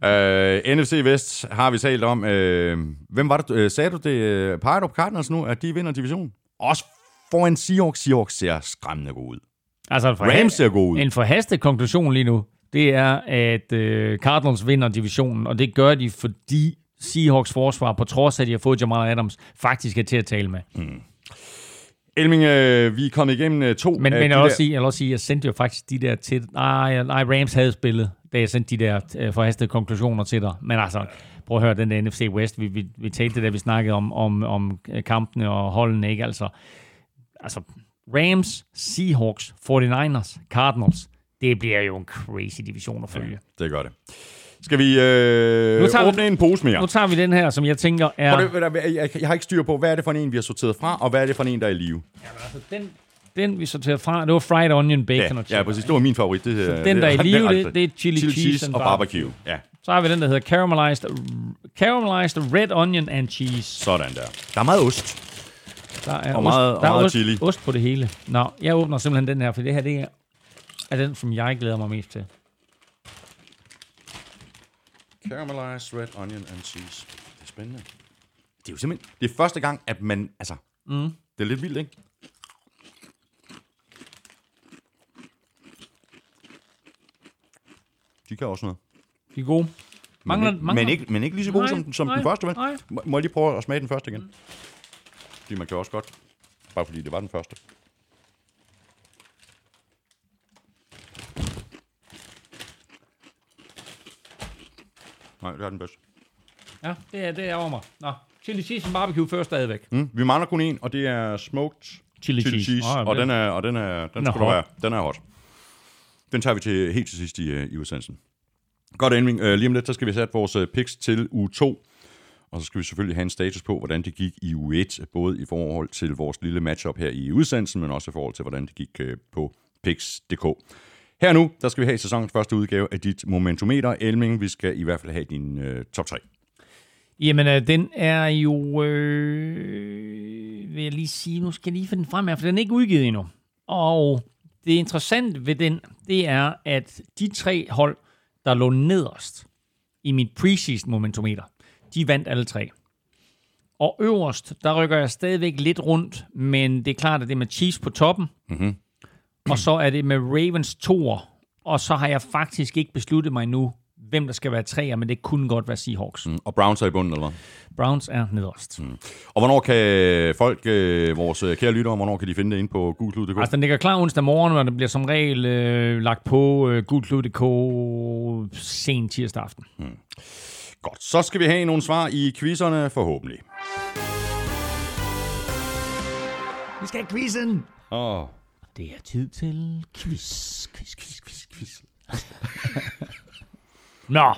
Uh, NFC Vest har vi talt om. Uh, hvem var det? Uh, sagde du det? Peger du på Cardinals nu, at de vinder divisionen? Også foran Seahawks. Seahawks ser skræmmende god ud. Altså, en Rams ser god ud. En forhastet konklusion lige nu, det er, at øh, Cardinals vinder divisionen, og det gør de, fordi Seahawks forsvar, på trods af, at de har fået Jamal Adams, faktisk er til at tale med. Mm. Elming, øh, vi er kommet igennem øh, to Men, men jeg, vil også sige, jeg vil også sige, jeg sendte jo faktisk de der til... Nej, nej Rams havde spillet, da jeg sendte de der øh, forhastede konklusioner til dig. Men altså, prøv at høre den der NFC West. Vi, vi, vi talte da vi snakkede om, om, om øh, kampene og holdene, ikke? Altså, altså, Rams, Seahawks, 49ers, Cardinals. Det bliver jo en crazy division at følge. Det gør det. Skal vi øh, Nu tager vi- åbne en pose mere? Nu tager vi den her, som jeg tænker er... Prøv det- jeg, jeg, har ikke styr på, hvad er det for en, vi har sorteret fra, og hvad er det for en, der er i live? Altså, den, den vi sorterede fra, det var fried onion, bacon og Ja, ja, præcis. Det var min favorit. Det, Så den, der er i live, det- det er chili chili cheese cheese and og barbecue. Ja, Så har vi den, der hedder caramelized, caramelized red onion and cheese. sådan der. Der er meget ost. Der er, Og meget- ost, der og er meget ost, chili. ost på det hele. Nå, jeg åbner simpelthen den her, for det her det er, er den, som jeg glæder mig mest til. Caramelized red onion and cheese. Det er spændende. Det er jo simpelthen... Det er første gang, at man... Altså, mm. det er lidt vildt, ikke? De kan også noget. De er gode. Mangler, men, ikke, mangler, men, ikke, men ikke lige så god Nej, som, som nej, den første, vel? Må, må jeg lige prøve at smage den første igen? Fordi man kan også godt. Bare fordi det var den første. Nej, det er den bedste. Ja, det er, det er over mig. Nå, chili cheese and barbecue først stadigvæk. Mm, vi mangler kun en, og det er smoked Chili chili cheese. cheese. Ja, og den- er, og den er, den, Den er hot. være, den er hot. Den tager vi til helt til sidst i, øh, i udsendelsen. Godt ending. Uh, lige om lidt, så skal vi sætte vores uh, picks til uge 2. Og så skal vi selvfølgelig have en status på, hvordan det gik i uge 1, både i forhold til vores lille matchup her i udsendelsen, men også i forhold til, hvordan det gik på picks.dk. Her nu, der skal vi have sæsonens første udgave af dit momentometer. Elming, vi skal i hvert fald have din uh, top 3. Jamen, øh, den er jo, øh, vil jeg lige sige, nu skal jeg lige finde den frem her, for den er ikke udgivet endnu. Og det interessante ved den, det er, at de tre hold, der lå nederst i mit preseason momentometer, de vandt alle tre. Og øverst, der rykker jeg stadigvæk lidt rundt, men det er klart, at det er med Chiefs på toppen. Mm-hmm. Og så er det med Ravens toer. Og så har jeg faktisk ikke besluttet mig nu, hvem der skal være treer, men det kunne godt være Seahawks. Mm. Og Browns er i bunden, eller hvad? Browns er nederst. Mm. Og hvornår kan folk, øh, vores øh, kære lyttere, hvornår kan de finde det inde på google.dk? Altså, den ligger klar onsdag morgen, og den bliver som regel øh, lagt på øh, gulklud.dk sen tirsdag aften. Godt, så skal vi have nogle svar i quizzerne forhåbentlig. Vi skal have quizzen! Åh, Det er tid til quiz, quiz, quiz, quiz, quiz. Nå,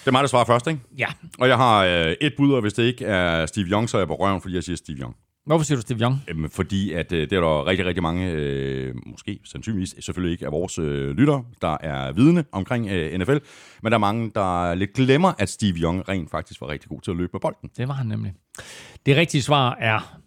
Det er mig, der svarer først, ikke? ja. Og jeg har øh, et bud, og hvis det ikke er Steve Young, så er jeg på røven, fordi jeg siger Steve Young. Hvorfor siger du Steve Young? Øhm, fordi at, øh, det er der rigtig, rigtig mange, øh, måske sandsynligvis selvfølgelig ikke af vores øh, lyttere, der er vidne omkring øh, NFL, men der er mange, der lidt glemmer, at Steve Young rent faktisk var rigtig god til at løbe med bolden. Det var han nemlig. Det rigtige svar er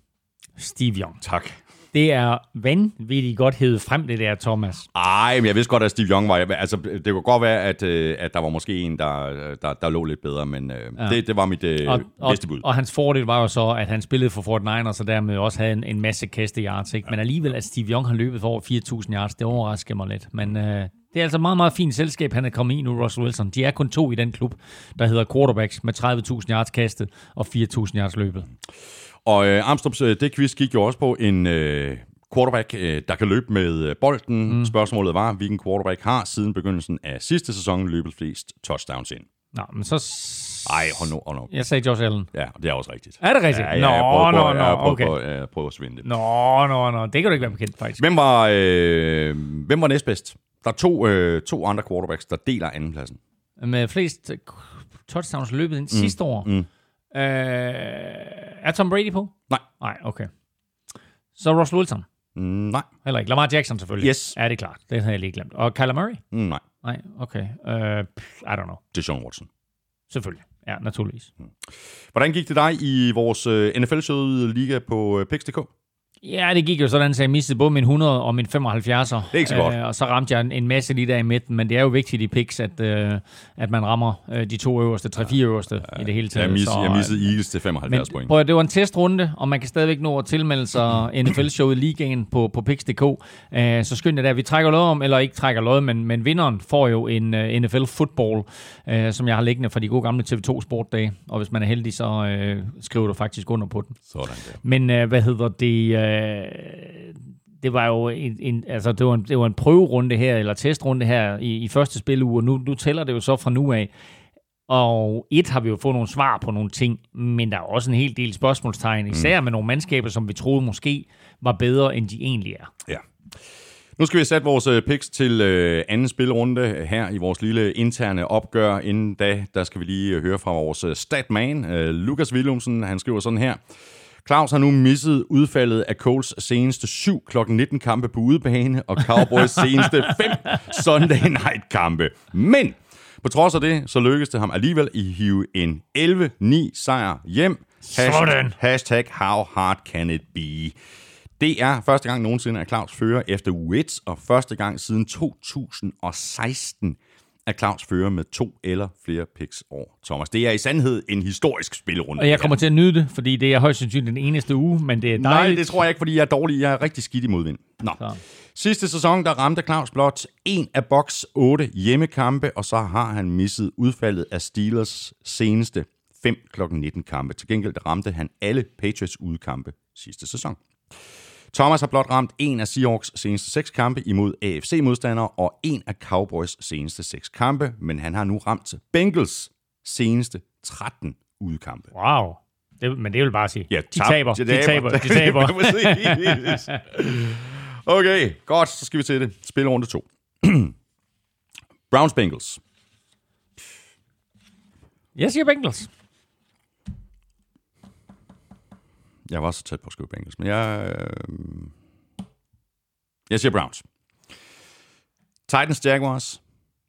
Steve Young. Tak. Det er vanvittigt godt hævet frem, det der, Thomas. Ej, men jeg vidste godt, at Steve Young var... Altså, det kunne godt være, at, øh, at der var måske en, der, der, der lå lidt bedre, men øh, ja. det, det var mit øh, Og, og, bedste bud. og hans fordel var jo så, at han spillede for Fort Niners, og dermed også havde en, en masse kaste yards. Ikke? Men alligevel, at Steve Young har løbet for over 4.000 yards, det overrasker mig lidt. Men øh, det er altså et meget, meget fint selskab, han er kommet i nu, Russell Wilson. De er kun to i den klub, der hedder quarterbacks med 30.000 yards kastet og 4.000 yards løbet. Og øh, Armstrongs øh, det quiz gik jo også på en øh, quarterback, øh, der kan løbe med øh, bolden. Mm. Spørgsmålet var, hvilken quarterback har siden begyndelsen af sidste sæson løbet flest touchdowns ind? Nå, men så... Ej, hold nu, hold nu. Jeg sagde Josh Allen. Ja, det er også rigtigt. Er det rigtigt? Ja, ja, Nå, nå, nå, okay. på, jeg prøver at svinde det. Nå, nå, nå. Det kan du ikke være bekendt, faktisk. Hvem var, øh, hvem var næstbedst? Der er to, øh, to andre quarterbacks, der deler andenpladsen. Med flest touchdowns løbet ind sidste år. mm. Øh, er Tom Brady på? Nej. Nej, okay. Så Russell Wilson? Mm, nej. Heller ikke. Lamar Jackson selvfølgelig. Yes. Ja, det er klart. Det havde jeg lige glemt. Og Kyler Murray? Mm, nej. Nej, okay. Uh, I don't know. Deshaun Watson. Selvfølgelig. Ja, naturligvis. Hvordan gik det dig i vores øh, NFL-showet liga på øh, Pix.dk? Ja, det gik jo sådan, så jeg mistede både min 100 og min 75'er. Det er ikke så godt. og så ramte jeg en, en masse lige der i midten, men det er jo vigtigt i picks, at, øh, at man rammer øh, de to øverste, tre-fire øverste i det hele taget. Jeg, miss, så, jeg øh, missede Eagles til 75 Men point. prøv, det var en testrunde, og man kan stadigvæk nå at tilmelde sig NFL-showet ligaen på, på Pix.dk. Uh, så skynd jer der, vi trækker lod om, eller ikke trækker lod, men, men vinderen får jo en uh, NFL-football, uh, som jeg har liggende fra de gode gamle TV2 Sportdage. Og hvis man er heldig, så uh, skriver du faktisk under på den. Sådan der. Men uh, hvad hedder det? Uh, det var jo en, en, altså det var en, det var en prøverunde her, eller testrunde her i, i første spiluge, og nu, nu tæller det jo så fra nu af. Og et har vi jo fået nogle svar på nogle ting, men der er også en hel del spørgsmålstegn, især med nogle mandskaber, som vi troede måske var bedre, end de egentlig er. Ja. Nu skal vi sætte vores øh, picks til øh, anden spilrunde her i vores lille interne opgør. Inden da, der skal vi lige øh, høre fra vores øh, statman, øh, Lukas Willumsen. Han skriver sådan her. Claus har nu misset udfaldet af Coles seneste 7 kl. 19 kampe på udebane, og Cowboys seneste 5 Sunday night kampe. Men på trods af det, så lykkedes det ham alligevel at hive en 11-9 sejr hjem. Sådan. Hashtag how hard can it be? Det er første gang nogensinde, at Claus fører efter uge 1, og første gang siden 2016, at Claus fører med to eller flere picks over Thomas. Det er i sandhed en historisk spillerunde. Og jeg kommer til at nyde det, fordi det er højst sandsynligt den eneste uge, men det er Nej, dejligt. det tror jeg ikke, fordi jeg er dårlig. Jeg er rigtig skidt i modvind. Nå. Så. Sidste sæson, der ramte Claus blot en af boks 8 hjemmekampe, og så har han misset udfaldet af Steelers seneste 5 kl. 19 kampe. Til gengæld ramte han alle Patriots udkampe sidste sæson. Thomas har blot ramt en af Seahawks seneste seks kampe imod AFC-modstandere og en af Cowboys seneste seks kampe, men han har nu ramt Bengals seneste 13 udkampe. Wow. Det, men det vil bare sige, Ja, de tab- taber, de taber, de taber. Præcis. okay, godt, så skal vi til det. Spilrunde 2. Browns Bengals. Jeg siger Bengals. Jeg var så tæt på at skrive Bengals, men jeg... Øh... Jeg siger Browns. Titans Jaguars.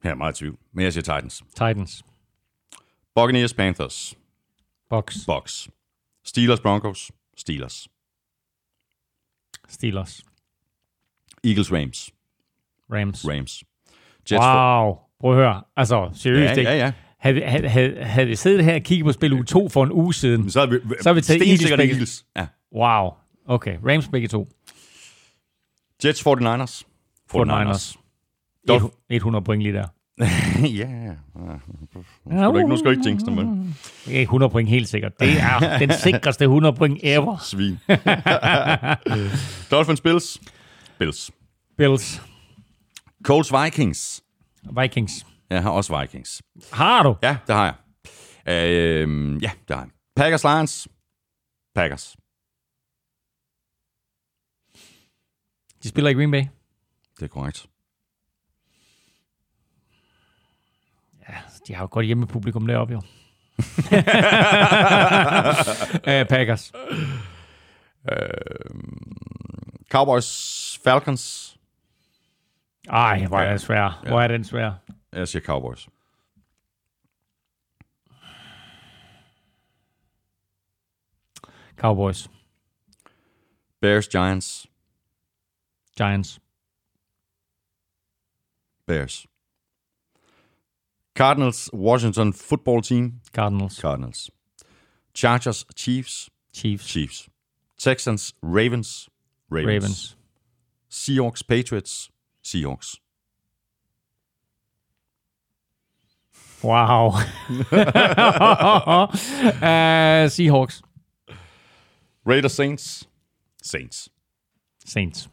Her er meget tvivl, men jeg siger Titans. Titans. Buccaneers Panthers. Box. Bucks. Steelers Broncos. Steelers. Steelers. Eagles Rams. Rams. Rams. Jets for- Wow. Prøv at høre. Altså, seriøst Ja, ja, ja. Havde, vi- havde, havde, havde vi siddet her og kigget på spil uge 2 for en uge siden. Så har vi, Så har vi taget Eagles Eagles. Ja. Wow. Okay. Rams begge to. Jets 49ers. 49ers. Dolph- 100 point lige der. ja, ja. Nu skal du ikke, nu skal du ikke jinx dem? Ikke 100 point helt sikkert. Det er den sikreste 100 point ever. Svin. Dolphins Bills. Bills. Bills. Colts Vikings. Vikings. Jeg har også Vikings. Har du? Ja, det har jeg. Øh, ja, det har jeg. Packers Lions. Packers. De spiller i Green Bay. Det er korrekt. De har jo godt hjemmepublikum deroppe, jo. uh, Packers. Cowboys, Falcons. Ej, hvor er den svær. Hvor er den svær. Jeg siger Cowboys. Cowboys. Bears, Giants. Giants. Bears. Cardinals, Washington football team. Cardinals. Cardinals. Chargers, Chiefs. Chiefs. Chiefs. Texans, Ravens. Ravens. Ravens. Seahawks, Patriots. Seahawks. Wow. uh, Seahawks. Raiders, Saints. Saints. Saints.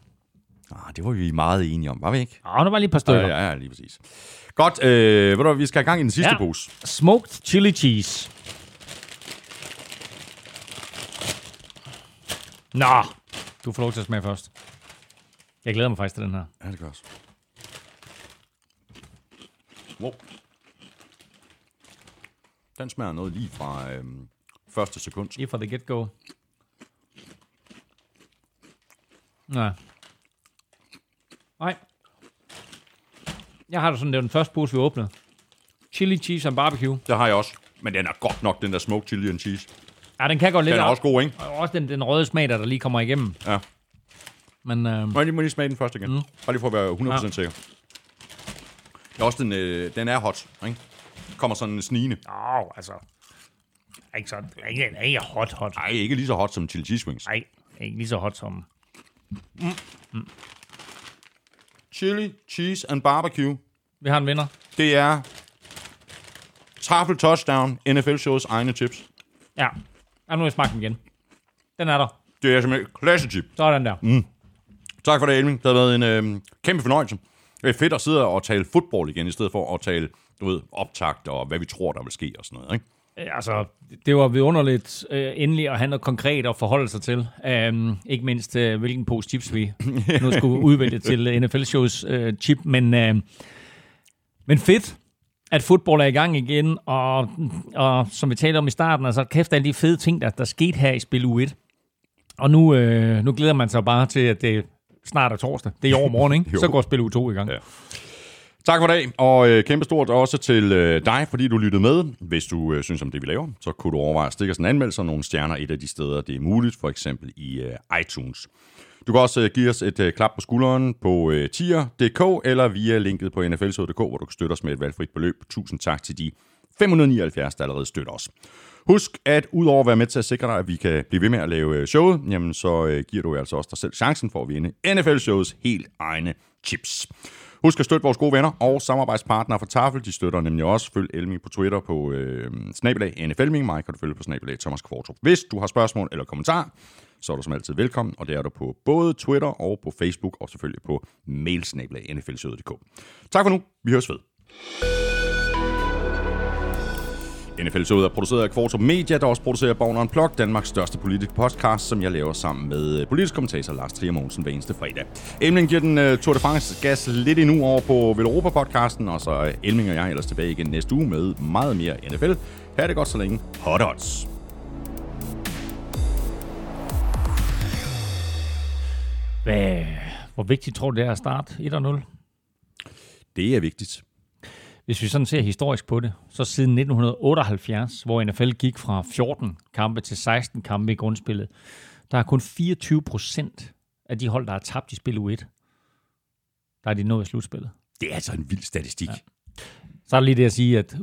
Ah, det var vi meget enige om, var vi ikke? Åh, der var lige et par Ja, stykker. ja, ja lige præcis. Godt, øh, ved du, hvad, vi skal have gang i den sidste Ja. pose. Smoked chili cheese. Nå, du får lov til at smage først. Jeg glæder mig faktisk til den her. Ja, det gør også. Wow. Den smager noget lige fra øhm, første sekund. Lige fra the get-go. Nej. Nej. Jeg har det sådan, det var den første pose, vi åbnede. Chili cheese and barbecue. Det har jeg også. Men den er godt nok, den der smoked chili and cheese. Ja, den kan godt lidt. Den er op. også god, ikke? Og også den, den røde smag, der, der lige kommer igennem. Ja. Men øh, Må jeg lige, må lige smage den først igen? Mm. Bare lige for at være 100% Ja. ja. sikker. Det er også den, øh, den er hot, ikke? Kommer sådan snigende. åh, altså. Ikke sådan. Ikke, ikke hot, hot. Nej, ikke lige så hot som chili cheese wings. Nej, ikke lige så hot som... Chili, cheese and barbecue. Vi har en vinder. Det er Tafel Touchdown, NFL-shows egne chips. Ja. Ja, nu har jeg smagt den igen. Den er der. Det er simpelthen klasse chip. Så den der. Mm. Tak for det, Elving. Det har været en øh, kæmpe fornøjelse. Det er fedt at sidde og tale fodbold igen, i stedet for at tale, du ved, optakt og hvad vi tror, der vil ske og sådan noget, ikke? Altså, det var vidunderligt øh, endelig at have noget konkret at forholde sig til. Um, ikke mindst, øh, hvilken pose chips vi nu skulle udvælge til NFL-shows øh, chip. Men, øh, men fedt, at fodbold er i gang igen. Og, og som vi talte om i starten, altså kæft alle de fede ting, der, der skete her i spil U1. Og nu, øh, nu glæder man sig bare til, at det snart er torsdag. Det er i overmorgen, ikke? Så går spil U2 i gang. Ja. Tak for dag, og øh, kæmpe stort også til øh, dig, fordi du lyttede med. Hvis du øh, synes om det, vi laver, så kunne du overveje at stikke os en anmeldelse og nogle stjerner et af de steder, det er muligt, for eksempel i øh, iTunes. Du kan også øh, give os et øh, klap på skulderen på øh, tier.dk eller via linket på nflsod.dk, hvor du kan støtte os med et valgfrit beløb. Tusind tak til de 579, der allerede støtter os. Husk, at udover at være med til at sikre dig, at vi kan blive ved med at lave øh, showet, jamen så øh, giver du altså også dig selv chancen for at vinde NFL-shows helt egne chips. Husk at støtte vores gode venner og samarbejdspartnere fra Tafel. De støtter nemlig også. Følg Elming på Twitter på øh, snabelag NFLming. Mig kan du følge på snabelag Thomas Kvartrup. Hvis du har spørgsmål eller kommentar, så er du som altid velkommen. Og det er du på både Twitter og på Facebook og selvfølgelig på mailsnabelag Tak for nu. Vi høres ved. NFL Showet er produceret af Kvartrup Media, der også producerer Born Unplugged, Danmarks største politiske podcast, som jeg laver sammen med øh, politisk kommentator Lars Trier Mogensen hver eneste fredag. Emling giver den uh, Tour de France gas lidt endnu over på Velropa-podcasten, og så Elming og jeg ellers tilbage igen næste uge med meget mere NFL. Her er det godt så længe. Hot odds. Hvad, hvor vigtigt tror du, det er at starte 1-0? Det er vigtigt. Hvis vi sådan ser historisk på det, så siden 1978, hvor NFL gik fra 14 kampe til 16 kampe i grundspillet, der er kun 24 procent af de hold, der har tabt i spil U1, der er de nået i slutspillet. Det er altså en vild statistik. Ja. Så er der lige det at sige, at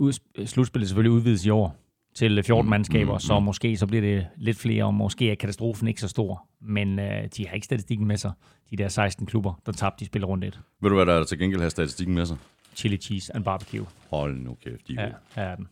slutspillet selvfølgelig udvides i år til 14 mandskaber, så måske så bliver det lidt flere, og måske er katastrofen ikke så stor. Men øh, de har ikke statistikken med sig, de der 16 klubber, der tabte i spil rundt et. Ved du, hvad der til gengæld har statistikken med sig? Chili cheese and barbecue. Hold nu kæft, de er Ja, er den.